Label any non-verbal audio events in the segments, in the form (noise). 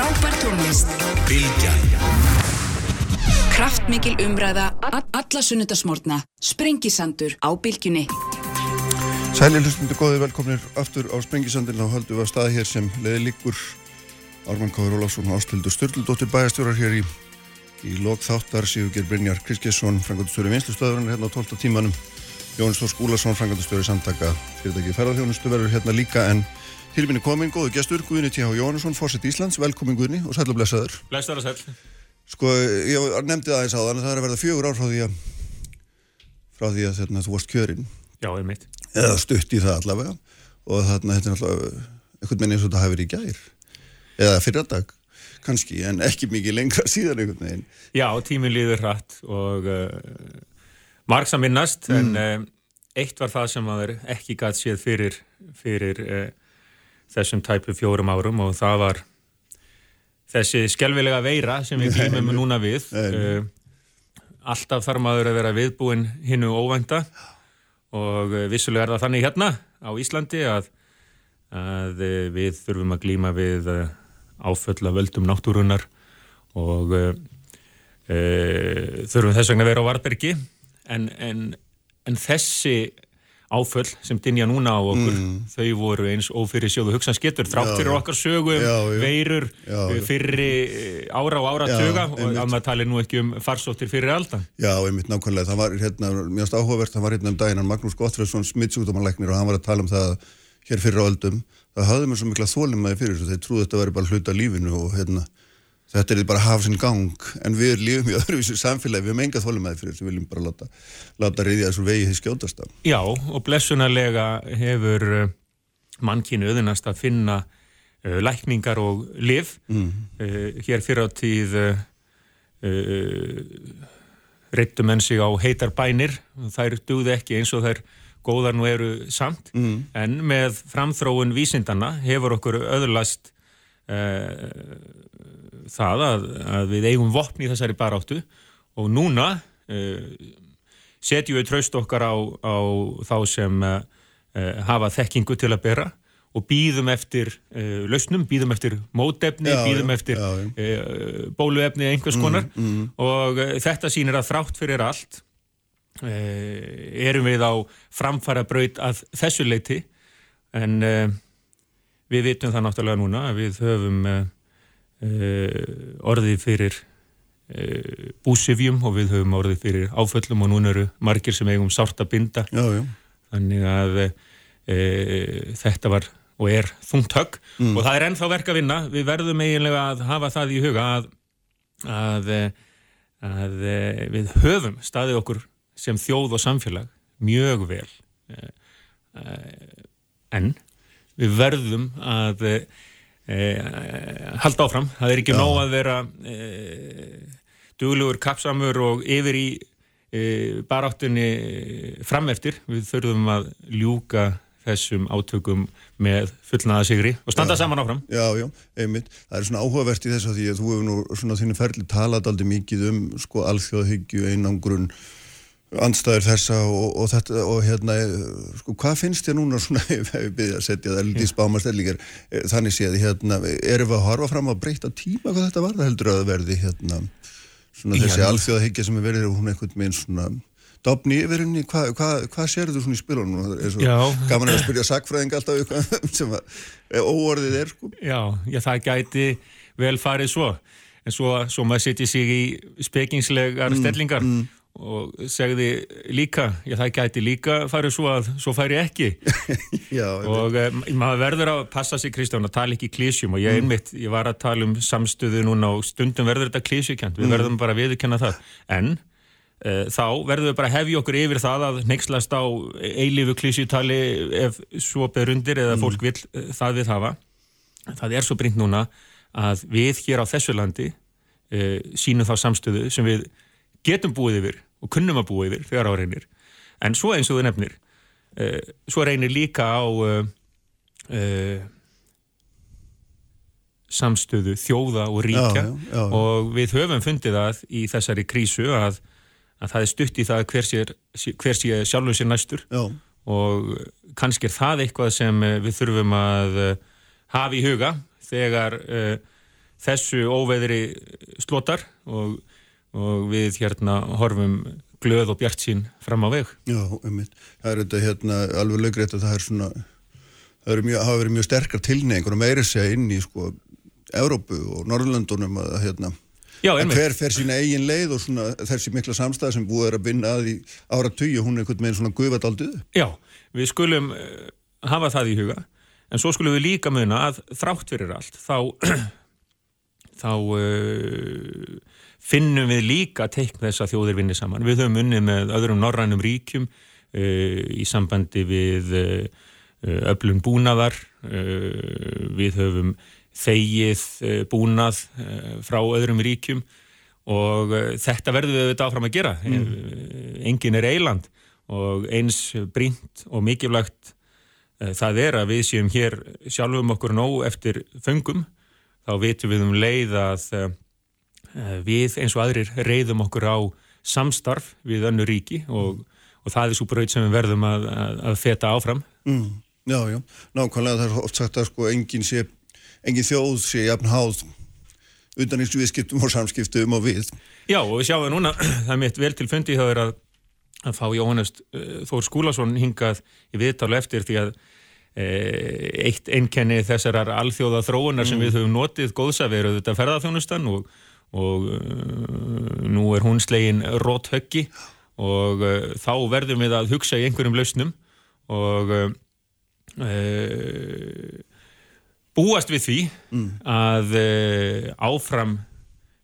Frábær tónlist. Bilgjan Kraftmikil umræða Alla sunnudasmórna Sprengisandur á bylgjunni. Sælir hlustundu góði velkomnir aftur á Sprengisandin þá höldum við að staði hér sem leði líkur Ármann Káður Ólafsson og Ástildur Sturldóttir bæjastjórar hér í, í lok þáttar. Sigurger Brynjar Kriskesson frangandastöru vinslustöðurinn hérna á 12. tímanum. Jónis Þór Skúlason frangandastöru samtaka fyrirtæki ferðarþjónustu verður hérna líka en til minni komin góðu gestur Guðni T.H. Jónisson, Fórsett Íslands, velkomin Guðni og sæl og blessaður. Blessaður og sæl. Sko, ég nefndi það eins á þannig að það er að verða fjögur ár frá því að frá því að þarna, þú varst kjörinn. Já, einmitt. Eða stutt í það allavega og þarna þetta er allavega einhvern veginn eins og þetta hafi verið í gær eða fyrradag kannski en ekki mikið lengra (laughs) síðan einhvern veginn. Já, tíminn líður hratt og uh, margs að minnast mm. en uh, eitt var það sem að þeir ekki gæt séð fyrir, fyrir uh, þessum tæpu fjórum árum og það var þessi skjálfilega veira sem við glýmum núna við. uh, alltaf þarf maður að vera viðbúin hinnu óvænta og uh, vissulega er það þannig hérna á Íslandi að, að uh, við þurfum að glýma við áföll af völdum náttúrunar og þurfum þess vegna að vera á Varbergi en, en, en þessi áföll sem dinja núna á okkur mm. þau voru eins ófyrir sjóðu hugsansgetur þrátt fyrir okkar sögum, já, já. veirur já, fyrri eh, ára og ára tuga og að maður tali nú ekki um farsóttir fyrir aldan. Já, einmitt nákvæmlega það var hérna, mjögst áhugavert, það var hérna um daginn Magnús Gottfriðsson smittsúkdómanleiknir og hann var að tala um það hér fyrir áldum það hafði mér svo mikla þólum að fyrir þess að þeir trúði að þetta væri bara hluta lífinu og hérna þetta er bara að hafa sinn gang en við lífum í öðruvísu samfélagi. Við hefum enga þólumæði fyrir þess að við viljum bara láta, láta reyðja þessu vegi því skjótast Já og blessunarlega hefur uh, mannkinu öðunast að finna uh, lækningar og liv mm. uh, hér fyrir á tíð uh, reyttum enn sig á heitar bænir. Þær dugði ekki eins og þær góðar nú eru samt. Mm. en með framþróun vísindana hefur okkur öðurlast það að, að við eigum vopni í þessari baráttu og núna uh, setjum við traust okkar á, á þá sem uh, hafa þekkingu til að bera og býðum eftir uh, lausnum, býðum eftir mótefni, já, býðum eftir já, já. bóluefni einhvers mm, konar mm, mm. og þetta sýnir að þrátt fyrir allt erum við á framfara braut að þessu leiti en við vitum það náttúrulega núna að við höfum uh, orðið fyrir uh, búsifjum og við höfum orðið fyrir áföllum og núna eru margir sem eigum sárt að binda já, já. þannig að uh, þetta var og er þungt högg mm. og það er ennþá verk að vinna við verðum eiginlega að hafa það í huga að, að, að við höfum staðið okkur sem þjóð og samfélag mjög vel en við verðum að eh, halda áfram. Það er ekki nóg að vera eh, duglugur, kapsamur og yfir í eh, baráttunni frameftir. Við þurfum að ljúka þessum átökum með fullnaða sigri og standa já, saman áfram. Já, já, einmitt. Það er svona áhugavert í þess að því að þú hefur nú svona þínu ferli talað aldrei mikið um sko alþjóðhyggju, einangrun andstæður þessa og, og þetta og hérna, sko, hvað finnst þér núna svona, ef (laughs) við byrja að setja það lítið spámastellingar, eh, þannig séð hérna, erum við að harfa fram að breyta tíma hvað þetta var, það heldur að verði hérna, svona þessi alþjóðahyggja sem er verið og hún einhvern veginn svona dopni yfir henni, hvað hva, hva sér þú svona í spilunum, það er svo gaman að spyrja sakfræðing alltaf eitthvað (laughs) sem að óorðið er, sko. Já, já, það gæti vel farið svo. En svo, svo maður setja sig í spekingslegar mm, stellingar. mm og segði líka, já það gæti líka farið svo að svo færi ekki (laughs) já, og um, maður verður að passa sig Kristján að tala ekki klísjum og ég mm. einmitt, ég var að tala um samstöðu núna og stundum verður þetta klísjukent við mm. verðum bara að viðkenna það en uh, þá verðum við bara að hefja okkur yfir það að nexlast á eilífu klísjutali ef svo beður undir eða mm. fólk vil uh, það við hafa það er svo brínt núna að við hér á þessu landi uh, sínum þá samstöðu sem við getum búið yfir og kunnum að búið yfir þegar á reynir. En svo eins og þau nefnir uh, svo reynir líka á uh, uh, samstöðu þjóða og ríkja. Já, já, já. og við höfum fundið það í þessari krísu að, að það er stutt í það hver sé, hver sé sjálfum sér næstur. Og kannski er það eitthvað sem við þurfum að hafa í huga þegar þessu óveðri slotar og, og við hérna horfum glöð og bjart sín fram á veg. Já, einmitt. Það er þetta hérna alveg löggrétt að það er svona það er mjög, hafa verið mjög sterkar tilneingur og meiri segja inn í sko Európu og Norrlandunum að hérna Já, að hver fer sína eigin leið og svona þessi mikla samstæð sem búið er að vinna að í ára tugi, hún er einhvern veginn svona guðvaldaldið. Já, við skulum uh, hafa það í huga en svo skulum við líka muna að þrátt fyrir allt þá (clears throat) þá uh, finnum við líka teikn þess að þjóðir vinni saman. Við höfum unnið með öðrum norrænum ríkjum uh, í sambandi við uh, uh öflun búnaðar, uh, við höfum þegið búnað frá öðrum ríkjum og þetta verður við auðvitað áfram að gera. Mm. Engin er eiland og eins brínt og mikilvægt það er að við séum hér sjálfum okkur nóg eftir föngum, þá vitum við um leið að Eh, við eins og aðrir reyðum okkur á samstarf við önnu ríki og, og það er svo bröð sem við verðum að, að, að feta áfram. Mm, já, já, nákvæmlega það er oft sagt að sko engin, sé, engin þjóð sé jafn háð utan eins og samskiptum og við. Já og við sjáum núna, (clears throat) það er mitt vel til fundi þá er að, að fá Jóhannes uh, Þór Skúlason hingað í viðtálu eftir því að uh, eitt einkenni þessarar alþjóða þróunar mm. sem við höfum notið góðsaveru þetta ferðarþjónustan og og uh, nú er hún slegin róthöggi og uh, þá verðum við að hugsa í einhverjum lausnum og uh, búast við því mm. að áfram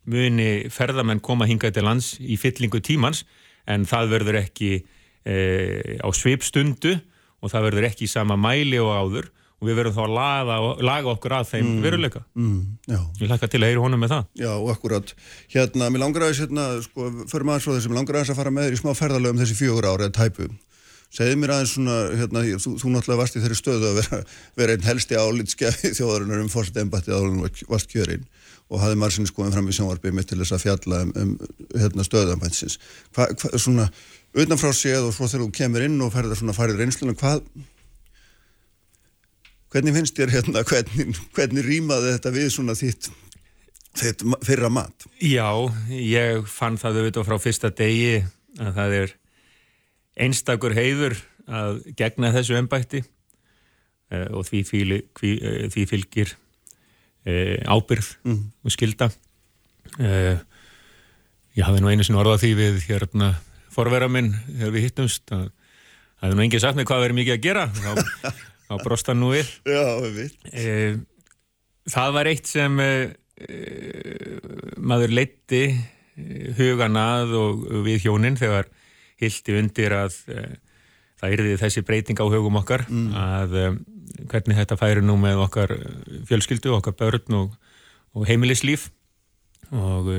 muni ferðamenn koma hingað til lands í fyllingu tímans en það verður ekki á svipstundu og það verður ekki í sama mæli og áður og við verðum þá að laga, laga okkur að þeim mm, veruleika. Mm, ég hlakka til að heyra honum með það. Já, akkurat. Hérna, mér langar aðeins, hérna, sko, fyrir maður svo þessi, mér langar aðeins að fara með þér í smá ferðalögum þessi fjögur ára eða tæpu. Segði mér aðeins svona, hérna, þú, þú náttúrulega varst í þeirri stöðu að vera, vera einn helsti álitskjafi (laughs) þjóðarinnar um fórset embatti áður en varst kjörinn og hafði maður sinni skoðin fram í sjónvarpið mitt til þess að fjalla um, um hérna, stöðanbænsins. Svona, utanfrá séð og svo þegar þú kemur inn og ferðar svona farið reynsluna, hvað Hvernig finnst þér hérna, hvernig, hvernig rýmaði þetta við svona þitt, þitt fyrra mat? Já, ég fann það auðvitað frá fyrsta degi að það er einstakur heiður að gegna þessu ennbætti uh, og því, fíli, hví, uh, því fylgir uh, ábyrð mm. og skilda. Ég hafði nú einu sinni orðað því við hérna forvera minn þegar við hittumst að það hefði nú engið sagt mig hvað verið mikið að gera þá á brostan nú við. Já, við veit. E, það var eitt sem e, maður leitti huganað og við hjóninn þegar hildi undir að það yrði þessi breyting á hugum okkar mm. að hvernig þetta færi nú með okkar fjölskyldu, okkar börn og, og heimilislíf og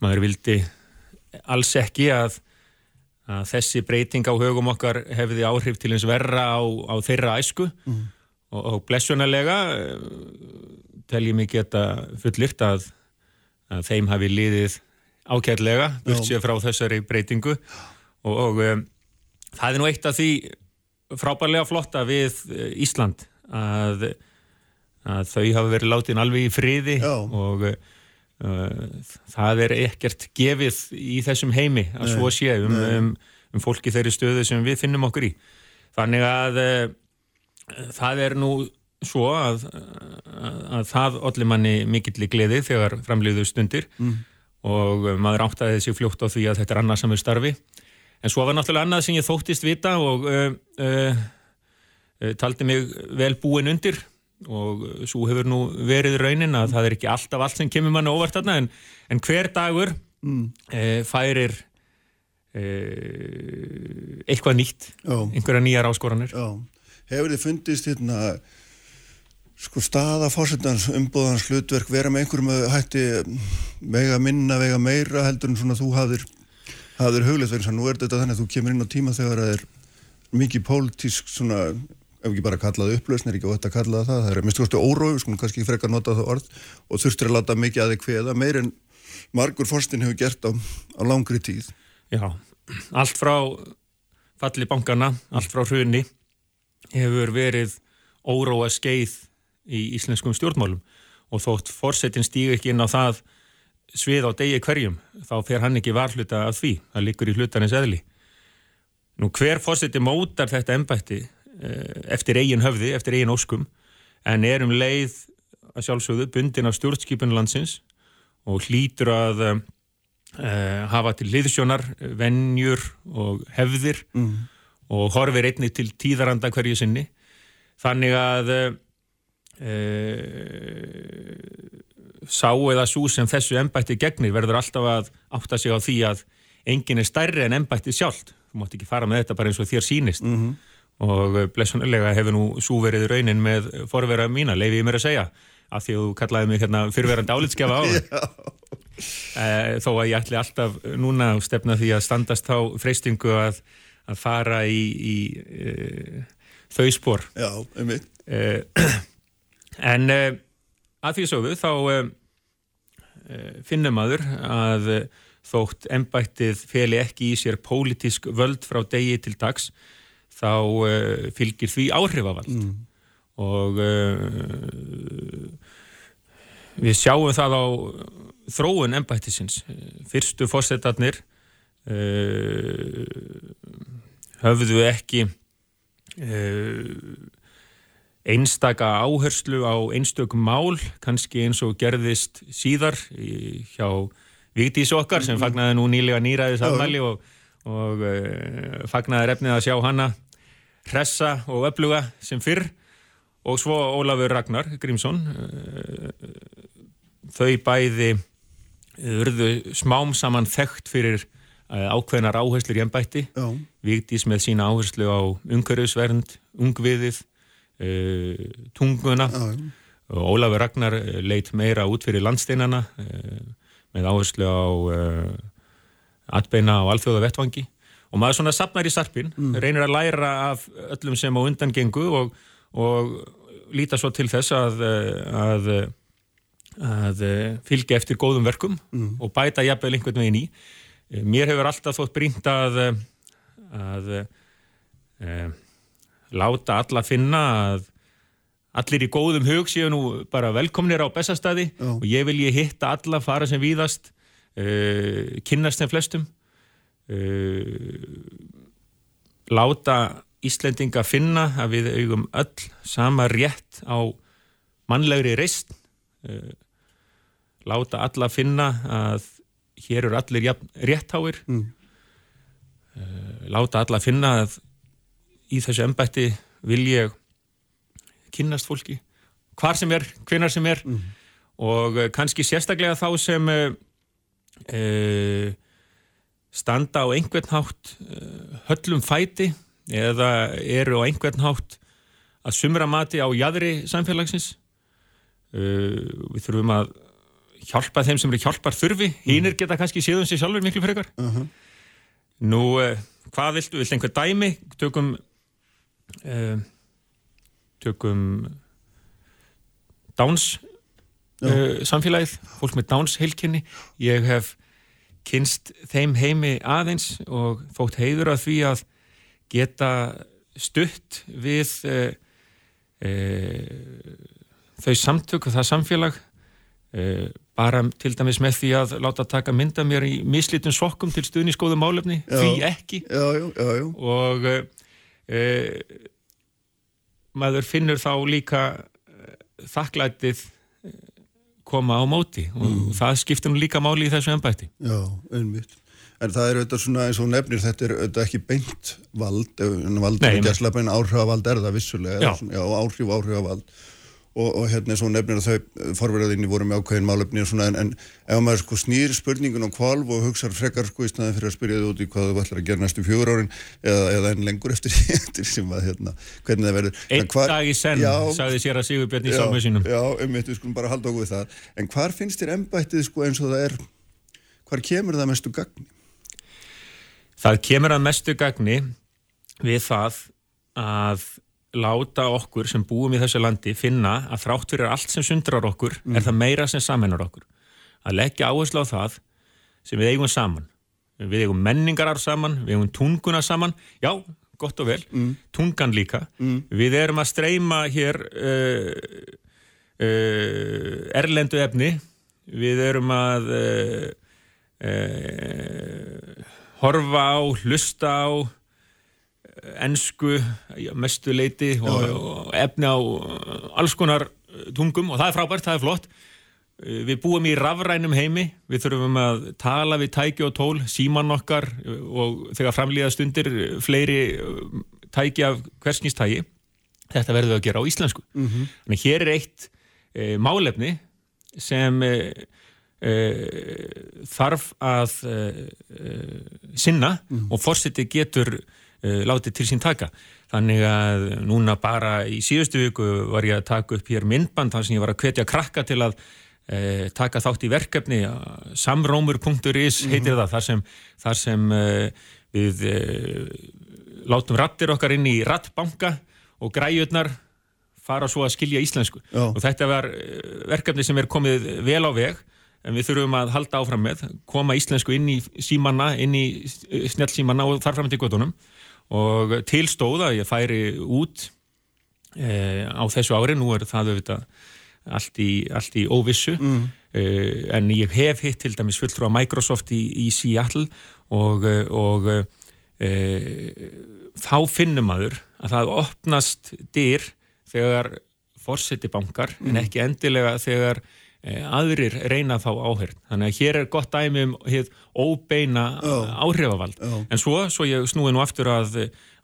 maður vildi alls ekki að að þessi breyting á högum okkar hefði áhrif til eins verra á, á þeirra æsku mm. og, og blessunarlega eh, tel ég mig geta fullirt að, að þeim hafi liðið ákjærlega sér frá þessari breytingu og, og um, það er nú eitt af því frábærlega flotta við eh, Ísland að, að þau hafi verið látin alveg í friði Já. og það er ekkert gefið í þessum heimi að nei, svo sé um, um, um fólki þeirri stöðu sem við finnum okkur í. Þannig að uh, það er nú svo að, að, að það allir manni mikill í gleði þegar framliðu stundir mm. og maður áttaði þessi fljótt á því að þetta er annað samur starfi. En svo var náttúrulega annað sem ég þóttist vita og uh, uh, taldi mig vel búin undir og svo hefur nú verið raunin að það er ekki alltaf allt sem kemur manni óvart aðna en, en hver dagur mm. e, færir e, eitthvað nýtt Já. einhverja nýjar áskoranir Já. Hefur þið fundist hérna sko staða fórsetans umbúðans hlutverk vera með einhverjum að hætti vega minna, vega meira heldur en svona þú hafðir hafðir hugleitt vegna, nú er þetta þannig að þú kemur inn á tíma þegar það er mikið pólitísk svona ef ekki bara kallaði upplausn, er ekki ótt að kallaða það það er mist kostu órói, sko kannski frekar nota það orð og þurftur að láta mikið að þig hveða meir en margur forstin hefur gert á, á langri tíð. Já, allt frá falli bankana, allt frá hrunni hefur verið óróa skeið í íslenskum stjórnmálum. Og þótt fórsetin stýg ekki inn á það svið á degi hverjum þá fer hann ekki varhluta af því það likur í hlutarins eðli. Nú hver fórseti mótar þetta ennbætti eftir eigin höfði, eftir eigin óskum en er um leið að sjálfsögðu bundin af stjórnskipunlandsins og hlýtur að uh, hafa til liðsjónar vennjur og hefðir mm. og horfir einnig til tíðaranda hverju sinni þannig að uh, sá eða svo sem þessu ennbætti gegnir verður alltaf að átta sig á því að enginn er stærri en ennbætti sjálft þú mátt ekki fara með þetta bara eins og þér sínist mm -hmm. Og blessunarlega hefur nú súverið raunin með forvera mína, leiði ég mér að segja af því að þú kallaði mig hérna fyrverandi álitskjafa á (laughs) e, þó að ég ætli alltaf núna stefna því að standast þá freystingu að, að fara í, í e, þau spór Já, einmitt. E, (clears throat) En að því sögðu þá finnum maður að þótt ennbættið feli ekki í sér pólitísk völd frá degi til dags þá uh, fylgir því áhrifavald. Mm. og uh, við sjáum það á þróun ennbættisins fyrstu fórsetarnir uh, höfðu ekki einstaka áherslu á einstökum mál kannski eins og gerðist síðar í, hjá Vigdís okkar sem fagnaði nú nýlega nýraði samvæli og, og uh, fagnaði refnið að sjá hanna hressa og öfluga sem fyrr. Og svo Ólafur Ragnar Grímsson uh, þau bæði urðu smám saman þekkt fyrir uh, ákveðnar áherslur í ennbætti Vigdís með sína áherslu á umhverfisvernd, ungviðið tunguna. Og Ólafur Ragnar leitt meira út fyrir landsteinana með áherslu á atbeina á alþjóða vettvangi og maður svona sapnar í sarpin, mm. reynir að læra af öllum sem á undan gengu og, og líta svo til þess að, eh, að, að fylgja eftir góðum verkum mm. og bæta jafnvel einhvern veginn í. Mér hefur alltaf þótt brínt að, að e, láta alla finna að allir í góðum hug séu nú bara velkomnir á bestastadi og ég vil ég hitta alla, fara sem víðast uh, kynnast þeim flestum láta Íslendinga finna að við augum öll sama rétt á mannlegri reist uh, láta alla finna að hér eru allir réttháir mm. láta alla finna að í þessu ennbætti vil ég kynnast fólki hvar sem er, hvenar sem er mm. og eh, kannski sérstaklega þá sem uh, uh, standa á einhvern hátt uh, höllum fæti eða eru á einhvern hátt að sumra mati á jæðri samfélagsins. Við þurfum að hjálpa þeim sem eru hjálpar þurfi. Hínir geta kannski séðum sér sjálfur miklu frekar. -huh. nú, hvað viltu, viltu einhver dæmi? Tökum tökum Dáns uh, samfélagið, fólk með Dáns heilkinni ég hef kynst þeim heimi aðeins og fótt heiður að því að geta stutt við uh, uh, þau samtök og það samfélag bara til dæmis með því að láta taka mynda mér í mislítun sokkum til stuðni skóðu málefni, já, því ekki. Já, já, og maður finnur þá líka þakklætið koma á móti og mm. það skiptir nú líka máli í þessu ennbætti. Já, einmitt. En það er auðvitað svona eins og nefnir þetta er auðvitað ekki beint vald, en vald er ekki að slappa einn áhrifavald er það vissulega, já, já áhrif, áhrifavald og, og hérna eins og nefnir að þau forverðinni voru með ákveðin málefni svona, en, en ef maður sko snýr spurningun á kvalv og hugsaður frekar sko í staðin fyrir að spyrja þið út í hvað þú ætlar að gera næstu fjögur árin eða, eða enn lengur eftir, (laughs) eftir sem að hérna, hvernig það verður. Einn hvar, dag í senn, sagði sér að Sigurbjörn í sámið sínum. Já, um mitt, við skulum bara halda okkur við það. En hvar finnst þér ennbættið sko eins og það er? Hvar kemur það mestu gagni? Það kemur að mestu gagni við það að láta okkur sem búum í þessu landi finna að þrátt fyrir allt sem sundrar okkur mm. er það meira sem samhennar okkur að leggja áherslu á það sem við eigum saman við eigum menningarar saman, við eigum tunguna saman já, gott og vel mm. tungan líka, mm. við erum að streyma hér uh, uh, erlendu efni við erum að uh, horfa á, hlusta á ennsku mestu leiti og, og efni á alls konar tungum og það er frábært, það er flott við búum í rafrænum heimi við þurfum að tala við tæki og tól síman okkar og þegar framlýða stundir fleiri tæki af hversknistægi þetta verður við að gera á íslensku mm -hmm. þannig hér er eitt e, málefni sem e, e, þarf að sinna mm -hmm. og fórseti getur látið til sín taka þannig að núna bara í síðustu viku var ég að taka upp hér myndband þar sem ég var að hvetja krakka til að taka þátt í verkefni samrómur.is heitir mm -hmm. það þar sem, þar sem við látum rattir okkar inn í rattbanka og græjurnar fara svo að skilja íslensku Já. og þetta var eh, verkefni sem er komið vel á veg en við þurfum að halda áfram með koma íslensku inn í símanna inn í snjálfsímanna og þar fram til göttunum og tilstóða ég færi út e, á þessu ári, nú er það auðvitað allt í, allt í óvissu mm. e, en ég hef hitt til dæmis fulltrú á Microsoft í, í Seattle og, og e, þá finnum maður að það opnast dyr þegar fórseti bankar mm. en ekki endilega þegar aðrir reyna þá áhörn. Þannig að hér er gott dæmi um hér óbeina oh. áhrifavald. Oh. En svo, svo ég snúi nú aftur að,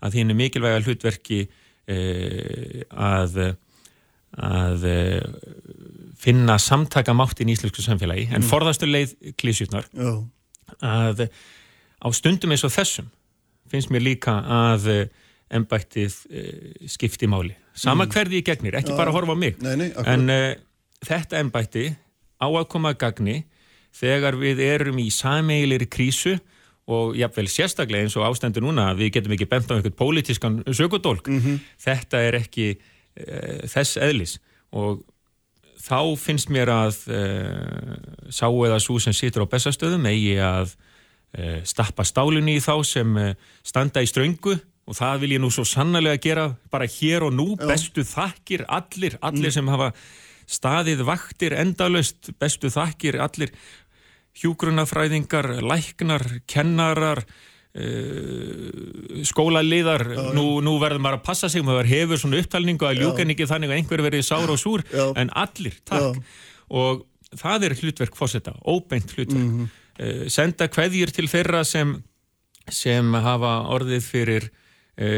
að þínu mikilvæga hlutverki e, að, að e, finna samtakamáttinn í íslensku samfélagi en mm. forðastu leið klísjutnar oh. að á stundum eins og þessum finnst mér líka að ennbættið eh, skipti máli. Sama mm. hverði í gegnir, ekki bara horfa á mig. Nei, nei, en þetta ennbætti á að koma að gagni þegar við erum í sameilir krísu og jáfnveil sérstaklega eins og ástendur núna við getum ekki bent á einhvern pólitískan sökudólk. Mm -hmm. Þetta er ekki uh, þess eðlis og þá finnst mér að sá eða svo sem situr á bestastöðum eigi að stappa stálunni í þá sem standa í ströngu og það vil ég nú svo sannlega gera bara hér og nú, Já. bestu þakkir allir, allir mm. sem hafa staðið vaktir endalust bestu þakkir allir hjúgrunafræðingar, læknar kennarar uh, skólaliðar nú, nú verður maður að passa sig maður hefur svona upptalningu að ljúken ekki þannig að einhver verið sár og súr Já. en allir, takk Já. og það er hlutverk fósetta, óbeint hlutverk mm -hmm. senda hverjir til þeirra sem sem hafa orðið fyrir e,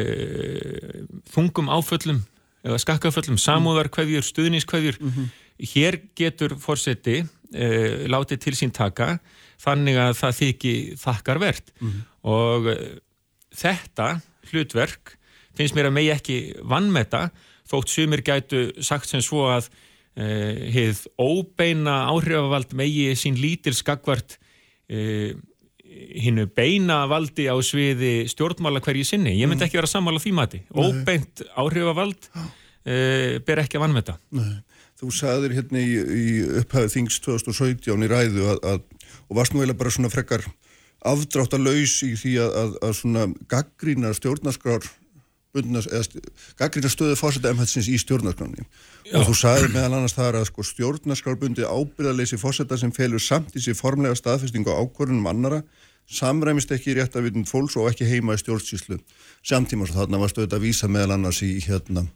þungum áföllum eða skakkaföllum, samúðarkveðjur, stuðnískveðjur. Mm -hmm. Hér getur fórseti e, látið til sín taka þannig að það þykji þakkar verðt mm -hmm. og e, þetta hlutverk finnst mér að megi ekki vannmeta þótt sumir gætu sagt sem svo að e, heið óbeina áhrifavald megi sín lítil skakvart hinnu beina valdi á sviði stjórnmála hverju sinni. Ég myndi mm. ekki vera sammála því mati. Óbeint áhrifavald uh, ber ekki að vannmeta. Nei. Þú sagðir hérna í, í upphæðu þings 2017 í ræðu að, að, og varst nú eiginlega bara svona frekkar afdráttalauðs í því að, að svona gaggrína stjórnarskrár gaggrína stöðu fórsetta emhætsins í stjórnarskráni og þú sagði meðal annars þar að sko, stjórnarskrárbundi ábyrðaleysi fórsetta sem felur samt í sig formlega staðfestingu á ákvörðunum annara samræmist ekki rétt að vitund fólks og ekki heima í stjórnsýslu. Samtíma svo þarna varstu auðvitað að vísa meðal annars í, hérna,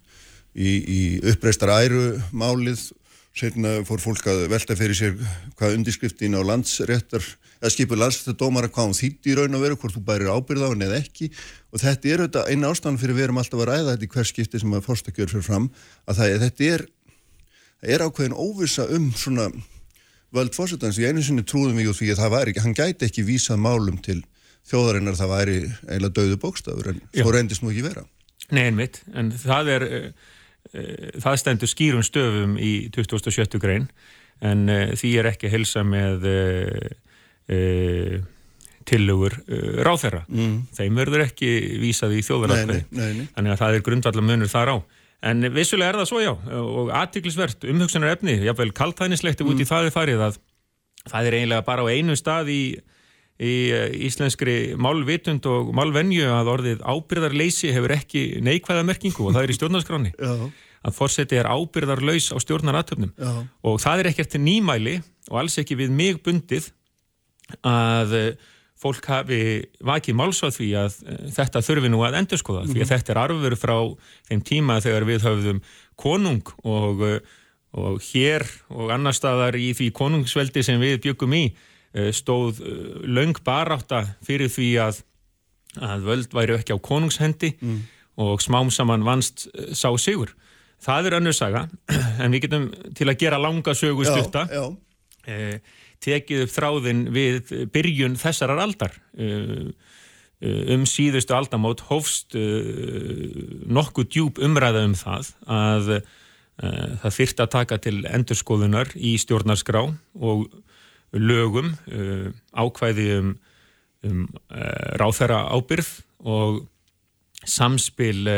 í, í uppreistar æru málið Sérna fór fólk að velta fyrir sér hvað undirskriftin á landsréttar eða skipur landsréttardómara hvað hún þýtti í raun og veru, hvort þú bærir ábyrða á henni eða ekki. Og þetta er auðvitað eina ástæðan fyrir við erum alltaf að ræða þetta í hver skipti sem að fórstakjör fyrir fram að það, þetta er, er ákveðin óvisa um svona völd fórsetans í einu sinni trúðum við því að það væri hann gæti ekki vísað málum til þjóðarinnar það væri eiginlega döðu bókstafur en svo reyndist nú ekki vera. Nei einmitt, en það er, uh, það stendur skýrum stöfum í 2070 grein en uh, því er ekki helsa með uh, tilugur ráþerra. Mm. Þeim verður ekki vísað í þjóðarinnar þannig að það er grundvallar munur þar á. En vissulega er það svo já og aðtiklisvert umhugsunar efni, jáfnveil kaltænislegt mm. út í mm. það er farið að það er eiginlega bara á einu stað í, í eh, íslenskri málvitund og málvenju að orðið ábyrðarleysi hefur ekki neikvæða merkingu og það er í stjórnarskráni. (laughs) að fórseti er ábyrðarlaus á stjórnaratöfnum og það er ekkert nýmæli og alls ekki við mig bundið að eh, fólk hafi vakið máls á því að eh, þetta þurfi nú að endurskoða mm -hmm. því að mhm. þetta er arfur frá þeim tíma þegar við höfðum konung og, eh, og hér og annar staðar í því konungsveldi sem við byggum í stóð laung baráta fyrir því að, að völd væri ekki á konungshendi mm. og smám saman vannst sá sigur. Það er önnur saga (clears throat) en við getum til að gera langa sögu styrta eh, tekið upp þráðin við byrjun þessarar aldar. Eh, eh um síðustu aldamót hófst eh, nokkuð djúb umræða um það að það fyrst að taka til endurskoðunar í stjórnarskrá og lögum ákvæði um, um ráþæra ábyrð og samspil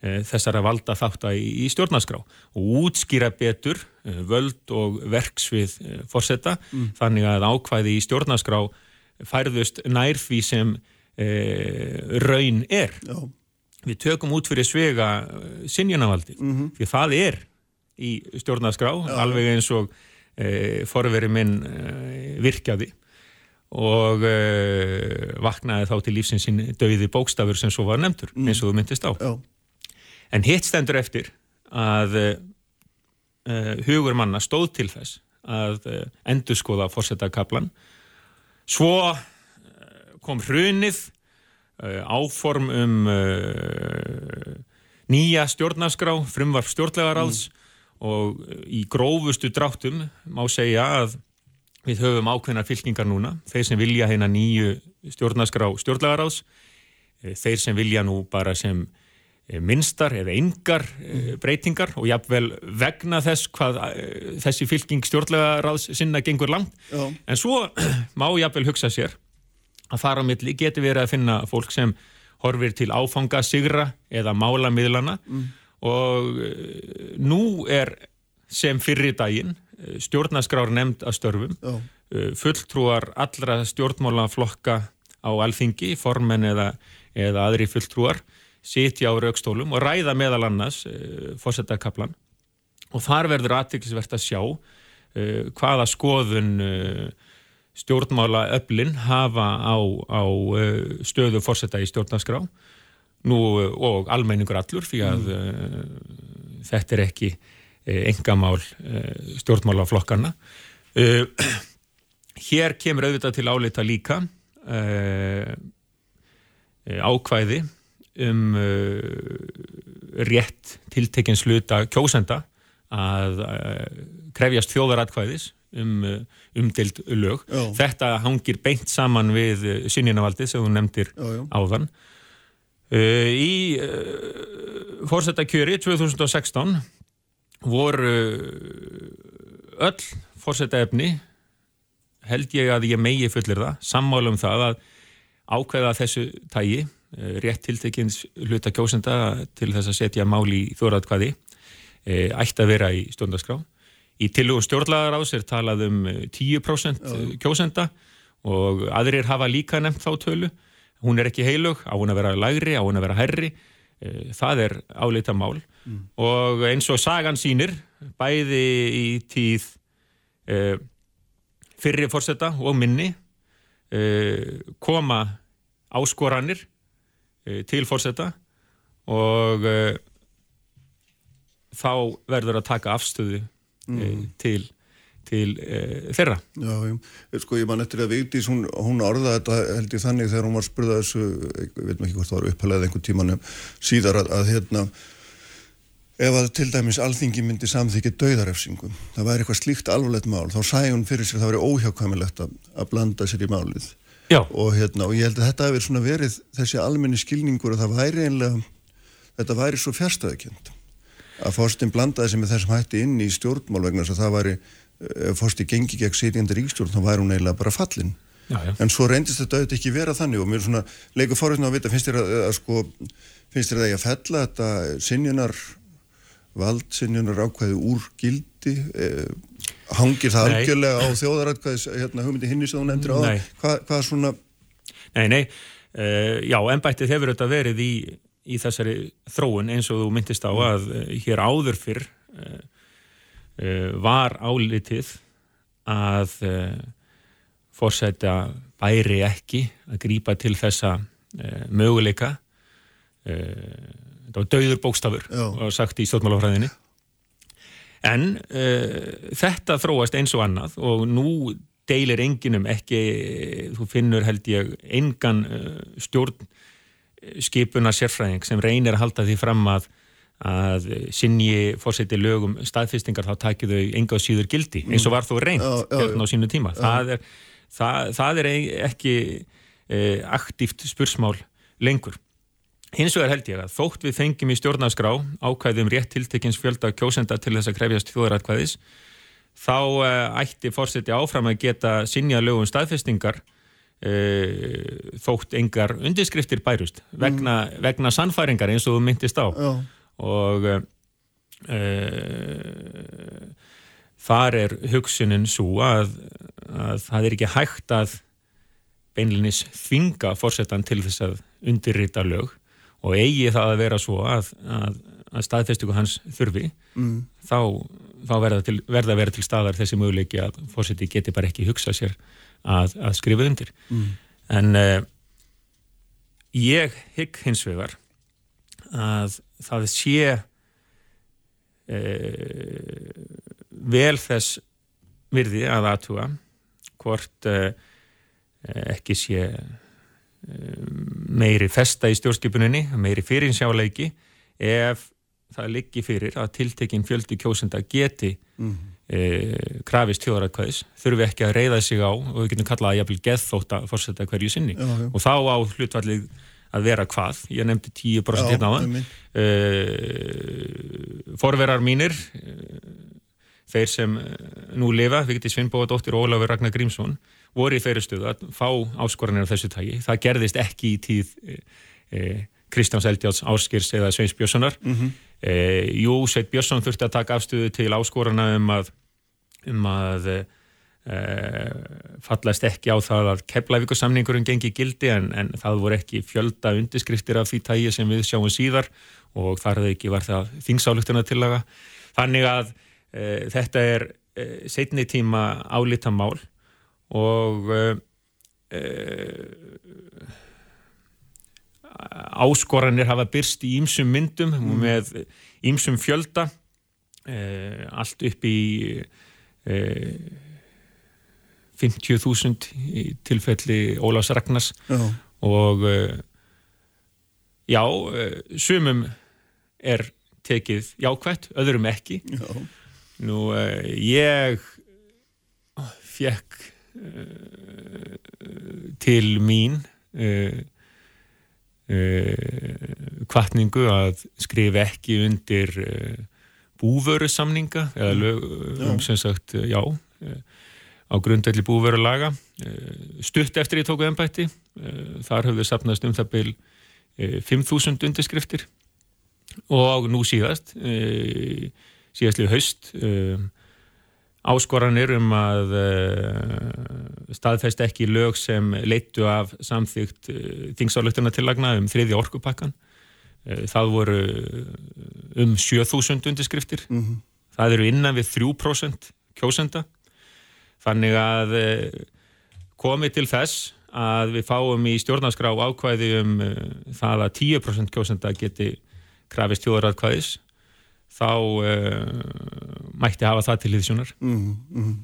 þessara valda þátt í, í stjórnarskrá og útskýra betur eh, völd og verksvið eh, fórsetta mm. þannig að ákvæði í stjórnarskrá færðust nær því sem e, raun er Já. við tökum út fyrir svega sinjanavaldi mm -hmm. því það er í stjórnarskrá Já. alveg eins og e, forveri minn e, virkjaði og vaknaði þá til lífsinsinn döiði bókstafur sem svo var nefndur mm. eins og þú myndist á Já en hitt stendur eftir að uh, hugur manna stóð til þess að uh, endur skoða fórsetakablan svo kom hrunið áform um nýja stjórnarskrá frumvarf stjórnlegaráðs mm. og í grófustu dráttum má segja að við höfum ákveðnar fylkingar núna þeir sem vilja hérna nýju stjórnarskrá stjórnlegaráðs þeir sem vilja nú bara sem Eh, minnstar eða yngar eh, breytingar og jáfnvel vegna þess hvað eh, þessi fylking stjórnlega ráðs sinna gengur langt Já. en svo (clears throat) má jáfnvel hugsa sér að fara á milli getur verið að finna fólk sem horfir til áfanga sigra eða mála miðlana mm. og nú er sem fyrir daginn stjórnaskrár nefnd að störfum Já. fulltrúar allra stjórnmálaflokka á alþingi, formen eða, eða aðri fulltrúar sitja á raukstólum og ræða meðal annars uh, eh, fórsetakaplan og þar verður aðtiklisvert að sjá uh, hvaða skoðun uh, stjórnmála öflin hafa á, á stöðu fórseta í stjórnarskrá. Nú og almenningur allur því að mm. þetta er ekki engamál stjórnmálaflokkarna (clears throat) hér kemur auðvitað til álita líka ákvæði um uh, rétt tiltekinn sluta kjósenda að uh, krefjast þjóðaratkvæðis um uh, umdild lög. Já. Þetta hangir beint saman við uh, sinjinavaldi sem þú nefndir já, já. áðan. Uh, í uh, fórsetakjöri 2016 voru öll fórsetaefni held ég að ég megi fullir það, sammála um það að ákveða þessu tægi rétt tiltekins hluta kjósenda til þess að setja máli í þóraðkvæði eh, ætti að vera í stjórnarskrá. Í tilugum stjórnlagar ás er talað um 10% eh, kjósenda og aðrir hafa líka nefnt þá tölu. Hún er ekki heilug, á hún að vera lægri, á hún að vera herri. Það er áleita mál mm. og eins og sagan sínir, bæði í tíð fyrri fórseta og minni koma áskoranir Eh, til fórseta og uh, þá verður að taka afstöðu eh, mm. til, til uh, þeirra. Já, ég, sko ég man eftir að Vigdís, hún, hún orðaði þetta held ég þannig þegar hún var spurðað þessu, ég veit ekki hvort það var upphælaðið einhvern tímanum síðar að, að hérna ef að til dæmis alþingi myndi samþykja dauðarefsingum, það væri eitthvað slíkt alvarlegt mál, þá sæði hún fyrir sér að það væri óhjákvæmilegt að, að blanda sér í málið og, hérna, og ég held að þetta hefur svona verið þessi almenni skilningur að það væri einlega, þetta væri svo fjärstaðekjönd að fórstin blandaði sem er þessum hætti inn í stjórnmál vegna þess að það væri, eh, fórsti gengi gegn sitjandi ríkstjórn, þá væri hún eiginlega bara fallin. Já, já. en svo reyndist þetta auðvitað ekki vera þannig og mér er svona leikur fórhundin að vita, finnst þér að, að sko, finnst þér að ég að fella þetta sinjunar valdsinjunar ákvæði úr gildi eh, hangir það algjörlega á þjóðarætkvæðis hérna, hugmyndi hinni sem þú nefndir á það hvað, hvað svona Nei, nei, uh, já, ennbættið hefur þetta verið í í þessari þróun eins og þú myndist á að uh, hér áður fyrr uh, var álitið að fórsætja bæri ekki að grýpa til þessa möguleika. Þetta var dauður bókstafur og sagt í stjórnmálafræðinni en þetta þróast eins og annað og nú deilir enginum ekki, þú finnur held ég engan stjórn skipuna sérfræðing sem reynir að halda því fram að, að sinni fórseti lögum staðfestingar þá takir þau enga síður gildi eins og var þú reynd já, já, hérna á sínu tíma. Það er, það, það er ekki eh, aktíft spursmál lengur hins vegar held ég að þótt við fengjum í stjórnarskrá ákvæðum rétt tiltekins fjölda kjósenda til þess að krefjast þjóðaratkvæðis þá eh, ætti fórseti áfram að geta sinja lögum staðfestingar Uh, þótt engar undirskriftir bærust vegna, mm. vegna sannfæringar eins og þú myndist á Já. og uh, þar er hugsunin svo að, að það er ekki hægt að beinlinis þvinga fórsetan til þess að undirrita lög og eigi það að vera svo að, að, að staðfestingu hans þurfi mm. þá, þá verða, til, verða að vera til staðar þessi möguleiki að fórseti geti bara ekki hugsa sér að, að skrifa undir mm. en uh, ég hygg hins vegar að það sé uh, vel þess virði að aðtúa hvort uh, ekki sé meiri festa í stjórnskipuninni, meiri fyrirsjáleiki ef það liggi fyrir að tiltekinn fjöldi kjósenda geti mm -hmm e, krafist þjóðarætkvæðis þurfi ekki að reyða sig á og við getum kallað að jafnvel geðþótt að fórsetta hverju sinni. Já, já. og þá á hlutvallið að vera hvað, ég nefndi 10% hérna á það e, forverar mínir e, þeir sem nú lifa, Vigdi Svinnbóðadóttir og Ólafur Ragnar Grímsson voru í þeirri stuðu að fá áskoranir af þessu tægi, það gerðist ekki í tíð e, e, Kristjáns Eldjáts Áskirs eða Sveins Björnssonar mm -hmm. e, Jú, Sveit Björnsson þurfti að taka afstöðu til áskorana um að um að e, fallast ekki á það að keflavíkursamningurinn gengi gildi en, en það voru ekki fjölda undirskriftir af því tægi sem við sjáum síðar og þar hefði ekki var það þingsáluktuna tillaga. Þannig að e, þetta er e, setni tíma álita mál og e, e, áskoranir hafa byrst í ýmsum myndum mm. með ýmsum fjölda e, allt upp í 50.000 í tilfelli Ólafs Ragnars já. og já, sumum er tekið jákvæmt, öðrum ekki já. nú ég fekk til mín kvartningu að skrifa ekki undir búvörusamninga eða mm. lög, um sem sagt, já á grundvelli búvörulaga stutt eftir ég tóku ennbætti þar höfðu sapnast um það byl 5.000 undirskriftir og nú síðast síðastlið haust áskoranir um að staðfæst ekki lög sem leittu af samþygt þingsáleikturna tillagna um þriði orkupakkan Eh, það voru eh, um 7000 undirskriftir. Mm -hmm. það eru innan við 3% kjósenda. Þannig að eh, komið til þess að við fáum í stjórnarskrá ákvæði um það að 10% kjósenda geti krafist tjóðaratkvæðis þá uh, mætti hafa það til íðsjónar mm -hmm.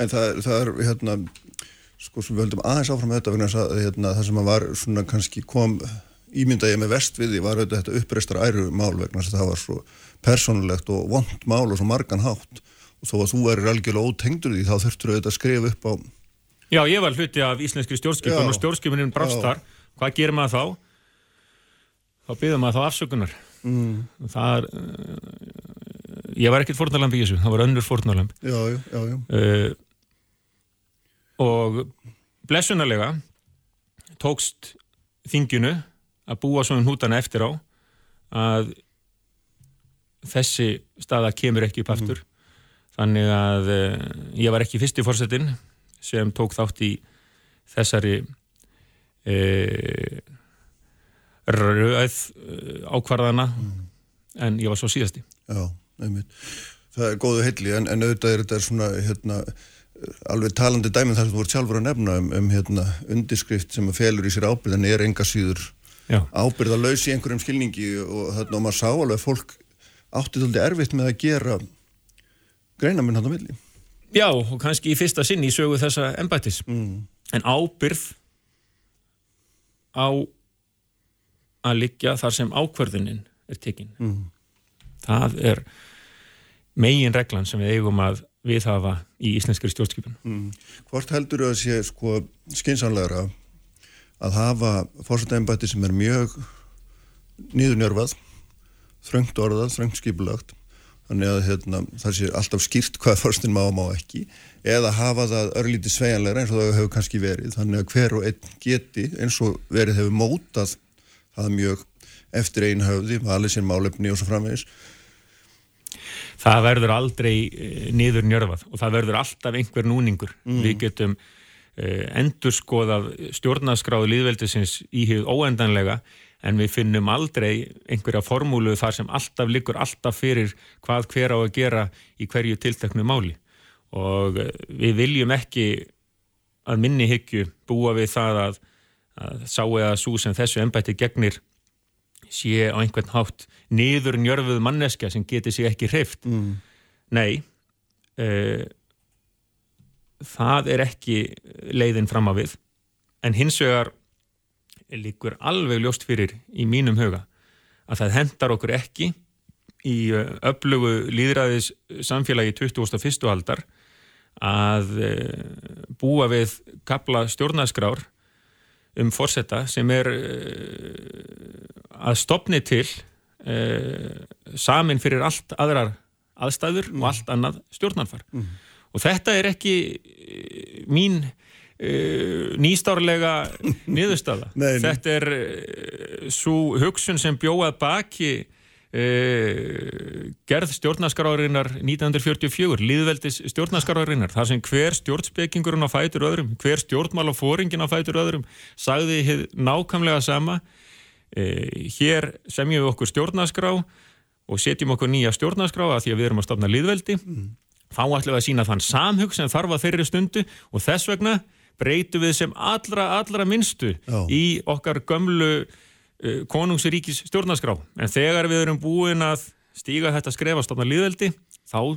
En það, það er hérna sko sem við höldum aðeins áfram þetta að, hérna, það sem var svona kannski kom ímynda ég með vest við því var auðvitað þetta uppreistar æru mál vegna þess að það var svo persónulegt og vond mál og svo margan hátt og þó að þú erir algjörlega ótengdur því þá þurftur auðvitað að skrifa upp á Já, ég var hluti af íslenskri stjórnskipun og stjórnskipunin brást þar hvað gerir maður þá? Þá byrðum maður þá afsökunar mm. það er ég var ekkert fórnalamb í þessu, það var önnur fórnalamb Já, já, já, já. Uh, og blessunarlega tókst þinginu að búa svona hútana eftir á að þessi staða kemur ekki upp aftur mm. þannig að uh, ég var ekki fyrst í fórsetin sem tók þátt í þessari uh, rauð ákvarðana mm. en ég var svo síðasti Já, það er góðu heilli en, en auðvitað er þetta svona hérna, alveg talandi dæmið þar sem þú vart sjálfur að nefna um, um hérna, undirskrift sem að felur í sér ábyrð en er enga síður ábyrð að lausi einhverjum skilningi og þarna og maður sá alveg að fólk áttið alveg erfitt með að gera greinaminn hann á milli. Já, og kannski í fyrsta sinn í sögu þessa embættis. Mm. en ábyrð á að liggja þar sem ákverðunin er tekinn mm. það er megin reglan sem við eigum að við hafa í íslenskri stjórnskipun mm. Hvort heldur þú að sé sko skinsanlegra að hafa fórsættæmbætti sem er mjög nýðunjörfað þröngt orðað, þröngt skipulagt þannig að hérna, það sé alltaf skýrt hvað fórstin má og má ekki eða hafa það örlítið sveianlegra eins og það hefur kannski verið þannig að hver og einn geti eins og verið hefur mótað það mjög eftir einn höfði, valið sér málefni og svo framvegis Það verður aldrei eh, niður njörfað og það verður alltaf einhver núningur mm. við getum uh, endurskoðað stjórnaskráðu líðveldisins í hugð óendanlega en við finnum aldrei einhverja formúlu þar sem alltaf liggur alltaf fyrir hvað hver á að gera í hverju tilteknu máli og eh, við viljum ekki að minni hyggju búa við það að, að sá eða svo sem þessu ennbætti gegnir sé á einhvern hátt niður njörfuð manneska sem getur sér ekki hreift mm. nei uh, það er ekki leiðin fram á við en hins vegar líkur alveg ljóst fyrir í mínum huga að það hendar okkur ekki í öflugu líðræðis samfélagi 21. aldar að búa við kapla stjórnaskrár um fórsetta sem er að stopni til samin fyrir allt aðrar aðstæður mm. og allt annað stjórnarfar mm. og þetta er ekki mín Uh, nýstárlega (laughs) niðurstaða þetta er uh, svo hugsun sem bjóðað baki uh, gerð stjórnaskarárinnar 1944, líðveldis stjórnaskarárinnar, þar sem hver stjórnspekingurinn á fætur öðrum, hver stjórnmál á fætur öðrum, sagði nákvæmlega sama hér semjum við okkur stjórnaskrá og setjum okkur nýja stjórnaskrá að því að við erum að stopna líðveldi mm. þá ætlum við að sína þann samhug sem þarf að þeirri stundu og þess vegna breytu við sem allra, allra minnstu Já. í okkar gömlu uh, konungsiríkis stjórnarskrá. En þegar við erum búin að stíga þetta skrefast á líðveldi, þá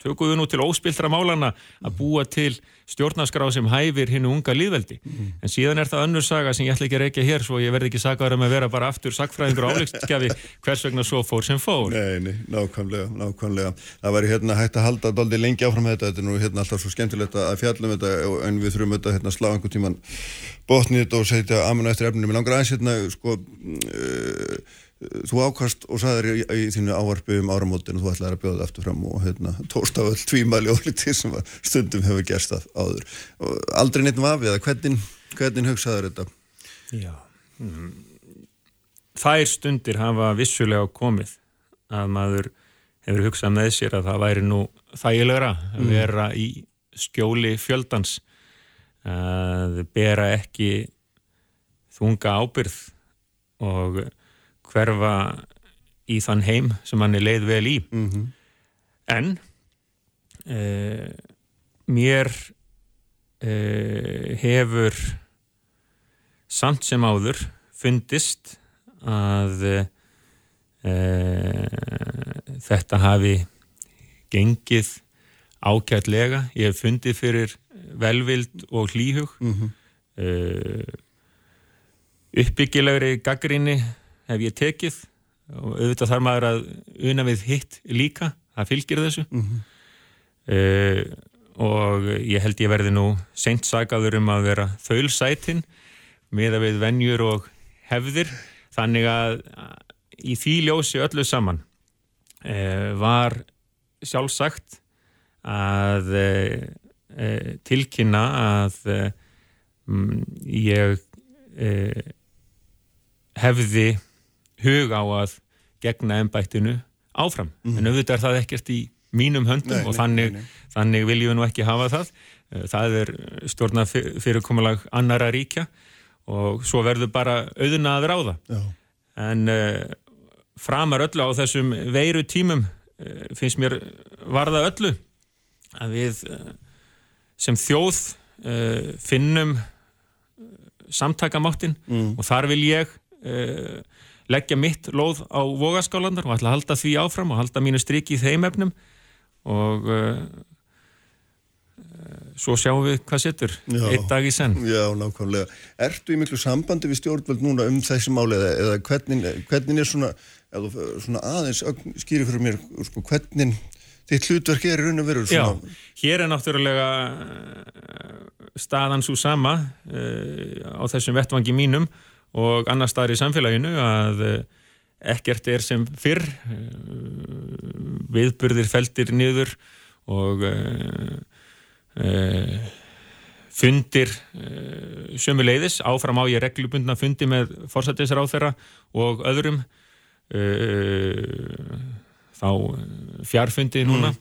tökum við nú til óspiltra málana að búa til stjórnarskrá sem hæfir hinn unga líðveldi. Mm. En síðan er það önnur saga sem ég ætla ekki að reykja hér svo ég verði ekki sagaður um að vera bara aftur sagfræðingur og áleikskjafi (laughs) hvers vegna svo fór sem fór. Nei, nei, nákvæmlega, nákvæmlega. Það væri hérna hægt að halda doldi lengi áfram þetta, þetta er nú hérna alltaf svo skemmtilegt að fjallum þetta en við þurfum þetta hérna slá einhvern tíman botnið þetta og setja aminu eftir efninu. Mér langar aðeins hérna sko uh, þú ákast og saður í, í þínu ávarfi um áramótin og þú ætlaði að bjóða það aftur fram og hérna, tóst á öll tvímæli og litið sem stundum hefur gerst það áður og aldrei neitt vafið að hvernig, hvernig hugsaður þetta? Já mm. Þær stundir hafa vissulega komið að maður hefur hugsað með sér að það væri nú þægilegra að mm. vera í skjóli fjöldans að bera ekki þunga ábyrð og hverfa í þann heim sem hann er leið vel í mm -hmm. en uh, mér uh, hefur samt sem áður fundist að uh, þetta hafi gengið ákjætlega ég hef fundið fyrir velvild og hlýhug mm -hmm. uppbyggilegri gaggrinni hef ég tekið og auðvitað þarf maður að una við hitt líka, það fylgir þessu mm -hmm. uh, og ég held ég verði nú seint sagaður um að vera þaulsætin með að við vennjur og hefðir, þannig að í því ljósi öllu saman uh, var sjálfsagt að uh, tilkynna að ég hefði hug á að gegna ennbættinu áfram. Mm. En auðvitað er það ekkert í mínum höndum nei, og þannig, nei, nei. þannig viljum við nú ekki hafa það. Eh, það er stjórna fyrirkomulag annara ríkja og svo verður bara auðuna að ráða Já. en uh, framar öllu á þessum veiru tímum uh, finnst mér varða öllu að við uh, sem þjóð finnum samtakamáttinn Mm. og þar vil ég leggja mitt lóð á vogaskálandar og ætla að halda því áfram og halda mínu striki í þeim efnum. Og uh, uh, svo sjáum við hvað setur. Já. einn dag í senn. Já, nákvæmlega. Ertu í miklu sambandi við stjórnvöld núna um þessi máli eða, eða hvernig, hvernig er svona, eða, svona aðeins skýri fyrir mér sko, hvernig þitt hlutverk er raun og veru Já, svona, hér er náttúrulega uh, staðan svo sama uh, á þessum vettvangi mínum og annar staðar í samfélaginu að uh, ekkert er sem fyrr uh, viðburðir feldir niður og uh, fundir uh, sömu leiðis, áfram á ég reglubundna fundi með forsættisráþera og öðrum þá fjárfundi núna.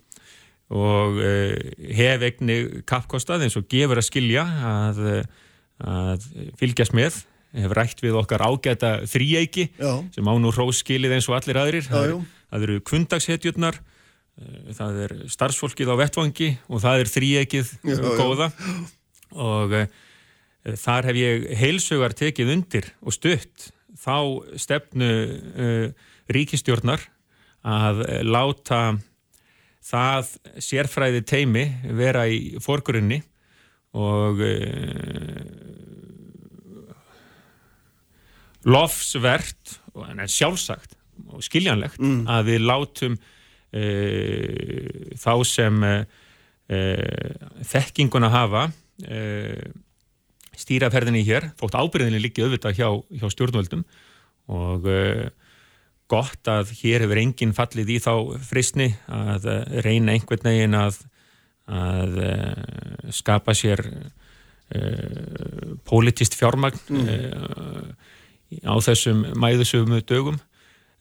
Og uh, hef eigni kappkostað eins og gefur að skilja að, að fylgjast með hef rætt við okkar ágæta þríeiki Já. sem á nú róskilið eins og allir aðrir það, já. er- það eru kundagshetjurnar eh, það er starfsfólkið á vettvangi og það er þríeikið Já, já, já. góða og e, þar hef ég heilsugar tekið undir og stutt þá stefnu e, ríkistjórnar að láta það sérfræði teimi vera í forgrunni og e, lofsvert en sjálfsagt og skiljanlegt að við látum e, þá sem e, þekkinguna hafa e, stýraferðinni hér. Þótt ábyrðinni líki auðvitað hjá, hjá stjórnvöldum og gott að hér hefur enginn fallið í þá fristni að reyna einhvern veginn að, að skapa sér politist fjármagn e, á þessum mæðusöfumu dögum.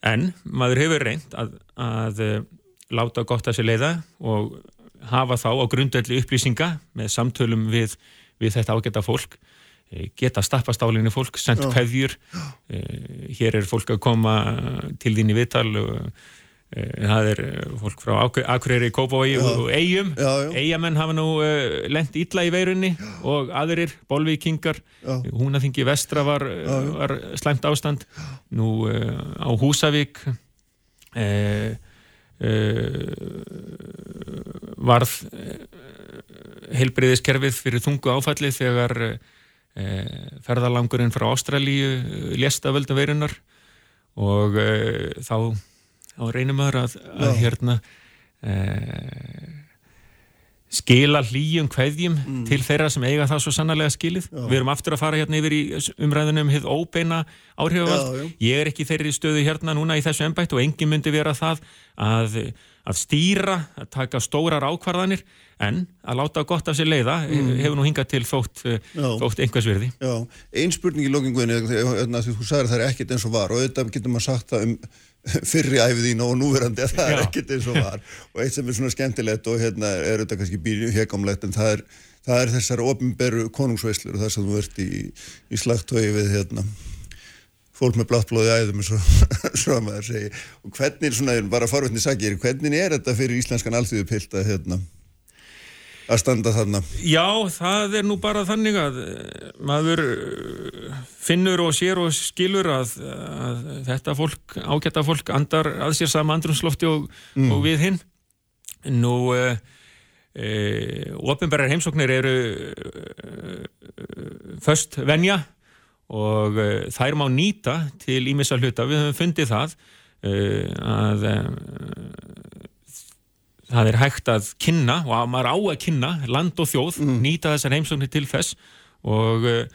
En maður hefur reynd að, að eh, láta gott að sér leiða og hafa þá á grundvelli upplýsinga með samtölum við, við þetta ágæta fólk. Eh, geta stappastálinni fólk, sendt kveðjur. Eh, hér er fólk að koma til þín í viðtal og það er eh, fólk frá Ak- Akureyri, Kópavogi og, Eyjum. Já, já. Eyjamenn hafa nú uh, lent illa í veirunni og aðrir, bolvíkingar Já. húnaþingi vestra var, já, var slæmt ástand. Nú uh, á Húsavík uh, varð heilbreyðiskerfið fyrir þungu áfallið þegar ferðalangurinn frá Ástralíu lést af völdum veirunar og þá, þá reynum maður að, að hérna uh, skila hlýjum kveðjum til þeirra sem eiga það svo sannarlega skilið. Við erum aftur að fara hérna yfir í umræðunum hið óbeina áhrifavald. Já, já. Ég er ekki þeirri stöðu hérna núna í þessu embætt og engin myndi vera það að, að stýra, að taka stórar ákvarðanir en að láta gott af sér leiða hefur nú hingað til þótt, eh, Já. þótt einhvers virði. Já, ein spurning í lókinguðinni því þú sagðir að það er ekkert eins og var og auðvitað getur maður sagt það um fyrri æfið þín og núverandi að það er Já. ekkert eins og var. Og eitt sem er svona skemmtilegt og hérna er auðvitað kannski býrjum hegamlegt en það er, það er þessar ofinberu konungsveislur og það sem þú ert í, í slagtögi við hérna fólk með bláttblóði æðum (laughs) svo, svo að maður segi og hvernig svona, bara forvetni sagir, hvernig er þetta fyrir íslenskan alþjóðu pilt að hérna að standa þarna Já, það er nú bara þannig að eh, maður eh, finnur og sér og skilur að, að þetta fólk, ágæta fólk andar að sér sama andrumslofti og, og við hinn. Nú, e, e, ofinberðar heimsóknir eru föst venja og þær má nýta til ímissa hluta. Við höfum fundið það að það er hægt að kynna og að maður á að kynna land og þjóð, nýta þessar heimsóknir til þess og uh,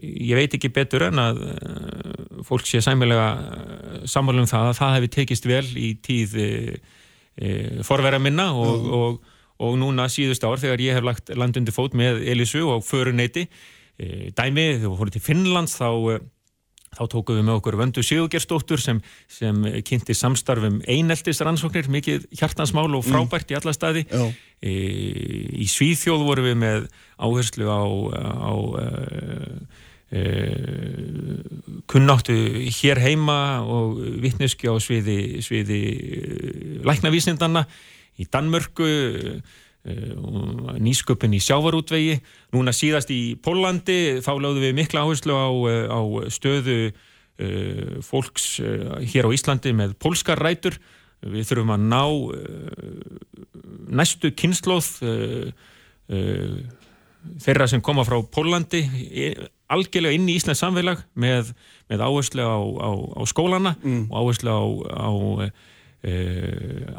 ég veit ekki betur en að uh, fólk sé sæmilega sammála um það að það hefði tekist vel í tíð uh, forvera minna og, og, og núna síðust ár þegar ég hef lagt land undir fót með Elisu og föruneyti uh, dæmi, þegar við fórum til Finnlands þá þá tókum við með okkur Vöndu Sigurgerstóttur sem, sem kynnti samstarfum eineltis rannsóknir, mikið hjartansmál og frábært í alla staði. E, í Svíþjóð vorum við með áherslu á, á e, kunnáttu hér heima og vittneski á sviði, sviði læknavísindana í Danmörku nýsköpun í sjávarútvegi. Núna síðast í Pólandi þá láðum við mikla áherslu á, eh, á stöðu uh, fólks hér á Íslandi með pólskar rætur. Við þurfum að ná næstu kynnslóð þeirra sem koma frá Pólandi algjörlega inn í Íslands samfélag með, með áherslu á, á, á skólana mm. og áherslu á, á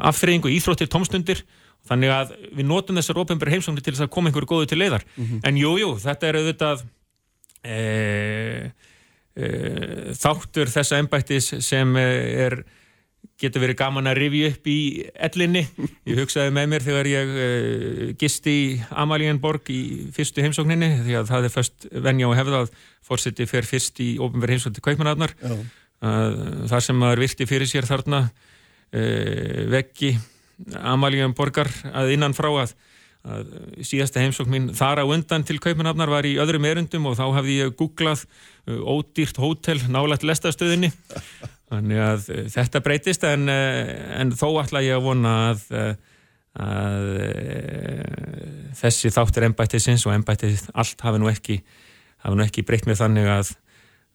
afþreying og íþróttir tómstundir Þannig að við notum þessar ofinbæri heimsóknir til þess að koma einhverju góðu til leiðar. Mm -hmm. En jújú, jú, þetta er auðvitað e, e, þáttur þessa ennbættis sem er, getur verið gaman að rifja upp í ellinni. Ég hugsaði með mér þegar ég e, gisti í Amalíenborg í fyrstu heimsókninni því að það er först venja og hefða að fórseti fer fyrst í ofinbæri heimsóknir til Kaupmannarnar. Það sem maður virti fyrir sér þarna veggi Amalíum borgar að innan frá að, að síðasta heimsókn mín þar á undan til Kaupanafnar var í öðrum erundum og þá hafði ég googlað uh, ódýrt hótel nálægt lestastöðinni (laughs) þannig að uh, þetta breytist en, uh, en þó ætla ég að vona að, að þessi þáttur ennbættisins og ennbættis allt hafi nú ekki, ekki breytt með þannig að,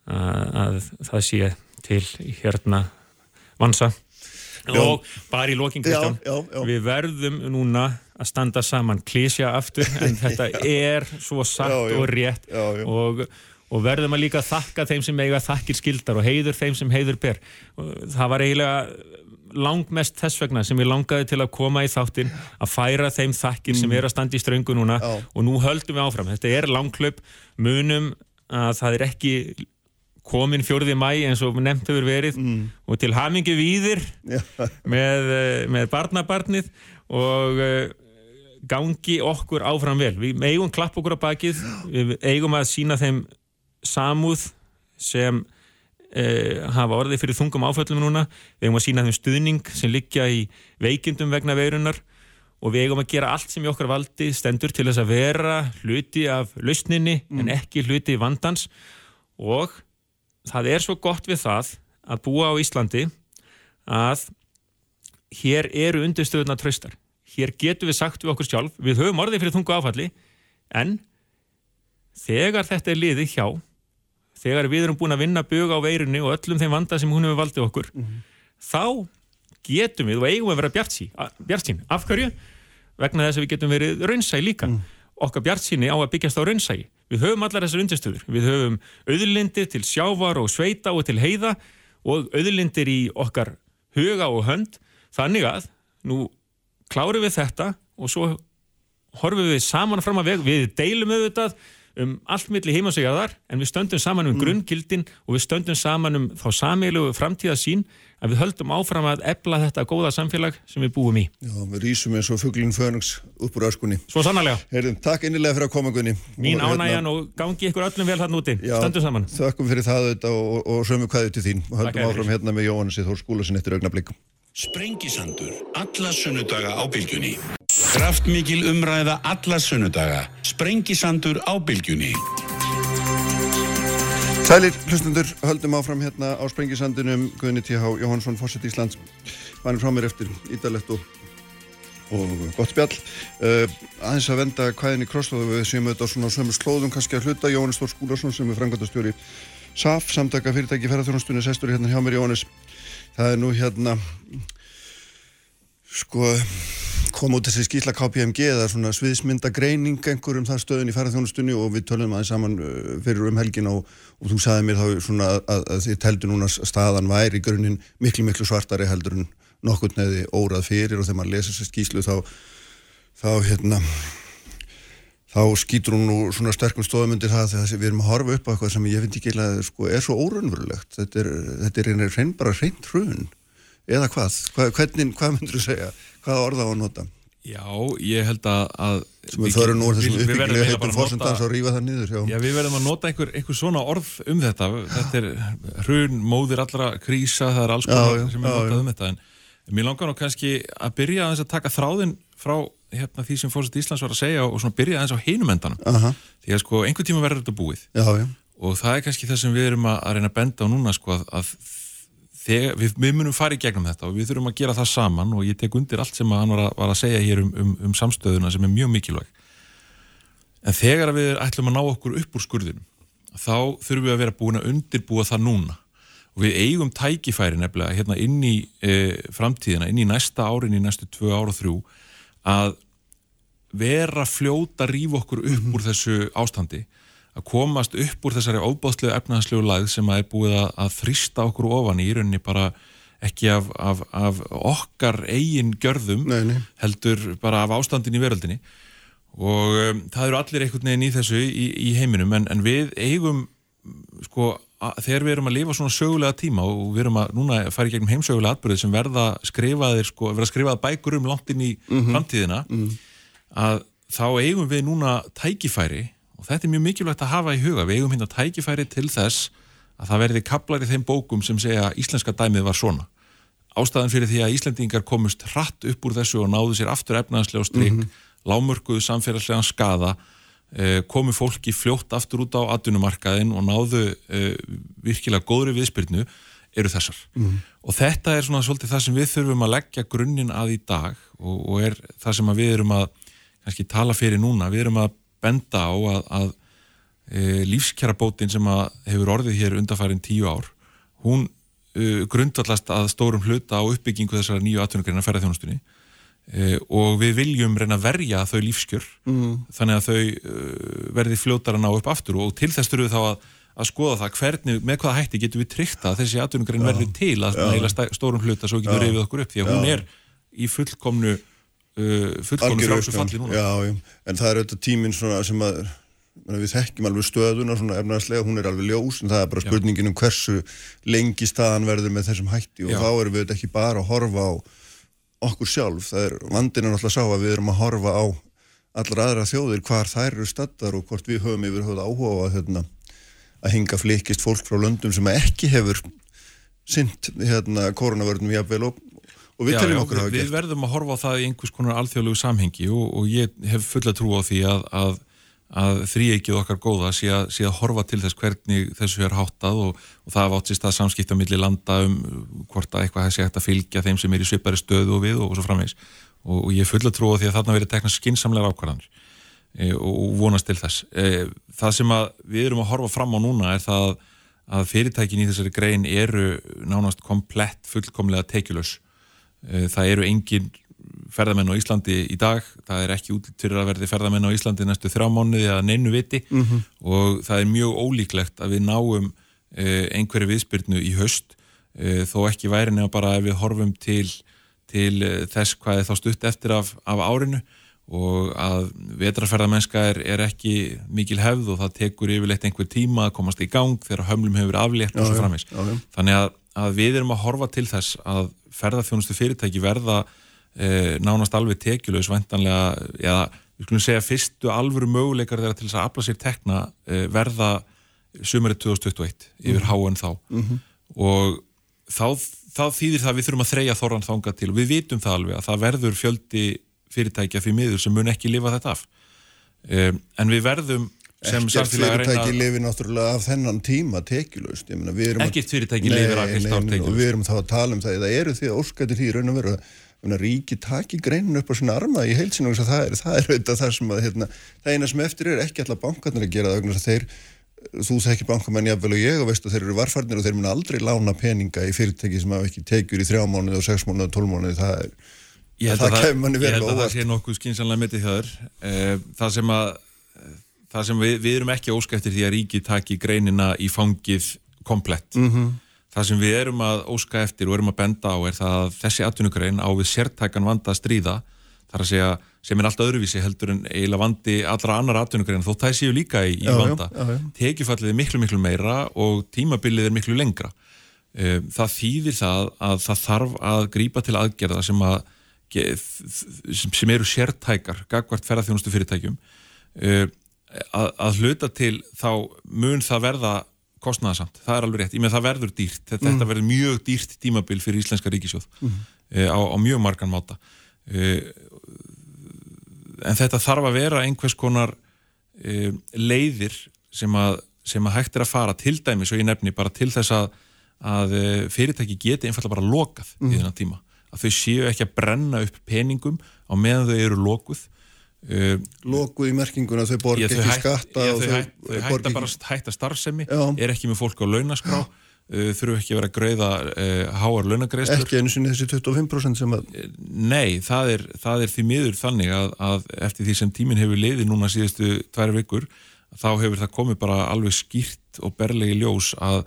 að það sé til hérna vansa og bara í loking Kristján við verðum núna að standa saman klísja aftur en (laughs) þetta er svo satt já, já. og rétt já, og, og verðum að líka þakka þeim sem eiga þakkir skildar og heiður þeim sem heiður ber. Það var eiginlega langmest þess vegna sem ég langaði til að koma í þáttin að færa þeim þakkir mm. sem er að standa í ströngu núna og nú höldum við áfram. Þetta er langklöp munum að það er ekki komin fjörði mæ eins og nefnt hefur verið mm. og til hamingi víðir með, eh, með barnabarnið og uh, gangi okkur áfram vel. Við eigum klapp okkur á bakið, við eigum að sína þeim samúð sem uh, hafa orðið fyrir þungum áföllum núna, við eigum að sína þeim stuðning sem liggja í veikindum vegna veirunar og við eigum að gera allt sem í okkar valdi stendur til þess að vera hluti af lausninni mm. en ekki hluti vandans og það er svo gott við það að búa á Íslandi að hér eru undirstöðuna tröstar. Hér getur við sagt við okkur sjálf, við höfum orðið fyrir þungu áfalli, en þegar þetta er liðið hjá, þegar við erum búin að vinna buga á veirunni og öllum þeim vanda sem hún hefur valdið okkur, mm -hmm. þá getum við og eigum að vera bjart sín. Af hverju? Vegna þess að við getum verið raunsæ líka. Mm. Okkar bjart síni á að byggjast á raunsægi. Við höfum allar þessar undirstöður. Við höfum auðlindir til sjávar og sveita og til heiða og auðlindir í okkar huga og hönd. Þannig að nú klárum við þetta og svo horfum við saman fram að veg. Við deilum auðvitað um allt milli heimasegjaðar en við stöndum saman um mm. grunngildin og við stöndum saman um þá samílu framtíðasín að við höldum áfram að ebla þetta góða samfélag sem við búum í. Já, við rýsum eins og fugglinn fönungs upp úr öskunni. Svo sannarlega. Heyrðum, takk innilega fyrir að koma Gunni. Mín og, ánægjan hérna, og gangi ykkur öllum vel þarna úti. Já, Stöndum saman. Þakkum fyrir það og, og, og sömu hvaðið til þín og höldum áfram hérna með Jóhannes í Þór skúlasin eftir augnablík. Sprengisandur, alla sunnudaga á bylgjunni. Kraftmikil umræða alla sunnudaga. Sprengisandur á bylgjunni. Sælir, hlustundur, höldum áfram hérna á Sprengisandinum. Guðni T.H. Jóhannsson, Fórsett Íslands vanir frá mér eftir ídalett og, og gott spjall. Uh, aðeins að venda hvaðin í krosslóðu við séum auðvitað svona sömu slóðum kannski að hluta. Jóhannes Þór Skúlarsson sem er frangatastjóri SAF, samtaka fyrirtæki ferðarþjónastunni sestur hérna hjá mér Jóhannes. Það er nú hérna sko kom út þessi skýrla KPMG eða svona sviðismynda greining einhver um það stöðun í ferðarþjónustunni og við tölum aðeins saman uh, fyrir um helgin og, og þú sagði mér þá svona að, að, þið teldu núna staðan væri í grunninn miklu miklu svartari heldur en nokkur neði órað fyrir og þegar maður lesa þessi skýslu þá þá hérna þá skýtur hún nú svona sterkum stóðmyndir það þegar við erum að horfa upp á eitthvað sem ég finnst ekki að sko, er svo órunverulegt þetta er, þetta er reyn bara reynd hrun eða hvað? Hva, hvernig, hvað myndur þú segja? Hvaða orða á að nota? Já, ég held að, að við við- við verðum að fórsendans nota- og rífa það niður já. Við verðum að nota einhver, einhver svona orð um þetta. Þetta er hrun, móðir allra krísa, það er alls konar sem er notað um þetta. En mér langar nú kannski að byrja að taka þráðin frá hérna, því sem fórsett Íslands var að segja og byrja aðeins á hinum endanum. Aha, Því að sko, einhver tíma verður þetta búið. já, já, Og það er kannski það sem við erum að, að reyna að benda á núna, sko, að, að þegar, við, við munum fara í gegnum þetta og við þurfum að gera það saman og ég tek undir allt sem hann var að, var að segja hér um, um, um samstöðuna sem er mjög mikilvæg. En þegar við ætlum að ná okkur upp úr skurðinum, þá þurfum við að vera búin að undirbúa það núna. Og við eigum tækifæri nefnilega hérna inn í e, framtíðina, inn í næsta árin, í næstu tvö ára og þrjú, að vera fljóta rífa okkur upp úr þessu ástandi, að komast upp úr þessari óbáðslegu efnahagslegu læð sem að er búið að, að þrýsta okkur ofan í, rauninni bara ekki af, af, af okkar eigin gjörðum, Nei, nei. heldur bara af ástandin í veröldinni. Og um, það eru allir einhvern veginn í þessu í, í heiminum en, en við eigum sko, að, þegar við erum að lifa svona sögulega tíma og við erum að núna fara í gegnum heimsögulega atbyrðið sem verða skrifaðir sko, verða skrifað bækur um langt inn í framtíðina að þá eigum við núna tækifæri og þetta er mjög mikilvægt að hafa í huga við eigum hérna tækifæri til þess að það verði kaplar í þeim bókum sem segja að íslenska dæmið var svona ástæðan fyrir því að Íslendingar komust hratt upp úr þessu og náðu sér aftur efnaðslega strik, mm -hmm. lámörkuðu samfélagslegan skada, eh, komu fólki fljótt aftur út á atvinnumarkaðin og náðu eh, virkilega góðri viðspyrnu, eru þessar. Og þetta er svona svolítið það sem við þurfum að leggja grunninn að í dag og, og er það sem við erum að kannski tala fyrir núna, við erum að benda á að, að e, lífskjarabótin sem að hefur orðið hér undarfærin tíu ár, hún uh, grundvallast að stórum hluta á uppbyggingu þessara nýju atvinnugreina ferðarþjónustunni uh, og við viljum reyna að verja þau lífskjör mm. þannig að þau uh, verði fljótar að ná upp aftur og til þess þurfum við þá að, að skoða það hvernig, með hvaða hætti getum við tryggt að þessi atvinnugrein verði til að neila stórum hluta svo getum við reyfið okkur upp því að hún er í fullkomnu uh, fullkomnu Algjör frálsu uppgang. falli núna Já, já, en það er auðvitað tíminn svona sem að við þekkjum alveg stöðuna svona efnaðslega, hún er alveg ljós en það er bara spurningin um hversu lengi staðan verður með þessum hætti og Já. þá erum við ekki bara að horfa á okkur sjálf, það er vandinn er náttúrulega sá að við erum að horfa á allar aðra þjóðir hvar þær eru staddar og hvort við höfum yfir höfðu áhuga að, hérna, að hinga flikist fólk frá löndum sem ekki hefur sint hérna, koronavörnum jafnvel og, og við teljum okkur að við, hafa við verðum að horfa á það í einhvers konar alþjóðlegu samhengi og, og ég hef fulla trú á því að, að, að þríeikið okkar góða sé að, sé að horfa til þess hvernig þessu er háttað og, og það hafa átt sér stað samskipta á milli landa um hvort að eitthvað sé hægt að fylgja þeim sem er í svipari stöðu og við og, svo framvegs og, og ég hef fulla trú á því að þarna verið tekna skinsamlegar ákvarðanir e, og, og vonast til þess. E, það sem að við erum að horfa fram á núna er það að fyrirtækin í þessari grein eru nánast komplett fullkomlega tekjulegs Eh, það eru engin ferðamenn á Íslandi í dag. Það er ekki út fyrir að verði ferðamenn á Íslandi næstu þrjá mánuði að neinu viti. -hmm. og það er mjög ólíklegt að við náum eh, einhverju viðspyrnu í haust. Eh, þó ekki væri nefn bara ef við horfum til, til eh, þess hvað er þá stutt eftir af, af árinu. Og að vetrarferðamennska er, er ekki mikil hefð og það tekur yfirleitt einhver tíma að komast í gang þegar hömlum hefur aflétt og svo framins þannig að, að við erum að horfa til þess að ferðarþjónustu fyrirtæki verða e, nánast alveg tekjulegs væntanlega, eða við skulum segja fyrstu alvöru möguleikar þeirra til þess að afla sér tekna e, verða sumarið 2021 yfir Mhm. háen þá. Og þá, þá þýðir það að við þurfum að þreja þorran þanga til. Og við vitum það alveg að það verður fjöldi fyrirtækja því miður sem mun ekki lifa þetta af. E, en við verðum sem Ekkert samfélag að fyrirtæki reyna lifi náttúrulega af þennan tíma tekjulegst Ekkert fyrirtæki lifir af heilt ár og tekjulaust. við erum þá að tala um það það eru því að óskættir því í raun og veru að ríki taki greinin upp á sinna arma í heilsinu og það er, það er auðvitað það sem að hérna, það eina sem eftir er ekki alltaf bankarnir að gera það að þeir þú þekkir bankamenn jafnvel og ég og veist að þeir eru varfarnir og þeir mun aldrei lána peninga í fyrirtæki sem hafa ekki tekjur í þrjá mánuði og sex mánuði og tólf mánuði það er Ég held Það að, kemur manni ég vel held á að það sé nokkuð skynsanlega metið hjá þér. Eh, Það sem, að, það sem við, við erum ekki óska eftir því að ríki taki greinina í fangið komplett. Mhm. -hmm. Það sem við erum að óska eftir og erum að benda á er það að þessi atvinnugrein á við sértækan vanda að stríða þar að segja sem er allt öðruvísi heldur en eiginlega vandi allra annar atvinnugrein þó það séu líka í, í vanda. Tekjufallið er miklu miklu meira og tímabilið er miklu lengra. Eh, það þýðir það að það þarf að grípa til aðgerða sem að sem eru sértækar gagvart ferðarþjónustu fyrirtækjum uh, að, að hluta til þá mun það verða kostnæðasamt, það er alveg rétt, ég með það verður dýrt þetta, mm. verður mjög dýrt tímabil fyrir Íslenska ríkisjóð mm. uh, á, á mjög margan máta uh, en þetta þarf að vera einhvers konar leiðir sem að, sem að hægt er að fara til dæmis og ég nefni bara til þess að, að fyrirtæki geti einfallega bara lokað mm. í þennan tíma að þau séu ekki að brenna upp peningum á meðan þau eru lokuð uh, Lokuð í merkinguna þau borg ekki hætt, skatta ég, þau, þau, þau hætta bara hætta starfsemi já. er ekki með fólk á launaskrá uh, þurfu ekki að vera að greiða uh, háar launagreistur Ekki einu sinni þessi 25% sem að Nei, það er, það er því miður þannig að, að eftir því sem tímin hefur leiði núna síðustu tværi vikur þá hefur það komið bara alveg skýrt og berlegi ljós að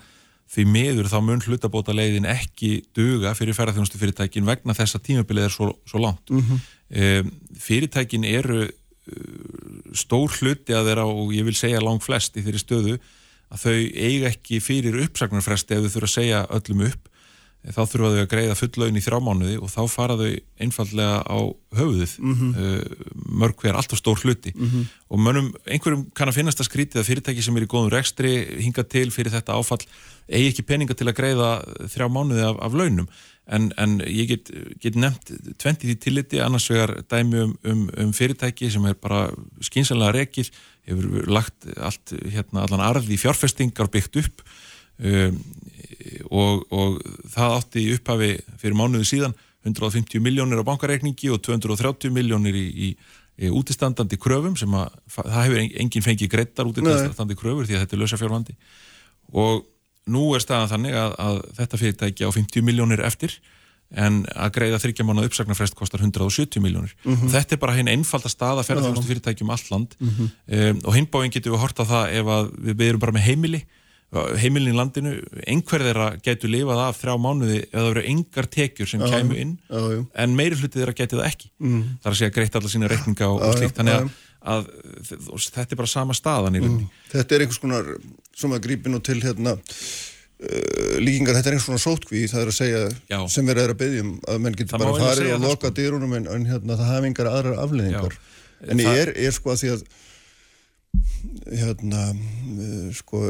því miður þá mun hlutabóta leiðin ekki duga fyrir ferðarþjónustu fyrirtækin vegna þess að tímabilið er svo, svo langt. Mm -hmm. e, fyrirtækin eru uh, stór hluti að þeirra og ég vil segja lang flest í þeirri stöðu að þau eiga ekki fyrir uppsagnarfresti ef þau þurfa að segja öllum upp þá þurfa þau að greiða fullaun í þrámánuði og þá fara þau einfallega á höfuðið mm -hmm. mörg hver alltaf stór hluti mm -hmm. og mönnum, einhverjum kann að finnast að skrítið að fyrirtæki sem er í góðum rekstri hinga til fyrir þetta áfall eigi ekki peninga til að greiða þrjá mánuði af, af launum. En, en ég get, get nefnt 20 því tilliti. Annars vegar dæmi um, um, um fyrirtæki sem er bara skynsanlega rekið hefur lagt allt, hérna, allan arði fjárfestingar byggt upp. Um, og, og það átti upphafi fyrir mánuðu síðan 150 miljónir á bankareikningi og 230 miljónir í, í útistandandi kröfum sem að það hefur enginn fengið greittar útistandandi kröfur því að þetta er lösa fjárvandi og nú er staðan þannig að, að þetta fyrirtæki á 50 miljónir eftir en að greiða þryggja mánu uppsagnarfrest kostar 170 miljónir mm -hmm. þetta er bara hinn einfalda stað að ferða þjónustu fyrirtækjum alland mm -hmm. um, og hinbáinn getur við horta það ef við, við erum bara með heimili heimilin í landinu, einhver þeirra getur lifað af þrjá mánuði eða það verður engar tekjur sem já, kæmu inn já, já. en meiri hluti þeirra getur það ekki mm. það er að segja greitt alla sína reikninga og, og slíkt þannig að, að þetta er bara sama staðan í rauninni. Mm. Þetta er einhvers konar sem að grípi nú til hérna uh, líkingar, þetta er einhvers konar sótkví það er að segja sem við erum að byggja um að menn getur bara farið og loka sko. dýrunum en, en hérna það hafa engar aðrar afleðingar en ég er, er sko að því að hérna uh, sko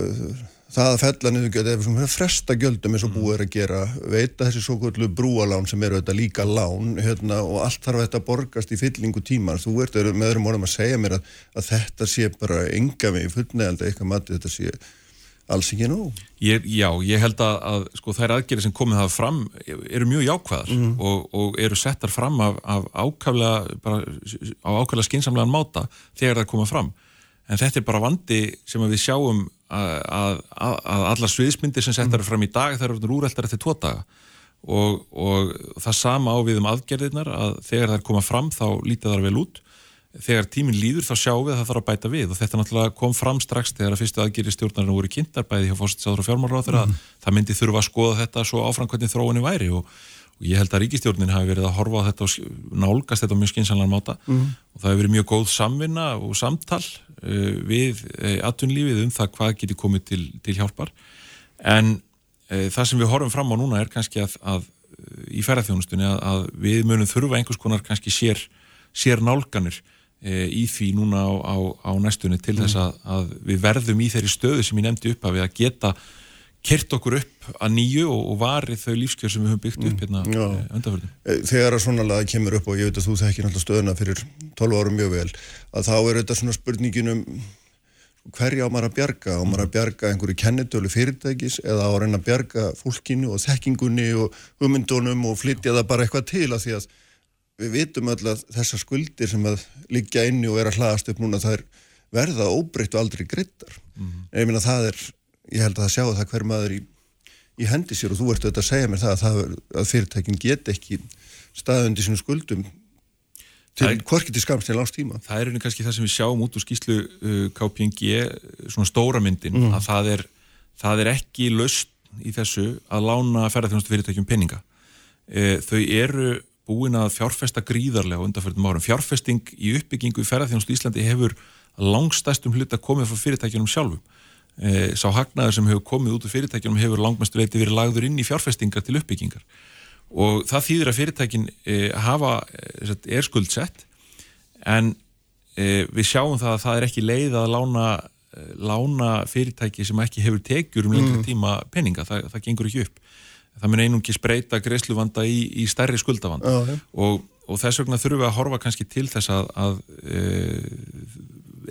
það að fella niður gjöld eða fresta gjöldum eins og búið er að gera veita þessi svo kvöldu brúalán sem eru þetta líka lán hérna, og allt þarf þetta að borgast í fyllingu tíman þú ert með öðrum orðum að segja mér að, að þetta sé bara enga með í fullnægald eitthvað mati þetta sé alls ekki nú ég, Já, ég held að, að sko, þær aðgerið sem komið það fram eru mjög jákvæðar mm. og, og eru settar fram af, af ákvæðlega bara, á ákvæðlega skinsamlegan máta þegar það komið fram. En þetta er bara vandi sem við sjáum að, að, að alla sviðismyndir sem settar fram í dag þær eru úreltar eftir tvo daga. Og, og það sama á við um aðgerðirnar að þegar þær koma fram þá lítið þar vel út. Þegar tíminn líður þá sjáum við að það þarf að bæta við. Og þetta náttúrulega kom fram strax þegar að fyrstu aðgerði stjórnarinn voru kynntar bæði hjá fórstsáður og fjármárráður mm. að það myndi þurfa að skoða þetta svo áfram hvernig þróunni væri. Og, og ég held að ríkistjórnin hafi verið að horfa á þetta og nálgast þetta mjög skynsanlega máta. Mm. og það hefur verið mjög góð samvinna og samtal við uh, atvinnlífið um það hvað getur komið til, til hjálpar en uh, það sem við horfum fram á núna er kannski að, að í ferðarþjónustunni að, að við munum þurfa einhvers konar kannski sér, sér nálganir í því núna á, á, á næstunni til mm. þess að, að við verðum í þeirri stöðu sem ég nefndi upp að við að geta kert okkur upp að nýju og, og varið þau lífskjör sem við höfum byggt upp mm. hérna mm, undanfjörðum. Þegar að svona laga kemur upp og ég veit að þú þekkir náttúrulega stöðuna fyrir 12 árum mjög vel, að þá er þetta svona spurningin um hverja á maður að bjarga, á maður að bjarga einhverju kennetölu fyrirtækis eða á að reyna að bjarga fólkinu og þekkingunni og umyndunum og flytja það bara eitthvað til að því að við vitum öll að þessar skuldir sem að liggja inni og er að hlaðast upp núna það er verða óbreytt og aldrei grittar. Mm. Ég minna það er ég held að það sjáu það hver maður í, í hendi sér og þú ert auðvitað að segja mér það að, það, að fyrirtækin get ekki staðundi sínum skuldum til hvorki til skamst til langs tíma. Það er einnig kannski það sem við sjáum út úr skýslu uh, KPNG svona stóra myndin mm. að það er, það er ekki löst í þessu að lána ferðarþjónustu fyrirtækjum penninga. Uh, þau eru búin að fjárfesta gríðarlega undanfjörðum árum. Fjárfesting í uppbyggingu í ferðarþjónustu Íslandi hefur langstæstum hlut að komið frá fyrirtækjunum sjálfum e, sá hagnaður sem hefur komið út úr fyrirtækjum hefur langmestuleiti verið lagður inn í fjárfestingar til uppbyggingar. Og það þýðir að fyrirtækin e, hafa e, er skuldsett en e, við sjáum það að það er ekki leið að lána, lána fyrirtæki sem ekki hefur tekjur um lengri tíma peninga, það, það gengur ekki upp. Það mun einungi spreita greiðsluvanda í, í stærri skuldavanda. Já. og, og þess vegna þurfum við að horfa kannski til þess að, að e,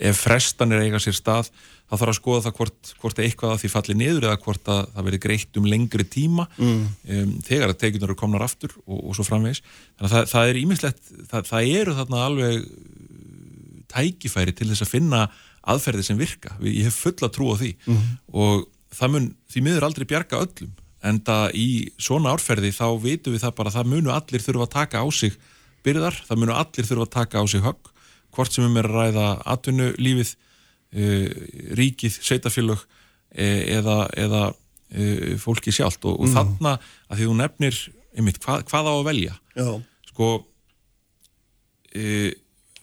ef frestanir eiga sér stað þá þarf að skoða það hvort, hvort eitthvað að því falli niður eða hvort að það veri greitt um lengri tíma mm. um, þegar að tekjunar eru komnar aftur og, og svo framvegis þannig að það, það er ímislegt það, það eru þarna alveg tækifæri til þess að finna aðferði sem virka, ég hef fulla trú á því mm. og það mun því miður aldrei bjarga öllum en það í svona árferði þá veitum við það bara það munu allir þurfa að taka á sig byrðar, það munu allir þurfa að taka á sig högg, hvort sem um er að ræða atvinnulífið uh, ríkið, sveitafélög uh, eða, eða uh, fólki sjálft. Og, og þarna að því þú nefnir einmitt, hvað, hvað á að velja? Já, sko uh,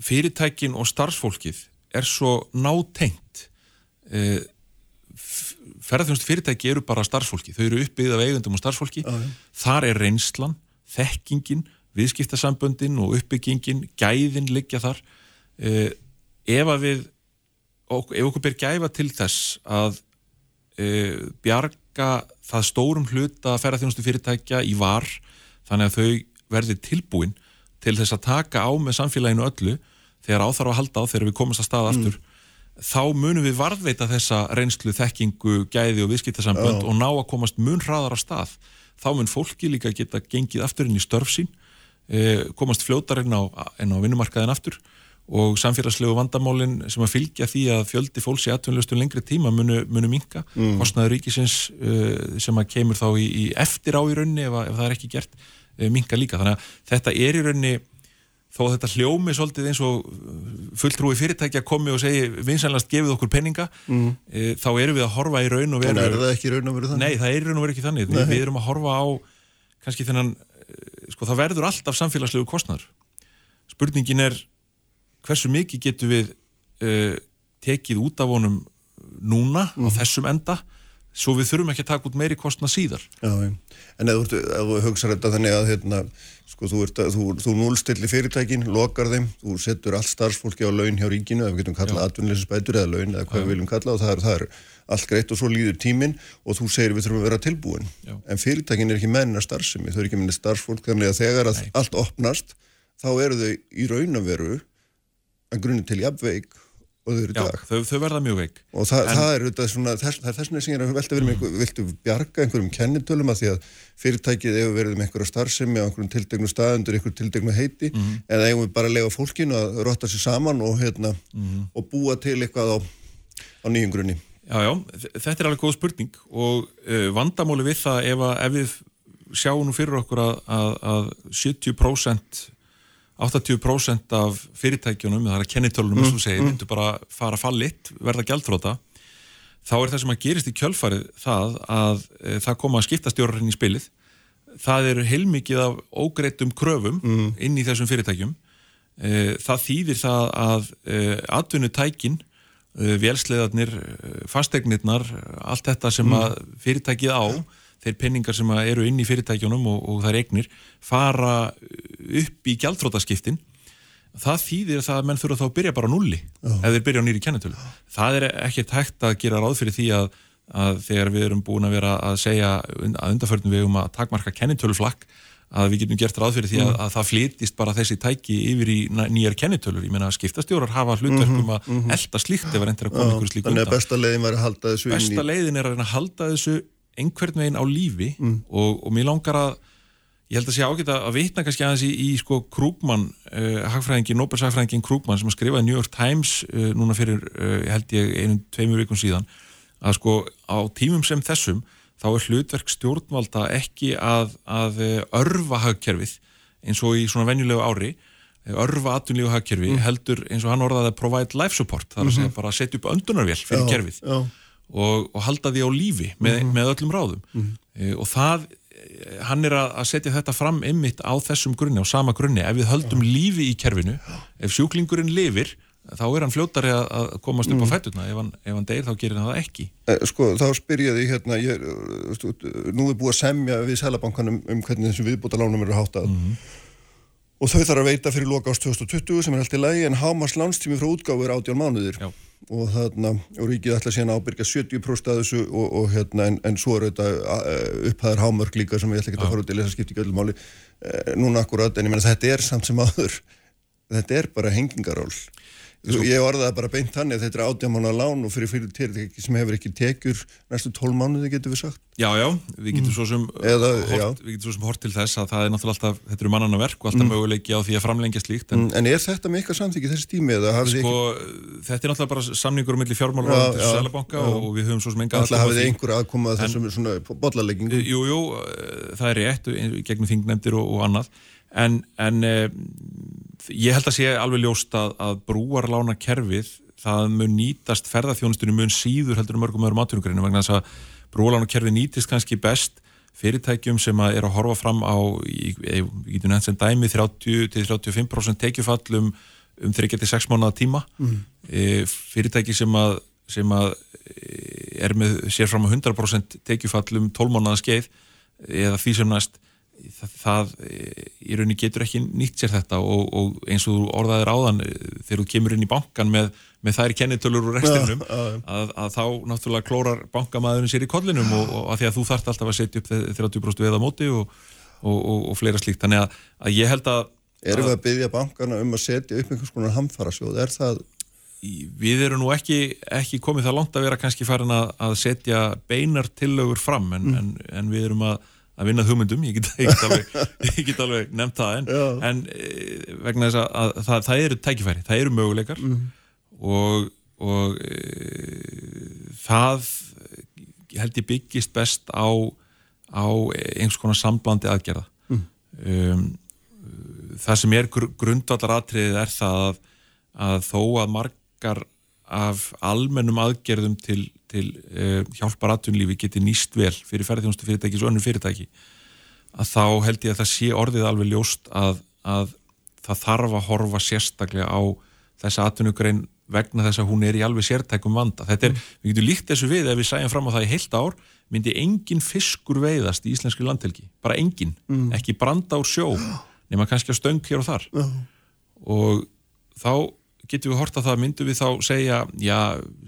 fyrirtækin og starfsfólkið er svo nátengt. Uh, ferðarþjónustu fyrirtæki eru bara starfsfólki, þau eru uppbyggð af eigundum og starfsfólki, Já, þar er reynslan, þekkingin viðskiptasamböndin og uppbyggingin gæðin liggja þar. Uh, ef að við ok, ef okkur ber gæfa til þess að uh, bjarga það stórum hluta ferðarþjónustu fyrirtækja í var þannig að þau verði tilbúin til þess að taka á með samfélaginu öllu þegar áþarf að halda á þegar við komumst að stað aftur þá munum við varðveita þessa reynslu, þekkingu, gæði og viðskiptasambönd Já. og ná að komast mun hraðar á stað. Þá mun fólki líka geta gengið aftur inn í störf sín eh, komast fljótar inn á, á vinnumarkaðin aftur og samfélagslegu vandamálin sem að fylgja því að fjöldi fólks í atvinnlustum lengri tíma munu, munu minka mm. kostnaður ríkisins uh, sem að kemur þá í, í eftir á í raunni ef, að, ef það er ekki gert uh, minka líka þannig að þetta er í raunni þó að þetta hljómi svolítið eins og fulltrúi fyrirtækja komi og segi vinsanlegast gefið okkur penninga mm. uh, þá erum við að horfa í raun og veru er það ekki raun og verið þannig? Nei, það er raun og veru ekki þannig. Við, við erum að horfa á kannski þennan, eh, sko það verður alltaf samfélagslegu kostnar. Spurningin er hversu mikið getum við uh, tekið út af honum núna á þessum enda svo við þurfum ekki að taka út meiri kostna síðar. Já, já. en ef þú, ert- ef þú hugsa þetta þannig að hérna, sko, þú, ert, þú, þú núlstilli fyrirtækin, lokar þeim, þú setur allt starfsfólki á laun hjá ríkinu, ef við getum kallað atvinnleysisbætur eða laun eða hvað við viljum kalla og það er, það er allt greitt og svo líður tíminn og þú segir við þurfum að vera tilbúin. Já. En fyrirtækin er ekki menna starfsemi, þau eru ekki menna starfsfólk, þannig að þegar að allt opnast, þá eru þau í raun að grunni til jafnveik og þau eru í dag. þau, þau verða mjög veik. Og það, En- það er þess, er þess vegna sem ég er að velta verið með, einhver- viltu bjarga einhverjum kennitölum að því að fyrirtækið hefur verið með einhverja starfsemi á einhverjum tildegnu staðundur, einhverjum tildegnu heiti, eða eigum við bara að lega fólkinu að rotta sér saman og, hérna, og búa til eitthvað á, á nýjum grunni. Já, já, þetta er alveg góð spurning og uh, vandamóli við það ef, að, ef við sjáum fyrir okkur að, að, að 70% 80% af fyrirtækjunum, það er að kennitölunum og þú segir, myndu bara fara fallitt verða gjaldþróta þá er það sem að gerist í kjölfarið það að e, það koma að skiptastjórarinn í spilið. Það eru heilmikið af ógreitum kröfum inn í þessum fyrirtækjum. E, það þýðir það að e, atvinnutækin e, vélsleðarnir, e, fasteignirnar allt þetta sem að fyrirtækið á þeir penningar sem eru inn í fyrirtækjunum og, og þær eignir fara upp í gjaldþrótaskiptin það þýðir það að menn þurfa þá að byrja bara á nulli ef þeir byrja á nýri kennitölu. Það er ekkert hægt að gera ráð fyrir því að, að þegar við erum búin að vera að segja að undarförnum við um að takmarka kennitöluflakk að við getum gert ráð fyrir því að, að það flytist bara þessi tæki yfir í nýjar kennitölur. Ég meina að skiptastjórar hafa hlutverkum að elda slíkt ef er endur að koma ykkur slík Þannig undan. besta leiðin var að halda þessu inn besta leiðin er að halda þessu einhvern veginn á lífi og, og mér langar að ég held að sé ágætt að vitna kannski aðeins í, í sko Krúkmann, uh, hagfræðingin Nobelsagfræðingin Krúkmann sem að skrifaði New York Times uh, núna fyrir, uh, held ég einum tveimur vikum síðan, að sko á tímum sem þessum, þá er hlutverk stjórnvalda ekki að, að örfa hagkerfið eins og í svona venjulegu ári eh, örfa atvinnlífu hagkerfi heldur eins og hann orðaði að provide life support það er að segja bara setja upp öndunarvél fyrir Já, kerfið. já. Og, og halda því á lífi með, með öllum ráðum. E, og það eh, hann er að setja þetta fram einmitt á þessum grunni, á sama grunni. Ef við höldum lífi í kerfinu ef sjúklingurinn lifir þá er hann fljótari að, komast upp á fætturna ef hann, ef hann deyr þá gerir hann það ekki. Eh, Sko, þá spyr ég því hérna, ég, stu, nú er búið að semja við Sælabankanum um hvernig þessum viðbúta lánum eru háttað. Og þau þarf að veita fyrir loka ást 2020 sem er allt í lagi en hámas lánstími frá útgáfu er 18 mánuðir. Já. Og þarna, og ríkið ætla síðan að ábyrga 70% að þessu og, og hérna, en, en svo er þetta eh, upphæðar hámörk líka sem ég ætla ekki að fara út í lesa skipti ekki öllum máli. Eh, núna akkurat, en ég menna þetta er samt sem áður þetta er bara hengingaról Svo, ég orðaði bara beint þannig að þetta er átjámána lán og fyrir fyrir fyrirtæki sem hefur ekki tekjur næstu tól mánuði getur við sagt. Já, já, við getum svo sem Eða, hort, við getum svo sem hort til þess að það er náttúrulega alltaf, þetta eru mannana verk og alltaf möguleiki á því að framlengja slíkt en en, en er þetta með eitthvað samþykki þessi tími eða hafið þið sko, ekki, þetta er náttúrulega bara samningur um milli fjármálar Já, og já. og við höfum svo sem enga alltaf hafið þið einhver aðkoma að þessum svona bollaleggingu? Jú, jú, eh, það er rétt gegnum þingnefndir og, og annað. En, en eh, ég held að sé alveg ljóst að, að brúarlána kerfið það mun nýtast ferðarþjónustunni mun síður heldur mörgum öðrum atvinnugreinu vegna þess að brúarlána kerfið nýtist kannski best fyrirtækjum sem að er að horfa fram á í- nefnt sem dæmi 30-35% tekjufall um, um 3-6 mánuða tíma mm. fyrirtæki sem að, sem að e, er með sér fram á 100% tekjufall um 12 mánuða skeið eða því sem næst það, það e, í rauninni getur ekki nýtt sér þetta og, og eins og orðaðir áðan e, þegar þú kemur inn í bankan með, með þær kennitölur úr restinum að, að þá náttúrulega klórar bankamæðurinn sér í kollinum og, og að því að þú þarft alltaf að setja upp þe- 30% veða móti og, og, og, og fleira slíkt. Þannig að, að ég held að erum við að byggja bankana um að setja upp einhvers konar hamfarasjóð? Er það, við erum nú ekki, ekki komið það langt að vera kannski farin að, að setja beinar tillögur fram en, en, en við erum að, að vinna hugmyndum ég get, ég get, alveg, ég get alveg nefnt það en, en e, vegna þess að, að það, það eru tækifæri, það eru möguleikar og, og e, það held ég byggist best á, á einhvers konar samblandi aðgerða. Um, það sem er gr grundvallar atriðið er það að, að þó að margar af almennum aðgerðum til, til uh, hjálpar aðtunlífi geti nýst vel fyrir ferðjónustu fyrirtæki og önnum fyrirtæki að þá held ég að það sé orðið alveg ljóst að, að það þarf að horfa sérstaklega á þessa atvinnugrein vegna þess að hún er í alveg sértækum vanda. Þetta er, við getum líkt þessu við ef við sæjum fram á það í heilt ár myndi engin fiskur veiðast í íslenskri landhelgi, bara engin, ekki branda úr sjó, (gasps) nema kannski að stöng hér og þar. Og þá getum við horta það, myndum við þá segja já,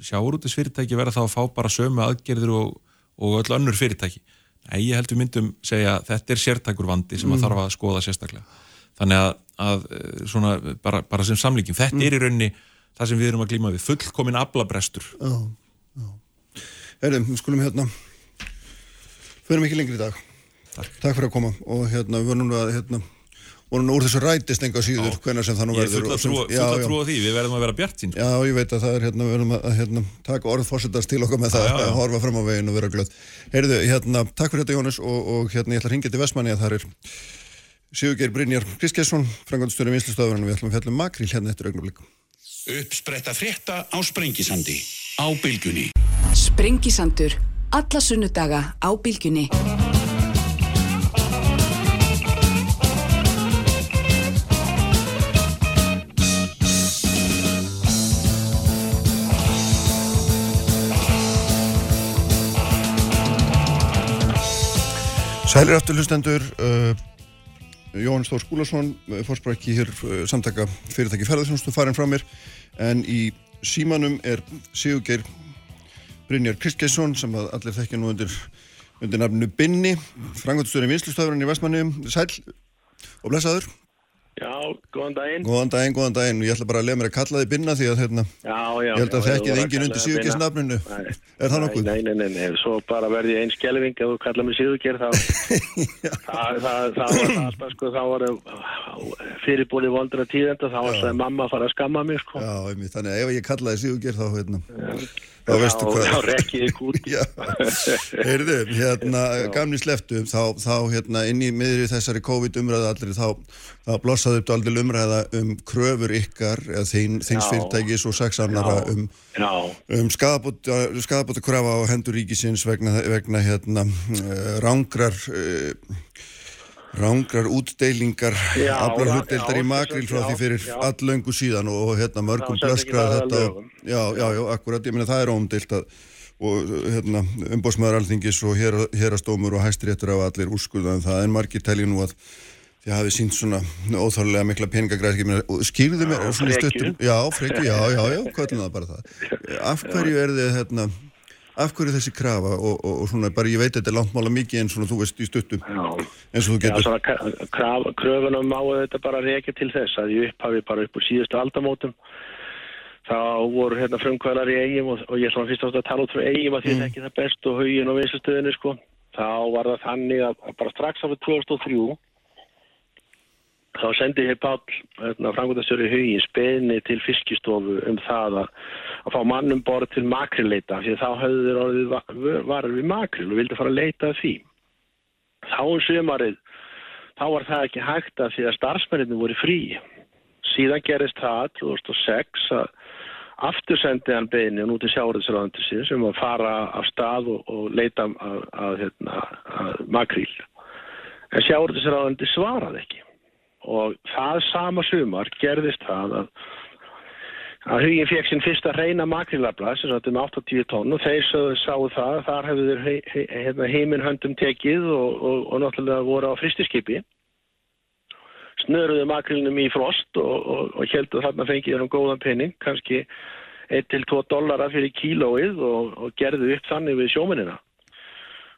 sjáurútis fyrirtæki verða þá að fá bara sömu aðgerðir og, og öll önnur fyrirtæki. Nei, ég held við myndum segja þetta er sértækur vandi sem að þarf að skoða sérstaklega. Þannig að, að eh, svona, bara, bara sem samlíkjum, þetta er í rauninni það sem við erum að glíma við, fullkomin aflabrestur. já, já Heyrðum, við skulum hérna förum ekki lengri í dag Takk. Takk fyrir að koma og hérna við vorum nú að hérna vorum nú úr þessu rætist enga síður hvenær sem það nú Ég er verður full að og sem- trúa, já, full að já. trúa því, við verðum að vera bjart sín. Já, ég veit að það er hérna, við verðum að hérna, taka orð fórsetast til okkar með það Já, já, já. að horfa fram á veginn og vera glöð. Heyrðu, hérna, takk fyrir þetta Jónis og, og hérna ég ætla að ringja til Vestmanni að það er Sigurgeir Brynjar Kriskesson, frangandstjóri vinslustöðurinn og við ætlum að fjalla um makril hérna eftir augnablik. Uppspretta frétta á Sprengisandi á Bylgjunni. Sælir aftur hlustendur, uh, Jón Stór Skúlason, uh, fórsprækki hér uh, samtaka fyrirtæki ferðarþjónustu farin frá mér. En í símanum er Sigurgeir Brynjar Kristgeirsson sem að allir þekkja nú undir, undir nafninu Binni, frangandstjóri vinslustöðurinn í Vestmanni, sæl og blessaður. Já, góðan daginn. Góðan daginn, góðan daginn ég ætla bara að lega mér að kalla þið binna því að hérna, Já, já. ég held að já, þekkið að undir kalla Sigurgeirs Binna. nafninu. Nei. Er það nokkuð? Nei, nei, nei, nei, svo bara verði ég einn skelving ef þú kalla mig Sigurgeir þá það, það, það var það alltaf sko, þá var fyrirbúli voldra tíðenda þá var það mamma að fara að skamma mig sko. Já, þannig að ef ég kallaði Sigurgeir þá, hérna, þá Já, veistu hvað. Þá rekki ég út. (laughs) Já, heyrðu, hérna, gamni sleftu, þá, þá, hérna, inn í miðri þessari COVID umræða allir, þá, þá blossaði upp aldrei umræða um kröfur ykkar, eða þín, þins Já. fyrirtækis og Já. um, Já, um skadabóta, krafa á hendur ríkisins vegna, vegna hérna, uh, rángrar, uh, Rángrar útdeilingar Já, aflarhutdeildar já, í makril frá því fyrir allöngu síðan og hérna mörgum Já, sem ekki blöskraði lagði að þetta já, já, já, akkurat, ég meina það er óumdeilt að og hérna umbóðsmaður alþingis og hérastómur og hæstiréttur af allir úrskurðan það. En margir telji nú að þið hafið sínt svona óþálega mikla peningagræðski og skýrðu mér Já, svona stuttum já, frekju, já, já, já, kvöllum það bara það. Af hverju er þið hérna af hverju þessi krafa og, og, og svona bara ég veit þetta er langt mála mikið en svona þú veist í stuttum Já. eins og þú Já, getur svona ka- kraf- kröfunum má þetta bara reykja til þess að ég upphafi bara upp úr síðustu aldamótum þá voru hérna frumkvælar í eigum og, og ég svona fyrst ást að tala út frá eigum að því mm. ekki það best og haugin og vinslustöðinu sko þá var það þannig að bara strax árið 2003 þá sendi ég Páll hérna, frangvöldastjóri hugin speðni til fiskistofu um það að, að fá mannum borð til makrilleita því þá höfðu þeir orðið va- varir við makril og vildi fara að leita því. Þá um sömarið þá var það ekki hægt að því að starfsmenninni voru frí. Síðan gerist það 2006 að aftur sendi hann beini og nú til sjáurðisraðandi sem að fara af stað og, og leita að, að, hérna, að makríl. En sjáurðisraðandi svaraði ekki og það sama sumar gerðist það að að huginn fekk sinn fyrsta reyna makrílabla sem sagt um 80 tonn og þeir sáu það að þar hefðu þeir he, he, hérna, heiminn höndum tekið og, og, og náttúrulega voru á fristiskipi snöruðu makrílinum í frost og, og, heldur þarna fengið þeir um góðan penning kannski 1-2 dollara fyrir kílóið og gerðu upp þannig við sjóminina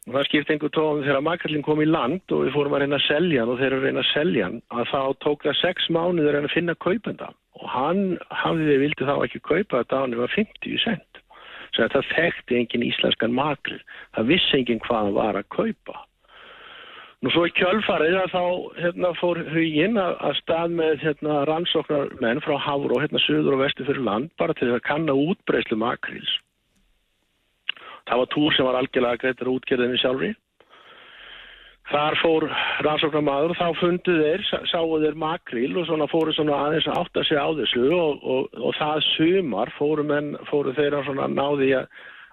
og það skipti einhver tóðum þegar makrillin kom í land og við fórum að reyna að selja hann og þeir eru að reyna að selja hann að þá tók það 6 mánuður en að finna kaupenda. Og hann hafði þið vildi þá ekki kaupa þetta á hann var 50 cent svo að það þekkti engin íslenskan makrill það vissi engin hvað hann var að kaupa. Nú svo í kjölfarið að þá hérna, fór huginn að, að stað með hérna, rannsóknar menn frá Hafró, hérna söður og vestu fyrir land, bara til að kanna útbreyslu makrils. Það var túr sem var algjörlega greitur útgerðinni sjálfri. Þar fór rannsóknar maður og þá fundu þeir, sá- sáu þeir makril og svona fóru svona aðeins að átta sig á þessu og, og, og það sumar fóru, menn, fóru þeir að svona náði að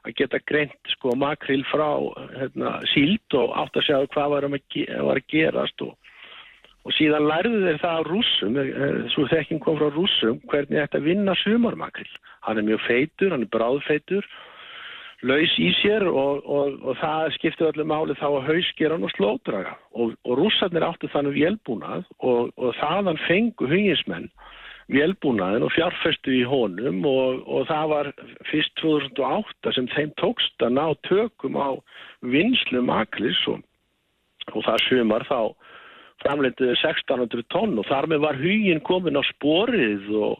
að geta greint sko makril frá hérna, síld og átt að sjá hvað var, um að, var að gerast og, og síðan lærðu þeir það á rússum, eh, svo þekking kom frá rússum, hvernig þetta vinna sumarmakril. Hann er mjög feitur, hann er bráðfeitur, laus í sér og, og, og það skipti öllu máli þá að hausgeran og slódraga og, og rússarnir áttu þannig vélbúnað og, þaðan fengu huginsmenn vélbúnaðin og fjárfestu í honum og, það var fyrst 2008 sem þeim tókst að ná tökum á vinslu maklis og það sumar þá framleitiði 1600 tonn og þar með var hugin komin á sporið og,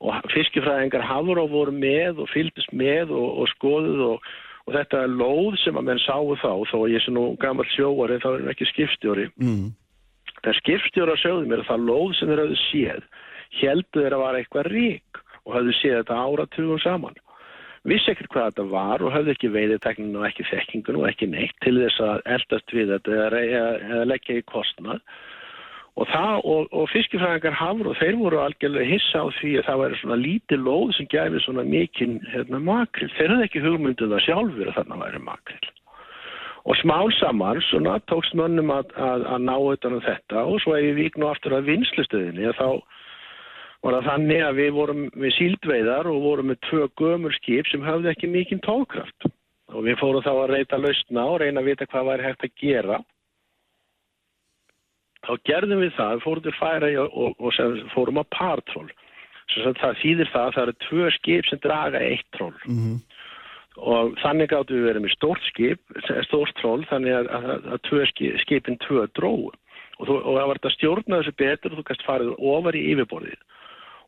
og fiskifræðingar hafur og voru með og fylgdist með og, og skoðuð og, og þetta er lóð sem að menn sáu þá þó að ég sé nú gammal sjóari þá er hann ekki skipstjóri mm. Það skipstjóra sögðu mér að það lóð sem þeir hafðu séð heldur þeir að var eitthvað rík og hafðu séð þetta áratugum saman. Vissi ekkert hvað þetta var og hafðu ekki veiðitekninu og ekki þekkingun og ekki neitt til þess að eldast við þetta eða, eða leggja í kostnað. Og, það, og, og fiskifræðingar hafur og þeir voru algjörlega hissa á því að það væri svona lítið lóð sem gæfi svona mikinn hérna, makril. Þeir hafðu ekki hugmynduð það sjálfur að þarna væri makril. Og smál saman svona tókst mönnum að, að, að ná utan um þetta og svo ef við nú aftur að vinslustöðinni þá var það þannig að við vorum með síldveiðar og vorum með tvö gömur skip sem hafði ekki mikinn tókraft og við fórum þá að reyta lausna og reyna að vita hvað væri hægt að gera þá gerðum við það, fórum til færa og, og, og sem, fórum að partról það þýðir það að það eru tvö skip sem draga eitt tról Mm og þannig áttu við verið með stórt skip, stórt tról þannig að, að, að, að tvö skip, skipin tvö dróu og, og það var þetta stjórna þessu betur og þú kannst farið ofar í yfirborðið.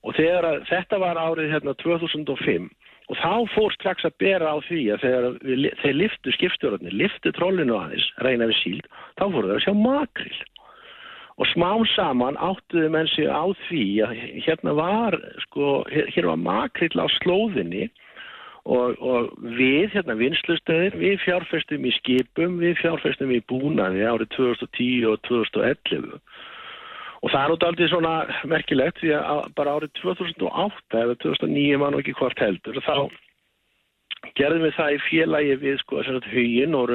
Og þegar að, þetta var árið hérna 2005 og þá fór strax að bera á því að þegar við, þeir liftu skipstjórnarnir, liftu trollinu aðeins reyna við síld, þá fóru þeir að sjá makril og smám saman áttuðu menn sig á því að hérna var sko, hér var makrill á slóðinni og, og við, hérna vinslustöðir, við fjárfestum í skipum, við fjárfestum í búnaði árið 2010 og 2011 og það er út aldrei svona merkilegt því að bara árið 2008 eða 2009 mann og ekki hvort heldur þá gerðum við það í félagi við sko þess að hugin og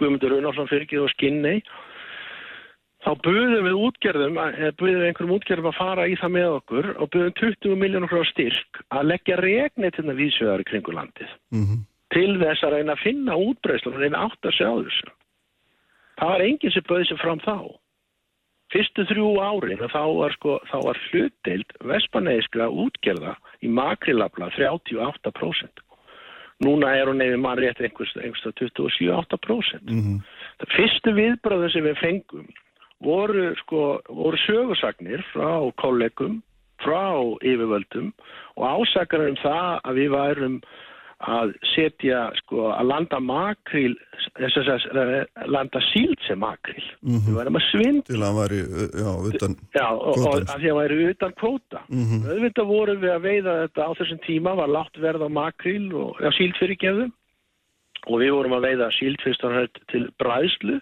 Guðmundur Runolfsson fyrkið og Skinnei þá buðum við útgerðum, eða buðum einhverjum útgerðum að fara í það með okkur og buðum 20 miljónur frá styrk að leggja regnetina vísvegar í kringu landið til þess að reyna að finna útbreyslu og reyna átt að sjá þessu. Það var enginn sem bauði sig fram þá. Fyrstu þrjú árin og þá var, sko, þá var hlutdeild vespaneiskra útgerða í makrilabla 38%. Núna er hún nefnir mann rétt einhvers, einhvers 27-8%. Mhm. Það fyrstu viðbröðu sem við fengum voru, sko, voru sögursagnir frá kollegum, frá yfirvöldum og ásakanir um það að við værum að setja, sko, að landa makril, þess að landa síld sem makril. Við værum að svindla. Til að hann væri, já, utan Já, og, og að því að væri utan kvóta. Mm Auðvitað vorum við að veiða þetta á þessum tíma, var látt verð á makril og síld fyrir gefðum og við vorum að veiða síld fyrst og hægt til bræðslu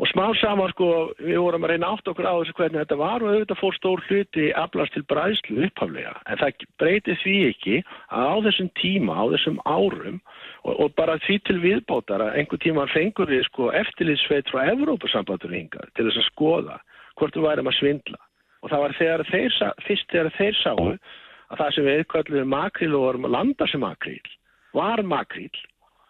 og smá saman sko, við vorum að reyna átt okkur á þessu hvernig þetta var og auðvitað fór stór hluti aflast til bræðslu upphaflega. En það breytir því ekki að á þessum tíma, á þessum árum og, og bara því til viðbótar að einhver tíma fengur við sko eftirlitsveit frá Evrópusambandur hingað til þess að skoða hvort við værum að svindla. Og það var þegar þeir, fyrst þegar þeir sáu að það sem við kallum makril og vorum að landa sem makril var makril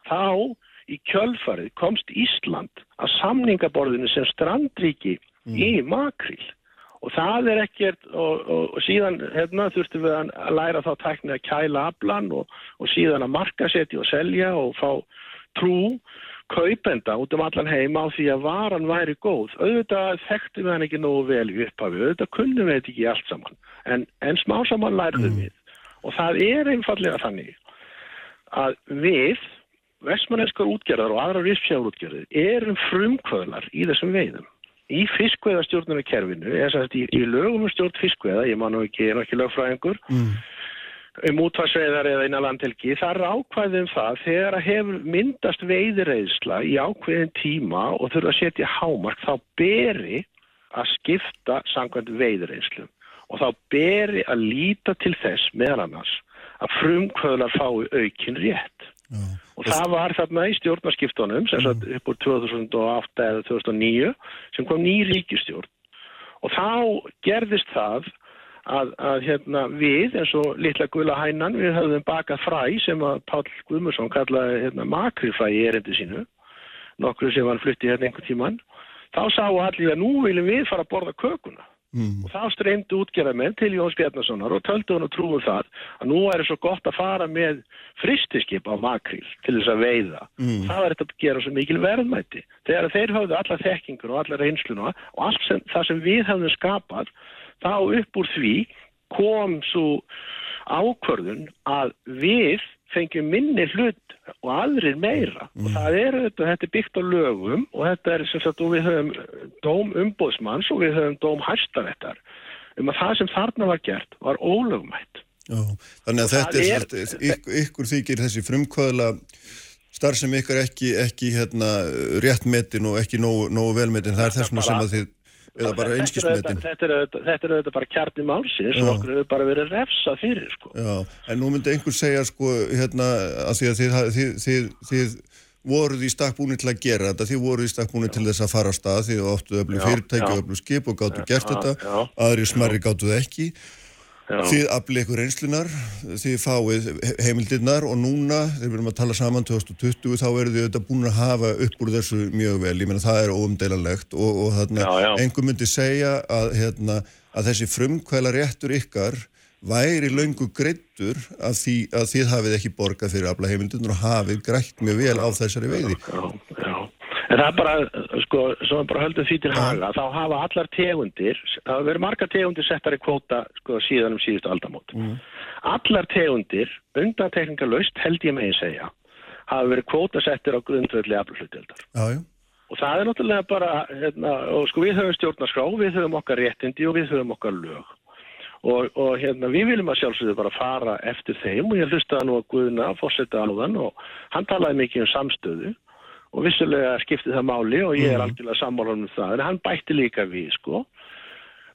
þá í kjölfarið komst Ísland að samningaborðinu sem strandríki í makril og það er ekkert og, og, og síðan hérna, þurftum við að læra þá tækni að kæla aflan og, og síðan að markasetja og selja og fá trú kaupenda út um allan heim á því að varan væri góð. Auðvitað þekktum við hann ekki nógu vel í upphafi, auðvitað kunnum við þetta ekki allt saman, en, en smá saman lærðum við. Og það er einfallega þannig að við, vestmanneskar útgerðar og aðrar rispsjárútgerðir, erum frumkvöðlar í þessum veiðum. Í fiskveðastjórnarkerfinu, eða sem sagt í, í lögum um stjórn fiskveða, ég man nú ekki, ég er nú ekki lögfræðingur, um útvarsveiðar eða innan landhelgi, það er ákvæðið um það þegar að hefur myndast veiðireiðsla í ákveðin tíma og þurfa að setja hámark, þá beri að skipta samkvæmt veiðireiðslu og þá beri að líta til þess meðal annars að frumkvöðlar fái aukin rétt. Og það var þarna í stjórnarskiptunum sem sagt upp úr 2008 eða 2009 sem kom ný ríkistjórn og þá gerðist það að, að hérna, við eins og litla gula hænan við höfðum bakað fræ sem að Páll Guðmursson kallaði hérna, makrifræ í erindi sínu nokkru sem var fluttið hérna einhvern tíman þá sáu allir að nú viljum við fara að borða kökuna og þá streymdi útgerðamenn til Jóns Bjarnasonar og töldu hann og trúum það að nú er svo gott að fara með fristiskip á makril til þess að veiða. Mm. það er þetta að gera svo mikil verðmæti. Þegar þeir höfðu alla þekkingur og alla reynsluna og allt sem, það sem við höfðum skapað þá upp úr því kom svo ákvörðun að við fengjum minni hlut og aðrir meira. Og það er þetta, þetta er byggt á lögum og þetta er sem sagt og við höfum dóm umbóðsmanns og við höfum dóm hæstaréttar um að það sem þarna var gert var ólögmætt. Já, þannig að þetta er, er- er ykkur, ykkur þykir þessi frumkvæðla starf sem ykkur ekki, ekki hérna, réttmetin og ekki nógu, nógu velmetin, það er þess vegna sem að þið, eða bara Þetta einskismetin. þetta auðvitað- þetta er auðvitað bara kjarni málsins og okkur hefur bara verið refsað fyrir sko. Já, en nú myndi einhver segja sko, hérna, að því að þið, þið, þið, þið voruð í stakk búin til að gera þetta, þið voruð í stakk búin til þess að fara á stað, þið áttu öflug Já, fyrirtæki öflug skip og gáttu gert þetta, aðri smarri gáttu það ekki. Já. Þið aflið ykkur reynslunar, þið fáið he- heimildirnar og núna, þegar við erum að tala saman 2020, þá eru þið auðvitað búin að hafa upp úr þessu mjög vel, ég meina það er óumdeilanlegt og, og þarna, Já, já. einhver myndi segja að, hérna, að þessi frumkvæla réttur ykkar væri löngu greittur að, því, að þið hafið ekki borgað fyrir afla heimildirnar og hafið grætt mjög vel á þessari veiði. Já, já. En það er bara, sko, svo við bara höldum því til haga, þá hafa allar tegundir, það hafa verið margar tegundir settar í kvóta, sko, síðan um síðustu aldamót. Allar tegundir, undantekningarlaust, held ég megin segja, hafa verið kvóta settir á grundvöldi aflutildar. Já, já. Og það er náttúrulega bara, hérna, og sko við höfum stjórnarskrá, við höfum okkar réttindi og við höfum okkar lög. Og, og hérna, við viljum að sjálfsögðu bara fara eftir þeim og ég hlustaði nú að Guðna, fórsetta áðan og hann talaði mikið um samstöðu og vissulega skipti það máli og ég er algjörlega sammálan um það, en hann bætti líka við, sko.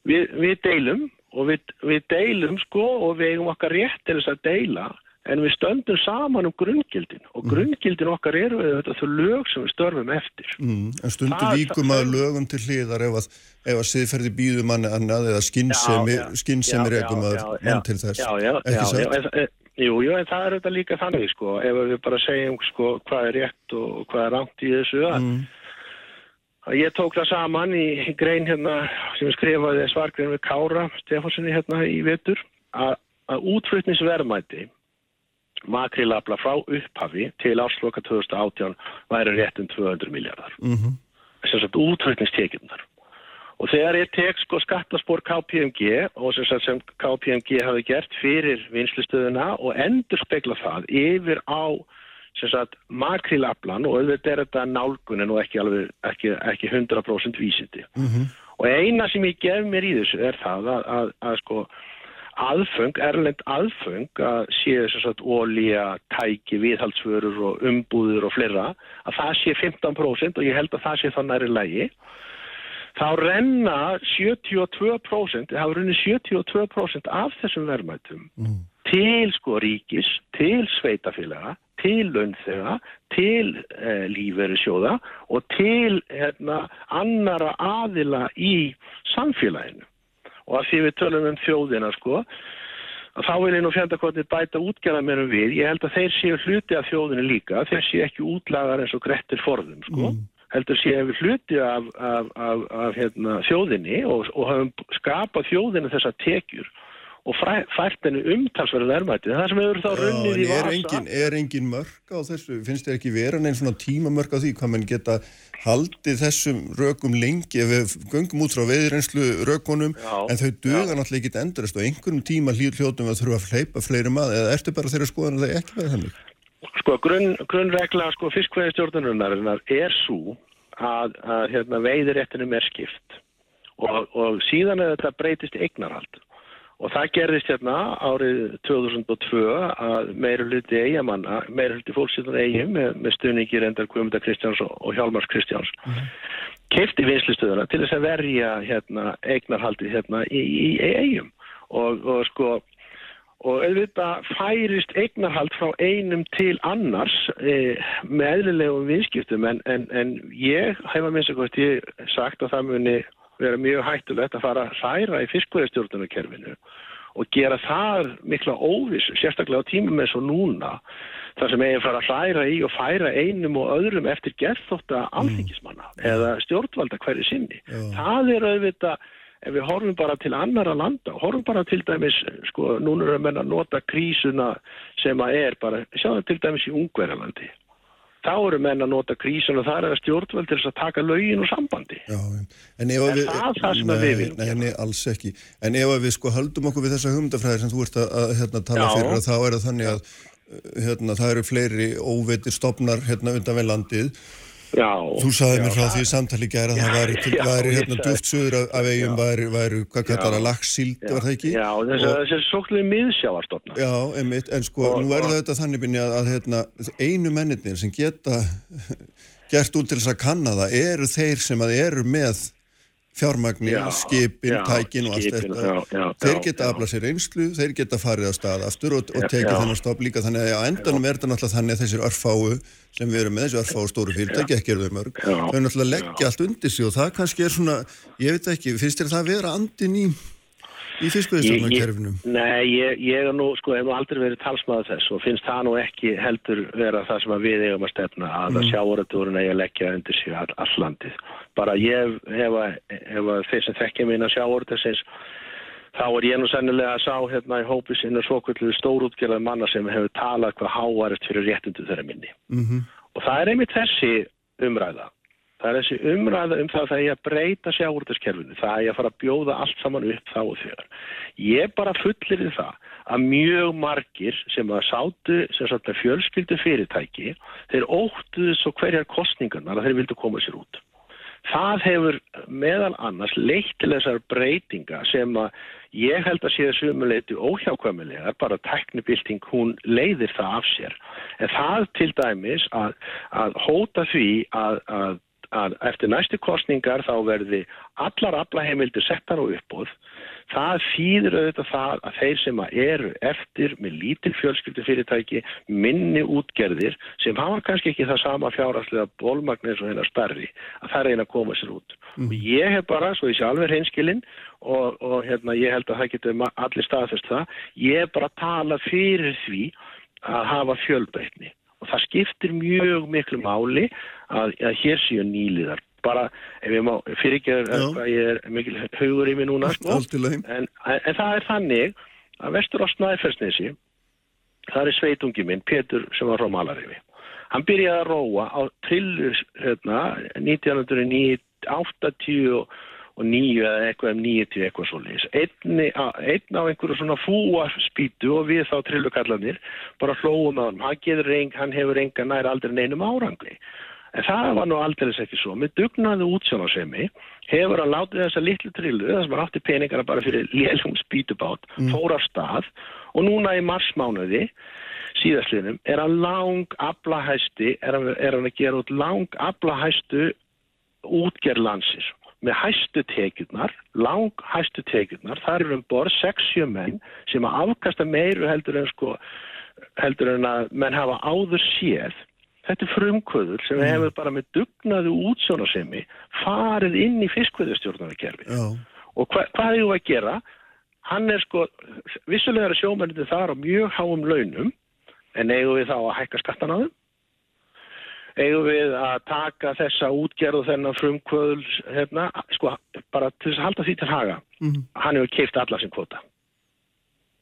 Við, við deilum og við, við deilum, sko, og við eigum okkar rétt til þess að deila en við stöndum saman um grunngildin. Og grunngildin okkar eru þetta þau lög sem við störfum eftir. Mm, en stundu Það- víkum það- að lögum til hliðar ef að, ef að siðferði býðum annað eða skinnsemi, rekum að mann til þess. Já, já, já, já, jú, jú, en það er þetta líka þannig, sko, ef við bara segjum, sko, hvað er rétt og hvað er rangt í þessu, að, Mm. að ég tók það saman í, í grein hérna, sem skrifaði svargrein við Kára Stefánssoni hérna í vetur, að, að útflutningsverðmæti makrilabla frá upphafi til ásloka 2018 væri rétt um 200 miljardar. Mhm. Sem sagt útflutningstekjurnar. Og þegar ég tek sko skattaspor KPMG og sem, sem KPMG hafi gert fyrir vinslustöðuna og endur spekla það yfir á makrilablan og auðvitað er þetta nálgunin og ekki, alveg, ekki, ekki 100% vísindi. Mhm. Og eina sem ég gef mér í þessu er það að, að, að sko aðföng, erlend aðföng að séu sem sagt ólíja, tæki, viðhaldsförur og umbúður og fleira, að það sé 15% og ég held að það sé þannig næri lægi þá renna 72%, það hafa runni 72% af þessum verðmætum til sko ríkis, til sveitafélaga, til launþega, til eh, lífverðisjóða og til hérna, annara aðila í samfélaginu. Og að því við tölum um þjóðina sko, þá vil ég nú fjandakotnið bæta útgerðarmerum við. Ég held að þeir séu hluti af þjóðinu líka, þeir séu ekki útlagar eins og grettir forðum sko. Heldur séu við hluti af, af, af, af hérna, þjóðinni og, og hafum skapað þjóðinu þessar tekjur og fært henni umtalsverðu verðmæti. Það sem hefur þá runnið í er vasa. engin, er engin mörk á þessu? Finnst þér ekki vera neinn svona tímamörk á því hvað mann geta haldið þessum rökum lengi ef við göngum út frá veðrenslu rökunum Já, en þau duga náttúrulega ekki endurast og einhverjum tíma hlýr hljótum að þurfa að hleypa fleiri maður eða ertu bara þeirra skoðan að það ekki verið þannig? Sko, grunn, grunnregla sko, fiskveðistjórnunarinnar er svo að, að hérna, veiðiréttinum er skipt. Og, og síðan er þetta breytist eignarhald. Og það gerðist hérna árið 2002 að meira hluti eigamanna, meira hluti fólksýttan eigin með, með stuðningi reyndar Guðmundar Kristjáns og, og Hjálmars Kristjáns keifti vinslustöðuna til þess að verja hérna, eignarhaldi hérna, í, í, í eigum og, og sko og auðvitað færist eignarhald frá einum til annars e, með eðlilegum vinskiptum en, en, en ég hef að minnst að ég sagt að það muni vera mjög hættulegt að fara að hræra í fiskverðistjórnarkerfinu og gera það mikla óviss, sérstaklega á tímum eins og núna, þar sem eigin fara að hræra í og færa einum og öðrum eftir gerðþótta alþingismanna eða stjórnvalda hverju sinni. Það er auðvitað ef við horfum bara til annara landa, horfum bara til dæmis, sko, núna erum við að nota krísuna sem að er bara, sjáum til dæmis í Ungverjalandi. Þá eru menn að nota krísuna og það er að stjórnvöld til þess að taka lögin úr sambandi. Já, en ef Er við... það það sem að við viljum Nei, nei, alls ekki. En ef við sko höldum okkur við þessa hugmyndafræði sem þú ert að, að hérna, tala Já. fyrir að þá er það þannig að hérna, það eru fleiri óveitir stopnar hérna undan við landið. Já. Þú sagði já, mér frá því samtali gæra að það væri, til, já, væri hérna söður af, eigum væri, væri, hvað kallar það, lagsíld, var það ekki? Já, þessi sóknuði miðsjávarstofna. Já, einmitt, en sko, Og- nú er það þetta þannig byrni að, að hérna, einu mennirnir sem geta (laughs) gert út til þess að kanna það eru þeir sem að eru með fjármagni, Já, skipin, já, tækin og allt skipin, þetta. já, þeir geta aflað sér einslu, þeir geta farið á stað aftur og, og tekið þennan stopp líka þannig að endanum er þetta náttúrulega þannig að þessir örfáu sem við erum með, þessi örfáu stóru fyrirtæki, ekki eru þau mörg, þau náttúrulega leggja allt undir sig og það kannski er svona, ég veit ekki, finnst þér það vera andin í, í fiskveðistofnarkerfinu? Nei, ég, ég er nú, sko, hef nú aldrei verið talsmaður þess og finnst það nú ekki heldur vera það sem að við eigum að stefna að mm. að sjáuratúrun eigi að leggja undir sig all, all landið. Bara ég hef að, að þeir sem þekkja mín að sjáuratusins þá er ég nú sennilega að sá hérna í hópi sinna svokvöldu stórútgerðar manna sem hefur talað hvað háarist fyrir réttundu þeirra minni. Mm Og það er einmitt þessi umræða. Það er þessi umræða um það að það er að breyta sjáurðaskerfinu. Það er að fara að bjóða allt saman upp þá og þegar. Ég bara fullir í það að mjög margir sem að sátu sem sagt með fjölskyldu fyrirtæki þeir óttuðu svo hverjar kostningarnar að þeir vildu koma sér út. Það hefur meðal annars leitt til þessar breytinga sem að ég held að séu sumuleiti óhjákvæmilega, bara teknibilding hún leiðir það af sér. En það til dæmis að, að hóta því að, að, að eftir næstu kostningar þá verði allar aflaheimildir settar á uppbóð, það þýðir auðvitað það að þeir sem eru eftir með lítil fjölskyldufyrirtæki, minni útgerðir sem hafa kannski ekki það sama fjárhagslega bólmagn eins og hennar starri að það reyna að koma sér út. Og ég hef bara, svo ég sé alveg hreinskilinn og, og hérna, ég held að það getur ma- allir staðfest það, ég hef bara talað fyrir því að hafa fjölbreytni og það skiptir mjög miklu máli að, að hér séu nýliðar bara, ef ég má fyrirgeður Já. hvað ég er mikil haugur í mig núna sko. En, en, en það er þannig að vestur á Snæfellsnesi það er sveitungi minn, Pétur sem var frá Malarifi hann byrjaði að róa á trillur hérna, 1980 og nýju eða eitthvað um 90 eitthvað svo leis einn, á einhverju svona fúa spýtu og við þá trillukallanir bara hlóum á hann, hann, hefur enga nær aldrei neinum árangri. En það var nú aldrei ekki svo. Með dugnaði útsjónarsemi hefur hann látið þessa litlu trillu þess að maður átti peningara bara fyrir lélum spýtubát fór af stað. Og núna í marsmánuði síðastliðnum er hann lang aflahæsti, er hann, er hann að gera út lang aflahæstu útgerlandsins með hæstu tekjurnar, lang hæstu tekjurnar, þar eru um borð 60 menn sem að afkasta meiru heldur en sko heldur en að menn hafa áður séð. Þetta er frumkvöður sem hefur bara með dugnaðu útsjónasemi farið inn í fiskvöðustjórnarkerfi Já, og hva, hvað þú að gera? Hann er sko vissulega er sjómennið þar á mjög háum launum en eigum við þá að hækka skattan á þeim eigum við að taka þessa útgerð og þennan frumkvöðul hérna, sko, bara til þess að halda því til haga. Hann hefur keift alla sin kvota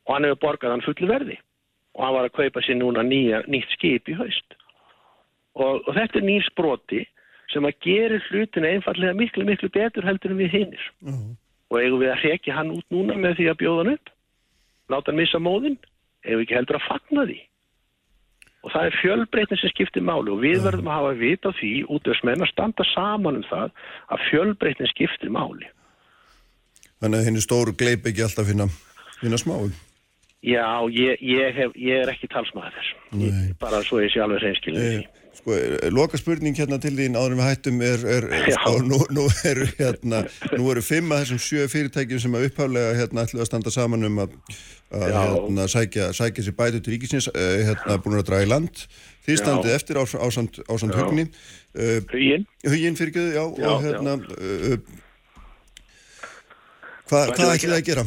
og hann hefur borgað hann fullu verði. Og hann var að kaupa sér núna nýja, nýtt skip í haust. Og, og þetta er nýr sproti sem að gera hlutin einfallega miklu, miklu betur heldur en við hinnir já, og eigum við að hrekja hann út núna með því að bjóða hann upp? Láta hann missa móðin eigum við ekki heldur að fagna því og það er fjölbreytnin sem skiptir máli og við verðum að hafa vit á því út af smenn að standa saman um það að fjölbreytnin skiptir máli þannig að henni stóru gleip ekki alltaf finna, finna smáum. Já, ég, ég, hef, ég er ekki talsmaður þess. Ég- bara svo ég sé alveg reynskilin Eh, sko, eh, loka spurning hérna til þín áður við hættum er, er sko, nú, nú eru hérna, nú eru fimm af þessum sjö fyrirtækjum sem að upphaflega hérna ætlu að standa saman um að, að hérna, sækja, sækja sér bætu til ríkisins, eh, hérna búin að draga í land. Þið standið eftir ás, ásand, ásand hugni uh, Huginn, huginn fyrirgjöðu, já, Já, og hérna uh, hva, Hvað hvað ætlum við að ætlið að gera?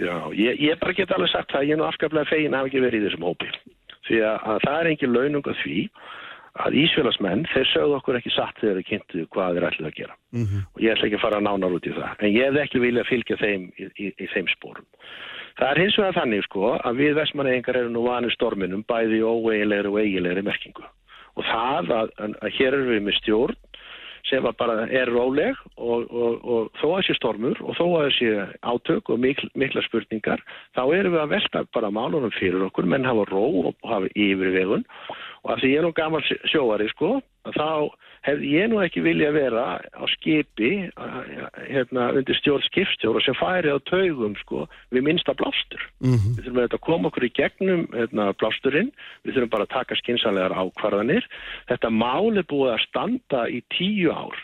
já, ég, ég bara get alveg sagt það ég er nú afskaplega fegin að hafa ekki verið í þessum hópi. Því að, að það er engin launung að því að Ísfélagsmenn, þeir sögðu okkur ekki satt þegar þeir kynntu hvað þeir ætluð að gera. Og ég ætla ekki að fara nánar út í það en ég hef ekki viljað fylgja þeim í, í, í þeim spórum. Það er hins vegar þannig sko að við vestmannegingar eru nú vanið storminum bæði í óeiginlegri og eiginlegri merkingu. Og það að, að, að hér eru við með stjórn sem bara er róleg og, og, og þó að sé stormur og þó að sé átök og mikl, mikla spurningar þá erum við að velta bara málunum fyrir okkur. Menn hafa ró og hafa yfirvegun og að því ég er nú gammal sjóari sko þá hefði ég nú ekki vilja vera á skipi hérna, undir stjórn skipstjóra sem færi á taugum sko við minnsta blástur. Mhm. við þurfum að koma okkur í gegnum hérna, blásturinn, við þurfum bara að taka skinsanlegar ákvarðanir. Þetta mál er búið að standa í tíu ár.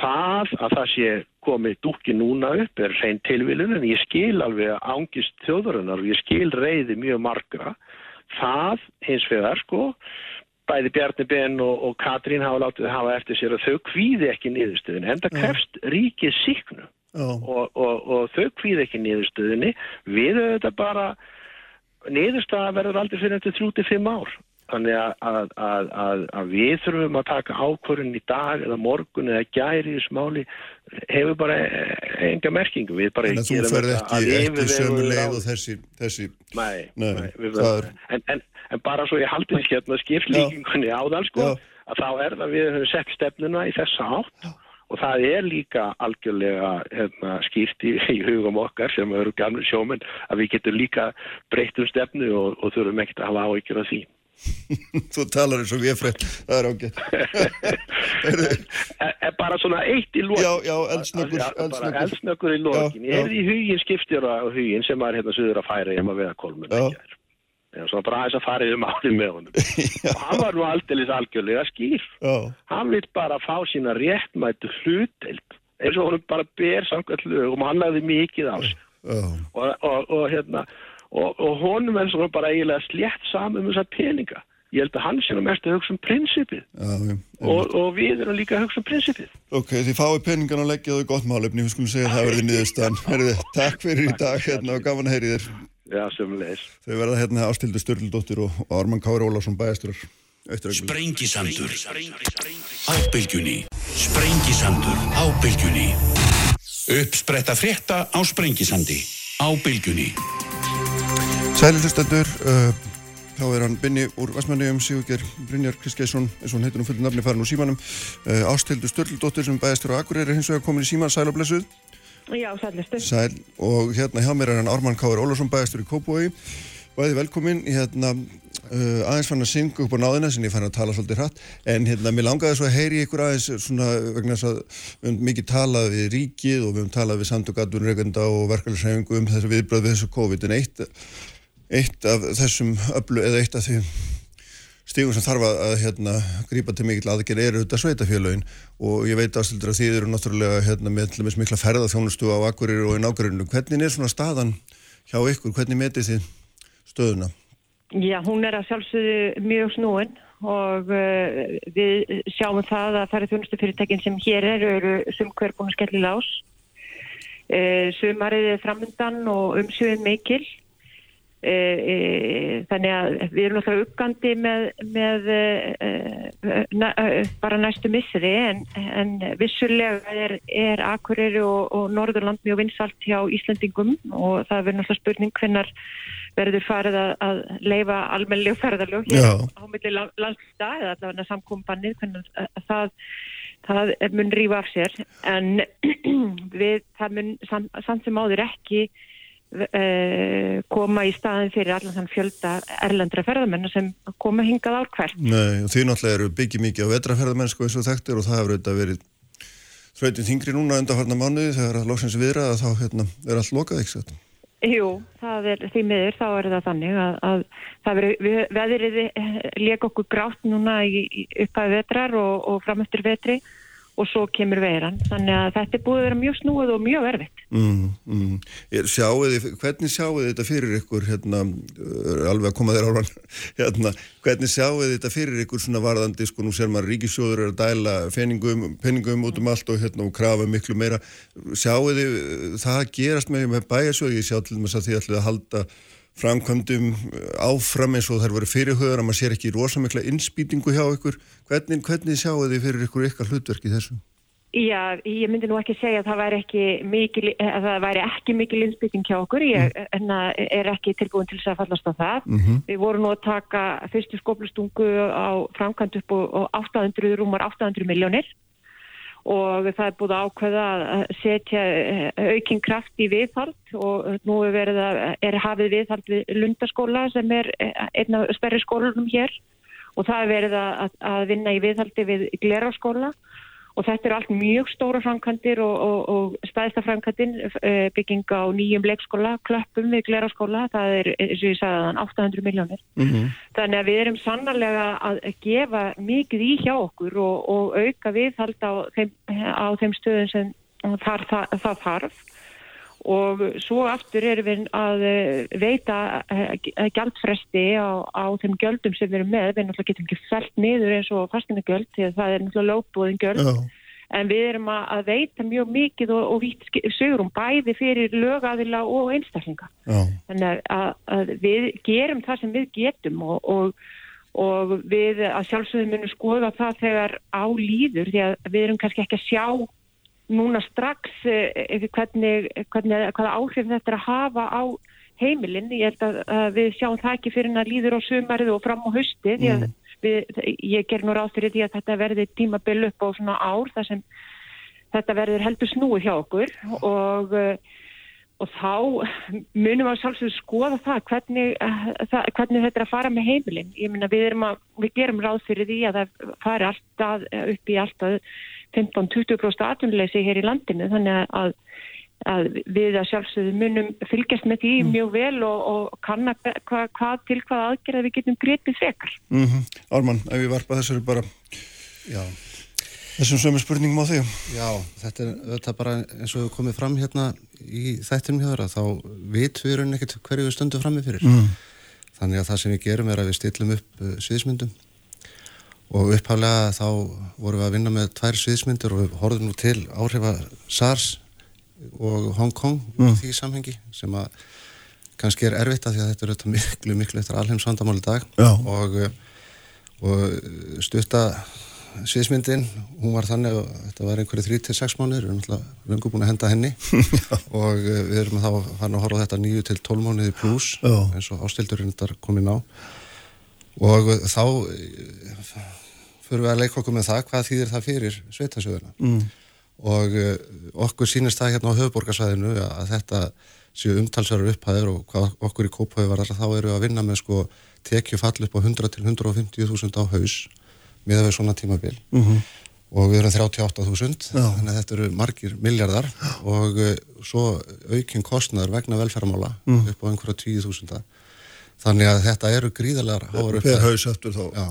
Það að það sé komið dúkki núna upp er hrein tilvílun en ég skil alveg ángist þjóðarinnar og ég skil reyði mjög margra það hins vegar sko bæði Bjarni Ben og, og Katrín hafa látið hafa eftir sér að þau kvíði ekki niðurstöðin en það krefst ríkið síknu Já, og, og, og þau kvíð ekki niðurstöðinni við auðvitað bara niðurstaða verður aldrei fyrir eftir 3-5 ár þannig að, að, að, að, við þurfum að taka ákvörðin í dag eða morgun eða gæri í þessu máli hefur bara enga merkingu við bara en þú ferð ekki, yfirveguðu sömu leið og þessi, þessi Nei, Nei, nei, það verðum, en, en, en bara svo ég haldi því hérna skipslíkingunni áðan sko, Já. að þá er það við höfum sett stefnuna í þessa átt og það er líka algjörlega hérna, skýrt í, í hugum okkar sem eru gamlu sjómenn að við getum líka breytt um stefnu og, og þurfum ekkert að hafa áhyggjur af því. (laughs) þú talar eins og við frétt það er ágætt (laughs) En, bara svona eitt í lokin. Já, já, eldsnöggur, Já, bara eldsnöggur í lokin. Já, Ég er í hugin skipstjóra og hugin sem er hérna suður að færa hjá maður við að kolmun. Já. Já, svona bara aðeins að fara yfir málið með honum. (laughs) og hann var nú aldeilis algjörlega skýr. Já, Hann vil bara fá sína réttmættu hluteld eins og honum bara ber samkvæmt lögum og hann lagði mikið á sig og, og, og hérna og, og honum er svona bara eiginlega slétt saman um þessa peninga. Ég held að hann sé nú mest að hugsa um prinsipið. Já, já. og, og við erum líka að hugsa um prinsipið. Ok, þið fáið peningan og leggja þau gott málefni, við skulum segja að það verði. (laughs) Herði, takk fyrir í dag hérna og gaman að heyri þér. já, sömulegis Þau verða hérna Ástildur Sturldóttir og Ármann Kári Ólafsson bæjasturar. Sprengisandur. Á bylgjunni Sprengisandur. Á bylgjunni Uppspretta frétta á Sprengisandi. Á bylgjunni Sæli hlustendur, uh, þá er hann Binni úr Vestmanniðum, Sigurger Brynjar Kristgeisson, eins og hann heitir nú fullt nafni farin úr símanum. Uh, Ástildur Sturldóttir sem bæjastur á Akureyri hins vegar komin í síman, sæl og blessuð. Já, sællistu. Sæl og hérna hjá mér er hann Ármann Kári Ólafsson bæjastur í Kópói. Bæði velkomin, hérna uh, aðeins fann að synga upp á náðina sem ég fann að tala svolítið hratt, en hérna mér langaði svo að heyri ykkur aðeins svona vegna þess að við höfum mikið talað við ríkið og við höfum talað við samtökatunreikenda eitt, af þessum öllu, eða eitt af því stígum sem þarf að, hérna, grípa til mikill aðgerð eru þetta sveitafélögin og ég veit ástöldur að þið eru náttúrulega hérna, með mikla ferðarþjónustu á Akureyri og í nákvæmurinu. Hvernig er svona staðan hjá ykkur? Hvernig metið þið stöðuna? Já, hún er að sjálfsögðu mjög snúin og uh, við sjáum það að það eru þjónustufyrirtækin sem hér eru, eru sumhver búin að skelli lás. Uh, sumarið er framundan og umsjöðin mikil. Uh, uh, þannig að við erum náttúrulega uppgandi með, með uh, na, bara næstu missri en, en vissulega er, er Akureyri og, og Norðurland mjög vinsalt hjá Íslandingum og það verður náttúrulega spurning hvernar verður farið að, að leifa almennileg ferðarlög hér á milli la- landslita eða allavega samkombannið hvernig að það, það mun rífa af sér. En (clears throat) við það mun sam, samt sem áður ekki koma í staðin fyrir allan þann fjölda erlendra ferðamenn sem koma hingað ár hvert. Nei, þið náttúrulega eru byggið mikið á vetraferðamennsku eins og þekktir og það hefur auðvitað verið þrautin þingri núna undarfarna mánuði þegar að loksins viðra að þá hérna, er allt lokað satt. Jú, það er því miður, þá er það þannig að, að það veri, veðrið leik okkur grátt núna í, í upphæðu vetrar og, og framöftur vetri og svo kemur veiran. Þannig að þetta er búið að vera mjög snúið og mjög erfitt. Mm, mm. Sjáuð þið, hvernig sjáuð þið þetta fyrir ykkur hérna, alveg að koma þér áran hérna, hvernig sjáuð þið þetta fyrir ykkur svona varðandi, sko nú sér maður ríkisjóður er að dæla peningum, peningum út um allt og hérna og krafa miklu meira sjáuð þið eh, það gerast með, með bæjarsjóð, ég sjá til þess að þið ætlið að halda framkvæmdum áfram eins og þær voru fyrirhauðar að maður sér ekki rosa mikla innspýtingu hjá ykkur hvernig, hvernig sjáuð þið fyrir ykkur ykkar hlutverk í þessu? Já, ég myndi nú ekki segja að það væri ekki mikil, að það væri ekki mikil innspýting hjá okkur, ég mm. er ekki tilbúin til þess að fallast á það. Mm Við vorum nú að taka fyrstu skoplustungu á framkvæmd upp og 800, rúmar 800 miljónir og það er búið ákveða að setja aukinn kraft í viðhald. Og nú er, að, er hafið viðhald við Lundaskóla sem er einn af sperri skólunum hér. Og það er verið að, að vinna í viðhaldi við Gleraskóla og þetta er allt mjög stóra framkantir og, og, og staðista framkantin bygging á nýjum leikskóla, klöppum við Gleraskóla, það er, eins og ég sagði þann, 800 miljónir. Mm Þannig að við erum sannarlega að gefa mikið í hjá okkur og, og auka viðhald á þeim, á þeim stöðum sem þar, það, það þarf og svo aftur erum við að eh, veita eh, gjaldfresti á, á þeim gjöldum sem við erum með. Við náttúrulega getum ekki fælt niður eins og fastina gjöld því að það er náttúrulega lókbúðin gjöld. Já, En við erum að, veita mjög mikið og, og vítt sögurum bæði fyrir lögaðila og einstaklinga. já, Þannig að, að við gerum það sem við getum og, og, og við að sjálfsögum munum skoða það þegar á líður því að við erum kannski ekki að sjá núna strax eh, hvernig, hvernig, hvaða áhrif þetta er að hafa á heimilinn. Ég held að, að við sjáum það ekki fyrir en að líður á sumarið og fram á hausti því að við, ég ger nú ráð fyrir því að þetta verði tímabil upp á svona ár þar sem þetta verður heldur snúið hjá okkur og uh, og þá munum við að sjálfsögðu skoða það hvernig, uh, það, hvernig þetta er að fara með heimilin. Ég minna við, erum að, við gerum ráð fyrir því að það fari alltaf upp í alltaf 15-20% atvinnuleysi hér í landinu. Þannig að, að við að sjálfsögðu munum fylgjast með því mjög vel og, og kanna hva, hvað til hvað aðgerða við getum gretið frekar. mm Ármann, ef ég varpa þessari bara. Já þessum sömu spurningum á þig. Já, þetta er, þetta bara eins og við komum fram hérna í þættinum hjá þeirra, þá vitum við raunin ekkert hverju við stöndum fram með fyrir. Mm. Þannig að það sem við gerum er að við stillum upp uh, sviðismyndum og upphaflega þá vorum við að vinna með tvær sviðismyndir og við horfum nú til áhrifa SARS og Hong Kong mm. því samhengi sem að kannski er erfitt að því að þetta er þetta miklu, miklu eftir alheimsvandamál í dag Já. og, og stutta sviðismyndin, hún var þannig að þetta var einhverju 3-6 mánuður, við erum alltaf lengur búin að henda henni. (laughs) Og við erum þá farin að horfa þetta 9-12 mánuði pluss eins og ástildurinn þetta er komin á. Og þá fyrir við að leika okkur með það hvað þýðir það fyrir sveitasjöðuna mm. og okkur sínist það hérna á höfuborgarsvæðinu að þetta séu umtalsverður upphæður og hvað okkur í kóphauði var þar þá eru að vinna með sko tekjufall upp á 100 til 150.000 á haus með við svona tímabil mm -hmm. og við erum 38.000 þannig að þetta eru margir miljardar og uh, svo aukinn kostnæður vegna velferðamála Mm. upp á einhverja 10.000 þannig að þetta eru gríðarlegar háar upp Per haus aftur þá. Já.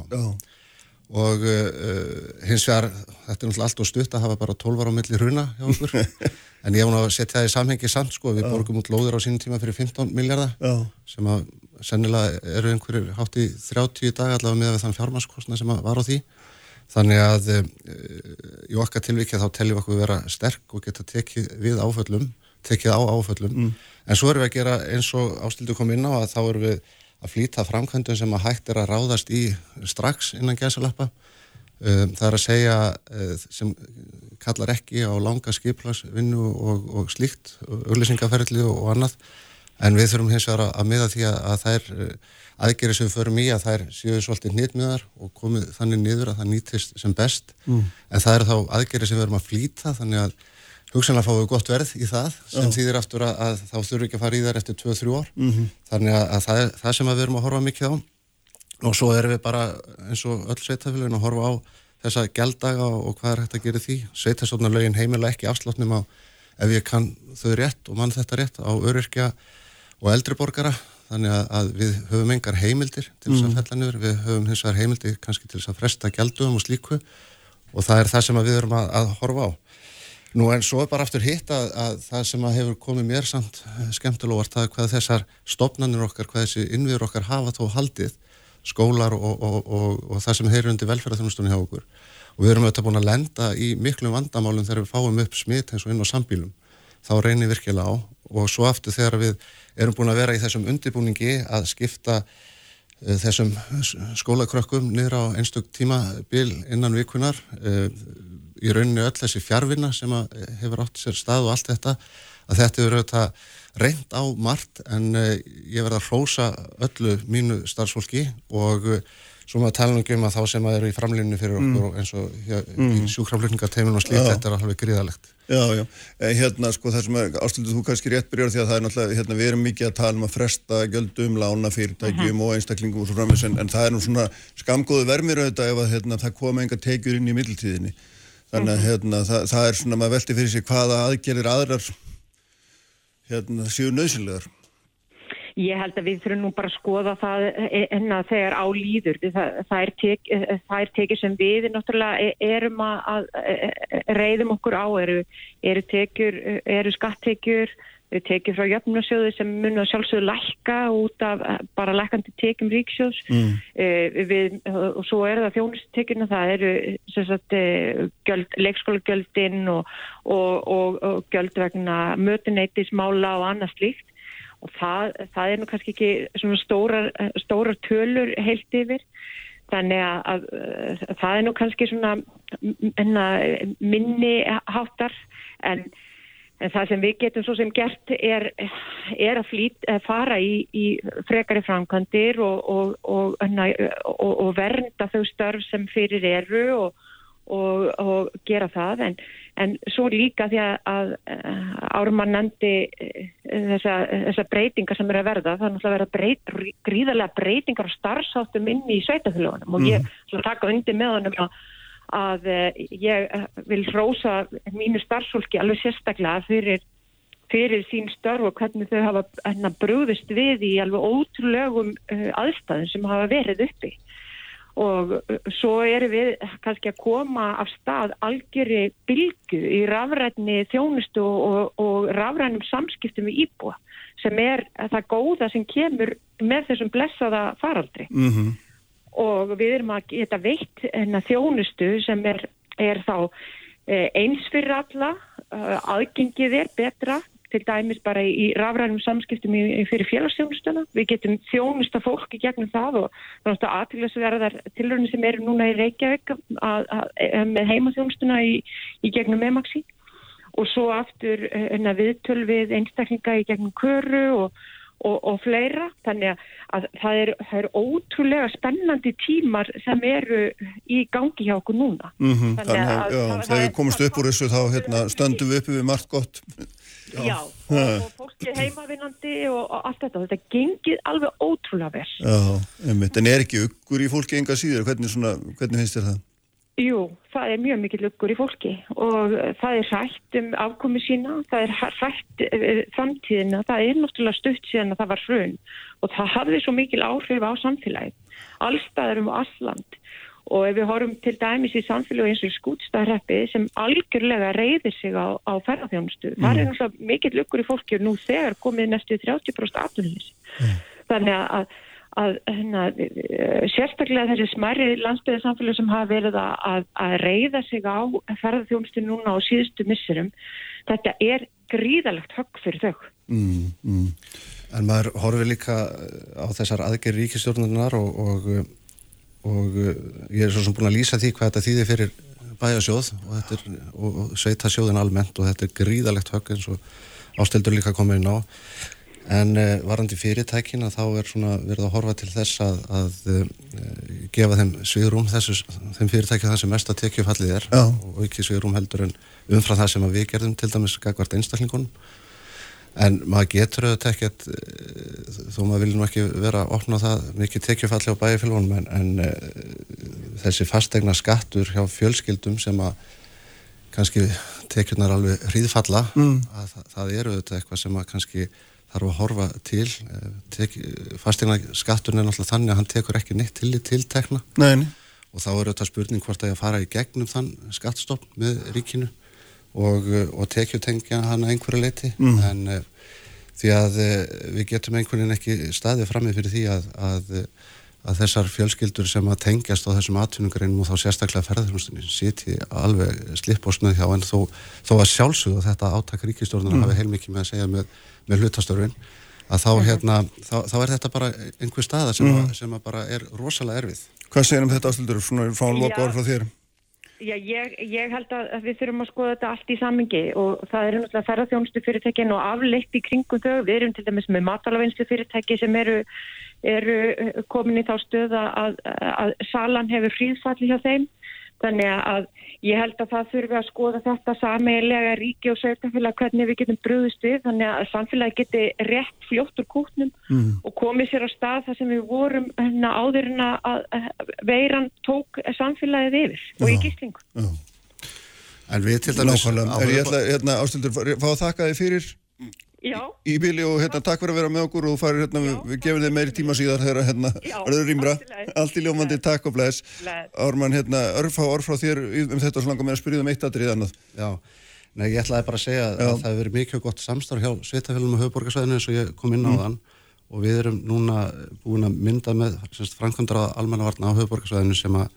Og uh, hins vegar þetta er náttúrulega allt og stutt að hafa bara 12 ára á milli hruna hjá okkur. (laughs) En ég hef nú að setja það í samhengi samt sko, við borgum út lóður á sínum tíma fyrir 15 miljardar sem að sennilega eru einhverjir hátt í 30 dag allavega með þann fjármaskostna sem að var á því. Þannig að e, í okkar tilvíkja þá teljum okkur vera sterk og geta tekið við áföllum tekið á áföllum. Mm. en svo erum við að gera eins og ástildu kom inn á að þá erum við að flýta framkvæmdum sem að hægt er að ráðast í strax innan gæsalappa. Um, það er að segja uh, sem kallar ekki á langa skiplagsvinnu og, og slíkt auðlýsingaferðli og, og annað. En við þurfum hins vegar að, miða því að, að þær uh, aðgerið sem förum í að þær séu svolítið nýtmiðar og komið þannig niður að það nýtist sem best. Mm. en það er þá aðgerið sem við erum að flýta þannig að hugsanlega fáum við gott verð í það sem Já. þýðir aftur að, að þá þurfum við ekki að fara í þær eftir 2-3 ár. Mhm. þannig að, að það það sem að við erum að horfa mikið á. Og svo erum við bara eins og öll sveitafélagin að horfa á þessa gældaga og, hvað er hægt að gera því. Sveitastofnarlögin heimilega ekki afslátnum á ef ég kann þau rétt og mann þetta rétt á öryrkja og eldriborgara þannig að, að við höfum engar heimildir til þess að Mm. fella niður, við höfum hins vegar heimildir kannski til þess að fresta gældugum og slíku. Og það er það sem að við erum að, að horfa á Nú en svo er bara aftur hitt að, að það sem að hefur komið mér samt skemmtilóvart það er hvað þessar stopnarnir okkar, hvað þessi innviður okkar hafa þó haldið, skólar og, og, og, og það sem heyrir undir velferðarþjónustunni hjá okkur. Og við erum auðvitað búin að lenda í miklum vandamálum þegar við fáum upp smitt eins og inn á sambílum. Þá reynir virkilega á og svo aftur þegar við erum búin að vera í þessum undirbúningi að skipta eh, þessum skólakrökkum niður á einstök tímabil innan vikunar eh, í rauninni öll þessi fjárvinna sem að eh, hefur átt sér stað og allt þetta að þetta hefur auðvitað reynd á margt en uh, ég verð að hrósa öllu mínu starfsfólki og uh, svo maður tala um að þá sem að eru í framlýninu fyrir okkur og eins og hér, í sjúkraflutningarteimin og slíkt, þetta er alveg gríðalegt. Já, já, en hérna sko það sem er ástöldu þú kannski rétt byrjar því að það er náttúrulega, hérna við erum mikið að tala um að fresta gjöldum, lána fyrirtækjum og einstaklingum og svo framins en, en það er nú svona skamgóðu vermir auðvitað ef að hérna, það koma enga tekjur inn í middeltíðinni. Þannig að hérna, það, það er svona maður velti fyrir sig hvaða aðgerðir aðrar hérna séu nöðsynlegar. Ég held að við þurfum nú bara að skoða það en að þegar á líður. Það, tek, það er tekið sem við náttúrulega e- erum að, að reyðum okkur á, eru, eru, tekjur, eru skattekjur, eru tekjur frá jöfnusjóði sem mun að sjálfsögðu lækka út af eh, bara lækandi tekjum ríksjóðs Mm. Eh, við, og svo eru það þjónustekjuna, það eru sagt, eh, gjöld, leikskólagjöldin og, og, og, og gjöld vegna mötuneytismála og annað slíkt. Og það, það er nú kannski ekki svona stórar, stórar tölur heilt yfir. Þannig að, að, að það er nú kannski svona enna, minni háttar. En, en það sem við getum svo sem gert er, er að flýt, að fara í, í frekari framkvæmdir og, og, og, og, og vernda þau störf sem fyrir eru og og, og gera það en, en svo líka því að, að Árumann nefndi eh, þessa, þessa breytingar sem er að verða það er náttúrulega að vera breyt, gríðarlega breytingar og starfsáttum inn í sveitafélagunum og ég mm. taka undir með honum að, að eh, ég eh, vil hrósa mínu starfsfólki alveg sérstaklega fyrir fyrir sín störf og hvernig þau hafa hérna, brúðist við í alveg ótrúlegum uh, aðstæðum sem hafa verið uppi. Og svo erum við kannski að koma af stað algjörri bylgu í rafrætni þjónustu og, og rafrænum samskiptum við íbúa sem er það góða sem kemur með þessum blessaða faraldri. Mm og við erum að geta veitt þjónustu sem er, er þá eh, eins fyrir alla, eh, aðgengið er betra, til dæmis bara í, rafrænum samskiptum fyrir félagsþjónustuna. Við getum þjónusta fólki gegnum það og þannig að aðtilvægsverðar tilröðinu sem eru núna í Reykjavík að, að, að, með heimaþjónustuna í, í gegnum Emaxi og svo aftur eh, viðtöl við einstaklinga í gegnum köru og og, og fleira. Þannig að það er, það er ótrúlega spennandi tímar sem eru í gangi hjá okkur núna. Mm -hmm. Þannig að, að já, það, þegar við komumst upp úr þessu þá hérna, stöndum við uppi við margt gott. Já, já og, og fólki (clears throat) heimavinnandi og, og allt þetta. Þetta gengið alveg ótrúlega vel. Já, einmitt. En er ekki ykkur í fólki enga síður? Hvernig, svona, hvernig finnst þér það? Jú, það er mjög mikið lukkur í fólki og það er hrætt um afkomi sína, það er hrætt uh, framtíðina, það er náttúrulega stutt síðan að það var hrun og það hafði svo mikil áhrif á samfélagið, allstaðar um alland og ef við horfum til dæmis í samfélagi eins og skútstaðreppi sem algjörlega reyðir sig á, á ferðarþjónustu, mm. það er náttúrulega mikið lukkur í fólki og nú þegar komið næstu 30% aftunnis, mm. þannig að að hérna, sérstaklega þessi smerri landsbyðarsamfélag sem hafa verið að, að reyða sig á ferðarþjónustu núna á síðustu missurum þetta er gríðalegt högg fyrir þau mm, mm. En maður horfið líka á þessar aðgerri ríkistjórnunar og, og, og ég er svo sem búin að lýsa því hvað þetta þýðir fyrir bæjasjóð og, og sveita sjóðin almennt og þetta er gríðalegt högg eins og ásteldur líka komið inn á En uh, varandi fyrirtækin að þá er svona verið að horfa til þess að, að uh, gefa þeim sviðrúm þessu, þeim fyrirtækja það sem mest að tekja fallið er Já. og ekki sviðrúm heldur en umfram það sem við gerðum til dæmis gagvart einstaklingunum. En maður getur auðvitað ekkert, uh, þó maður vil nú ekki vera að opna það mikið tekjufalli á bæjarfélagum en, en þessi fastegna skattur hjá fjölskyldum sem að kannski tekjurnar alveg hríðfalla, mm. að, það, það eru auðvitað eitthvað sem að kannski þarf að horfa til fastegna skatturinn er náttúrulega þannig að hann tekur ekki neitt til í tiltekna Neini. og þá er þetta spurning hvort að ég fara í gegnum þann skattstopp með ríkinu og, og tekjutengja hann að einhverju leiti mm. en uh, því að við getum einhvern veginn ekki staðið framið fyrir því að, að, að þessar fjölskyldur sem að tengjast á þessum atvinnugreinum og þá sérstaklega ferðarhjónustinni siti alveg slipp og snöð hjá en þó, þó að sjálfsögðu þetta átak ríkistjórnuna mm. hafi heilmikið með að segja með með hlutastörfin að þá, hérna, þá, þá er þetta bara einhver staða sem, mm. að, sem að bara er rosalega erfið. Hvað segir um þetta áslöldur? Svona frá loka orð frá þér. Já, ég, ég held að við þurfum að skoða þetta allt í samingi og það er náttúrulega ferðarþjónustu fyrirtækin og afleitt í kringum þau. Við erum til dæmis með matalavinslu fyrirtæki sem eru, eru komin í þá stöð að, að salan hefur fríðfalli hjá þeim. Þannig að ég held að það þurfi að skoða þetta sameilega ríki og sveitafélag hvernig við getum bröðust við þannig að samfélagi geti rétt fljótt úr kútnum mm. og komið sér á stað þar sem við vorum hérna, áður en að veiran tók samfélagið yfir já, og í gíslingu. Já. En við til dæmis... Nákvæmlega, er ég ætla, hérna, Ástildur, fá að þakka þið fyrir Já. í bíli og hérna, takk fyrir að vera með okkur og farir, hérna, við, við gefum þið meiri tíma síðar þegar hérna, verður rýmra. allt í ljómandi, takk og blæs Ármann, hérna, örfá orð frá þér um þetta og slanga með að spyrja um eitt aðrið annað. Já, Nei, ég ætlaði bara að segja Já. að það hefur verið mikið gott samstarf hjá Sveitafélum og höfuborgarsvæðinu eins og ég kom inn á mm. þann og við erum núna búin að mynda með framkvæmdara almannavarna á höfuborgarsvæðinu sem að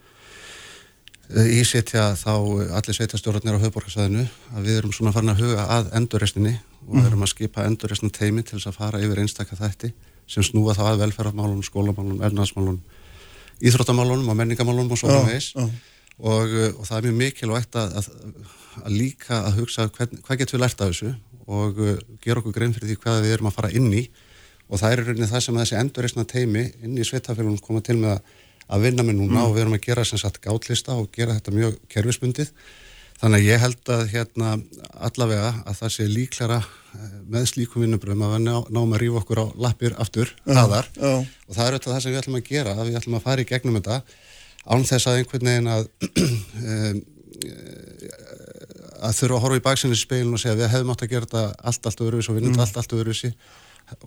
ísitja þá allir sveitastjórnarnir á höfuborgarsvæðinu að við erum svona farin að huga að endurreysninni og við erum að skipa endurreysna teimi til þess að fara yfir einstakka þætti sem snúa þá að velferðarmálunum, skólamálunum, ernaðsmálunum, íþróttamálunum og menningamálunum og svo með veist og, og það er mjög mikilvægt að, að, að líka að hugsa hvern, hvað getur við lært af þessu og uh, gera okkur grein fyrir því hvað við erum að fara inn í. Og það er í rauninni það sem þessi endurreysna teimi inn í sveitafélunum koma til með að, að vinna með núna mm. og við erum að gera sem sagt gátlista og gera þetta mjög kerfisbundið Þannig að ég held að hérna allavega að það sé líklara með slíkum vinnubröðum að við ná, náum að rífa okkur á lappir aftur hraðar já, já. og það er auðvitað það sem við ætlum að gera, að við ætlum að fara í gegnum þetta án þess að einhvern veginn að um, (clears throat) að þurfa að horfa í baksinni í speilin og segja við hefum átt að gera þetta allt, allt öðruvísi og vinnum mm. allt, allt öðruvísi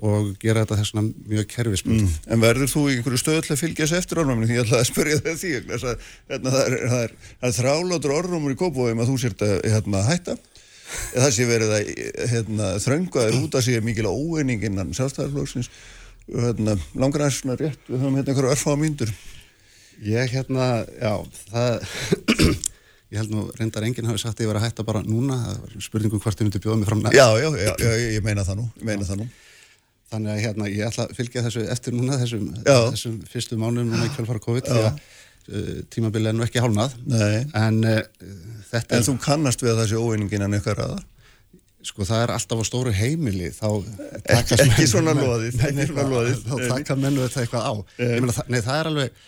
og gera þetta þessuna mjög kerfisbundið. Mm. En verður þú í einhverju stöðu til að fylgja þessu eftir orðruminu? Því ég ætlaði að spyrja það því. vegna þess að, Hérna, það er, það er, það er þrálátur orðrumur í kópavóðum að þú sért að hérna, hætta. Það sé verið að hérna, þröngaður út að sé mikil óeining innan sjálfstæðarflóksins. Hérna, langar aðeins svona rétt, við höfum hérna einhverju örfá mínútur. Ég hérna, já, það, (clears throat) ég held nú reyndar enginn hafi sagt að ég var að hætta bara núna, það var spurningum hvort ég myndi bjóða mig fram næst. Já, já, já, já, ég meina það nú, ég meina það nú. Þannig að hérna, ég ætla að fylgja þessu eftir núna, þessum, þessum fyrstu mánuðum núna í kjálfara COVID, því að uh, tímabilið er nú ekki hálnað. Nei. En uh, þetta En þú kannast við sé óeiningin en eitthvað ræða? sko það er alltaf á stóru heimili þá Nei, ekki nei, svona loðið. þá taka mennu þetta eitthvað á meina, það, nei, það er alveg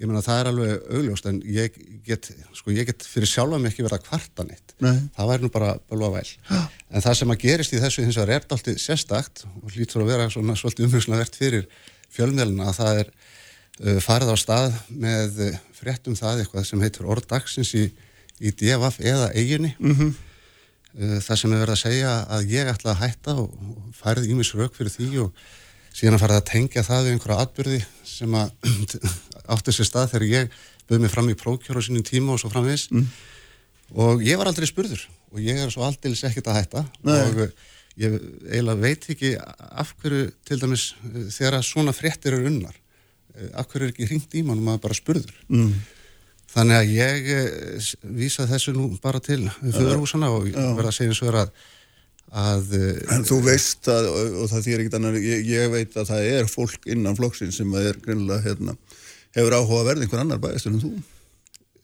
ég meina það er alveg augljóst en ég get, sko ég get fyrir sjálfa mig ekki verið að kvarta neitt Nei. það væri nú bara bölva væl en það sem að gerist í þessu hins vegar er alltaf sérstakt og hlýtur að vera svona svolítið umhugslunarvert fyrir fjölmjöluna að það er uh, farið á stað með uh, fréttum það eitthvað sem heitir orðdagsins í, í DFF eða eiginni Mhm. uh, það sem er verið að segja að ég ætla að hætta og, og færið ímis rauk fyrir því og síðan að fara að tengja það við einhverja atbyrði sem að (clears throat) átti sér stað þegar ég bauð mig fram í prókjóru á sínum tíma og svo framvegis. Og ég var aldrei spurður og ég er svo aldeilis ekkert að hætta. Nei. og uh, ég eiginlega veit ekki af hverju til dæmis uh, þegar svona fréttir eru unnar uh, af hverju er ekki hringt í mann og maður bara spurður? Mm. Þannig að ég eh, vísa þessu nú bara til föðurhúsana og verða að segja eins og vera að, að eh, En þú veist að, og, það þýr ekkert annar, ég, ég veit að það er fólk innan flokksinn sem er greinilega, hérna, hefur áhuga að verða einhver annar bæðistur en þú.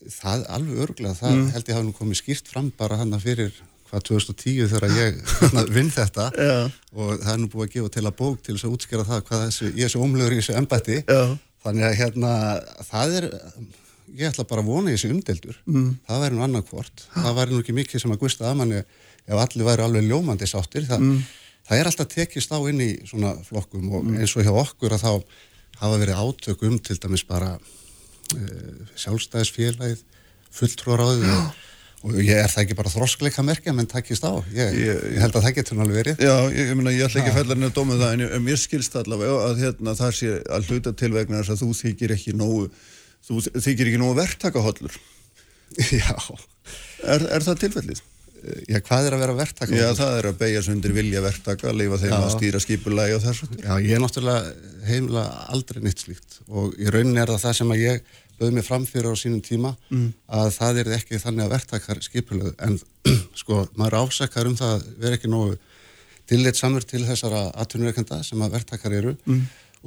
það alveg örgulega, það Mm. held ég hafi nú komið skýrt fram bara hann fyrir hvað 2010 þegar ég (laughs) hérna, vinn þetta Já. og það er nú búið að gefa til að bók til þess að útskjara það hvað þessu, ég er svo ómlegur í þessu embætti Já. þannig að hérna það er, ég ætla bara að vona í þessu umdeldur, Mm. það væri nú annarkvort það væri nú ekki mikið sem að gusta að manni ef allir væri alveg ljómandi sáttir það, Mm. það er alltaf tekist á inn í svona flokkum og eins og hjá okkur að þá hafa verið átök um til dæmis bara uh, sjálfstæðisfélagið fulltrúaráðið og, og ég er það ekki bara þroskleika merkja menn takist á, ég, Ég- ég held að það getur alveg verið. Já, ég, ég, ég ætla ekki að fella henni að dóma það, en ég- en mér skilst allavega að hérna, það sé að hluta til vegna þess að þú þykir ekki nógu, þú þykir ekki nógu verktakahollur. (laughs) Já, Er, er það tilfellið? Já, hvað er að vera verktaka? Já, það er að beigja sig undir vilja verktaka, leifa þeim Já. að stýra skipulagi og þessu. Já, ég er náttúrulega heimla aldrei nýtt slíkt og í rauninni er það það sem að ég bauð mig fram fyrir á sínum tíma að það er ekki þannig að verktakar skipulöð en (clears throat) sko, maður ásakar um það að vera ekki nógu tillit samur til þessara atvinnureikenda sem að verktakar eru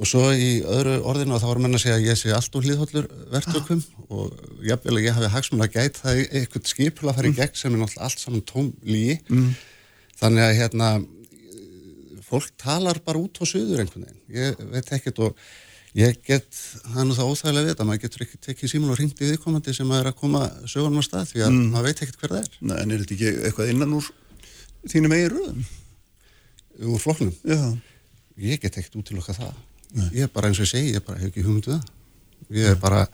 og svo í öðru orðinu að þá var menn að segja að ég sé allt og hlýðhollur verktökum og jafnvel að ég hafi hagsmun að gæt það eitthvað skipul að fara í gegn sem er náttúrulega allt saman tóm lígi þannig að hérna fólk talar bara út á suður einhvern veginn, ég veit ekkert og ég get, það er nú það óþægilega við þetta, maður getur ekki tekið síman og ringt í viðkomandi sem er að koma sögunum á stað því að maður veit ekkert hver það er. Nei, en er þetta ekki eitthvað innan úr þínum eigin röðum? úr flokknum, Já. ég get ekkert útilokka það ég er bara eins og ég segi, ég bara hef ekki hugmyndu það ég er bara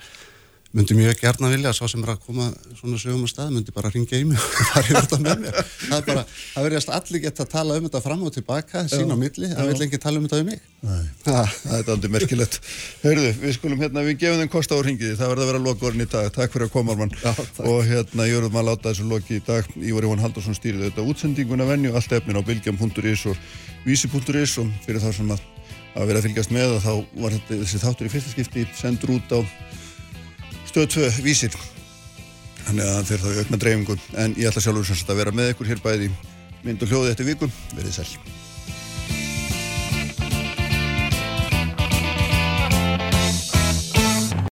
myndi mjög gærna vilja að sá sem er að koma svona sögum á stað, myndi bara ringja í mig og (laughs) fara yfir þetta með mér það er bara, það verðast allir geta að tala um þetta fram og tilbaka, sín á milli, það vil ekki tala um þetta um mig Nei. (laughs) Það er aldrei merkilegt. Heyrðu, við skulum hérna, við gefum þeim kost á ringiði, það verður að vera lokaorinn í dag. Takk fyrir að koma, takk. Og hérna, ég verður að láta þessu loki í dag. Ívar Jón Haldarsson stýrði þetta útsendinguna venju, allt efnin á bylgjum.is og vísi.is og fyrir þá sem að, að vera að fylgjast með og þá var þetta, þessi þáttur í fyrsta skipti sendur út á stöð 2 vísir. Þannig að hann fyrir þá í aukna dreifingu. En ég ætla sjálfur sem sagt að vera með ykkur hér bæði mynd og hljóði eftir viku. Verðið sæl.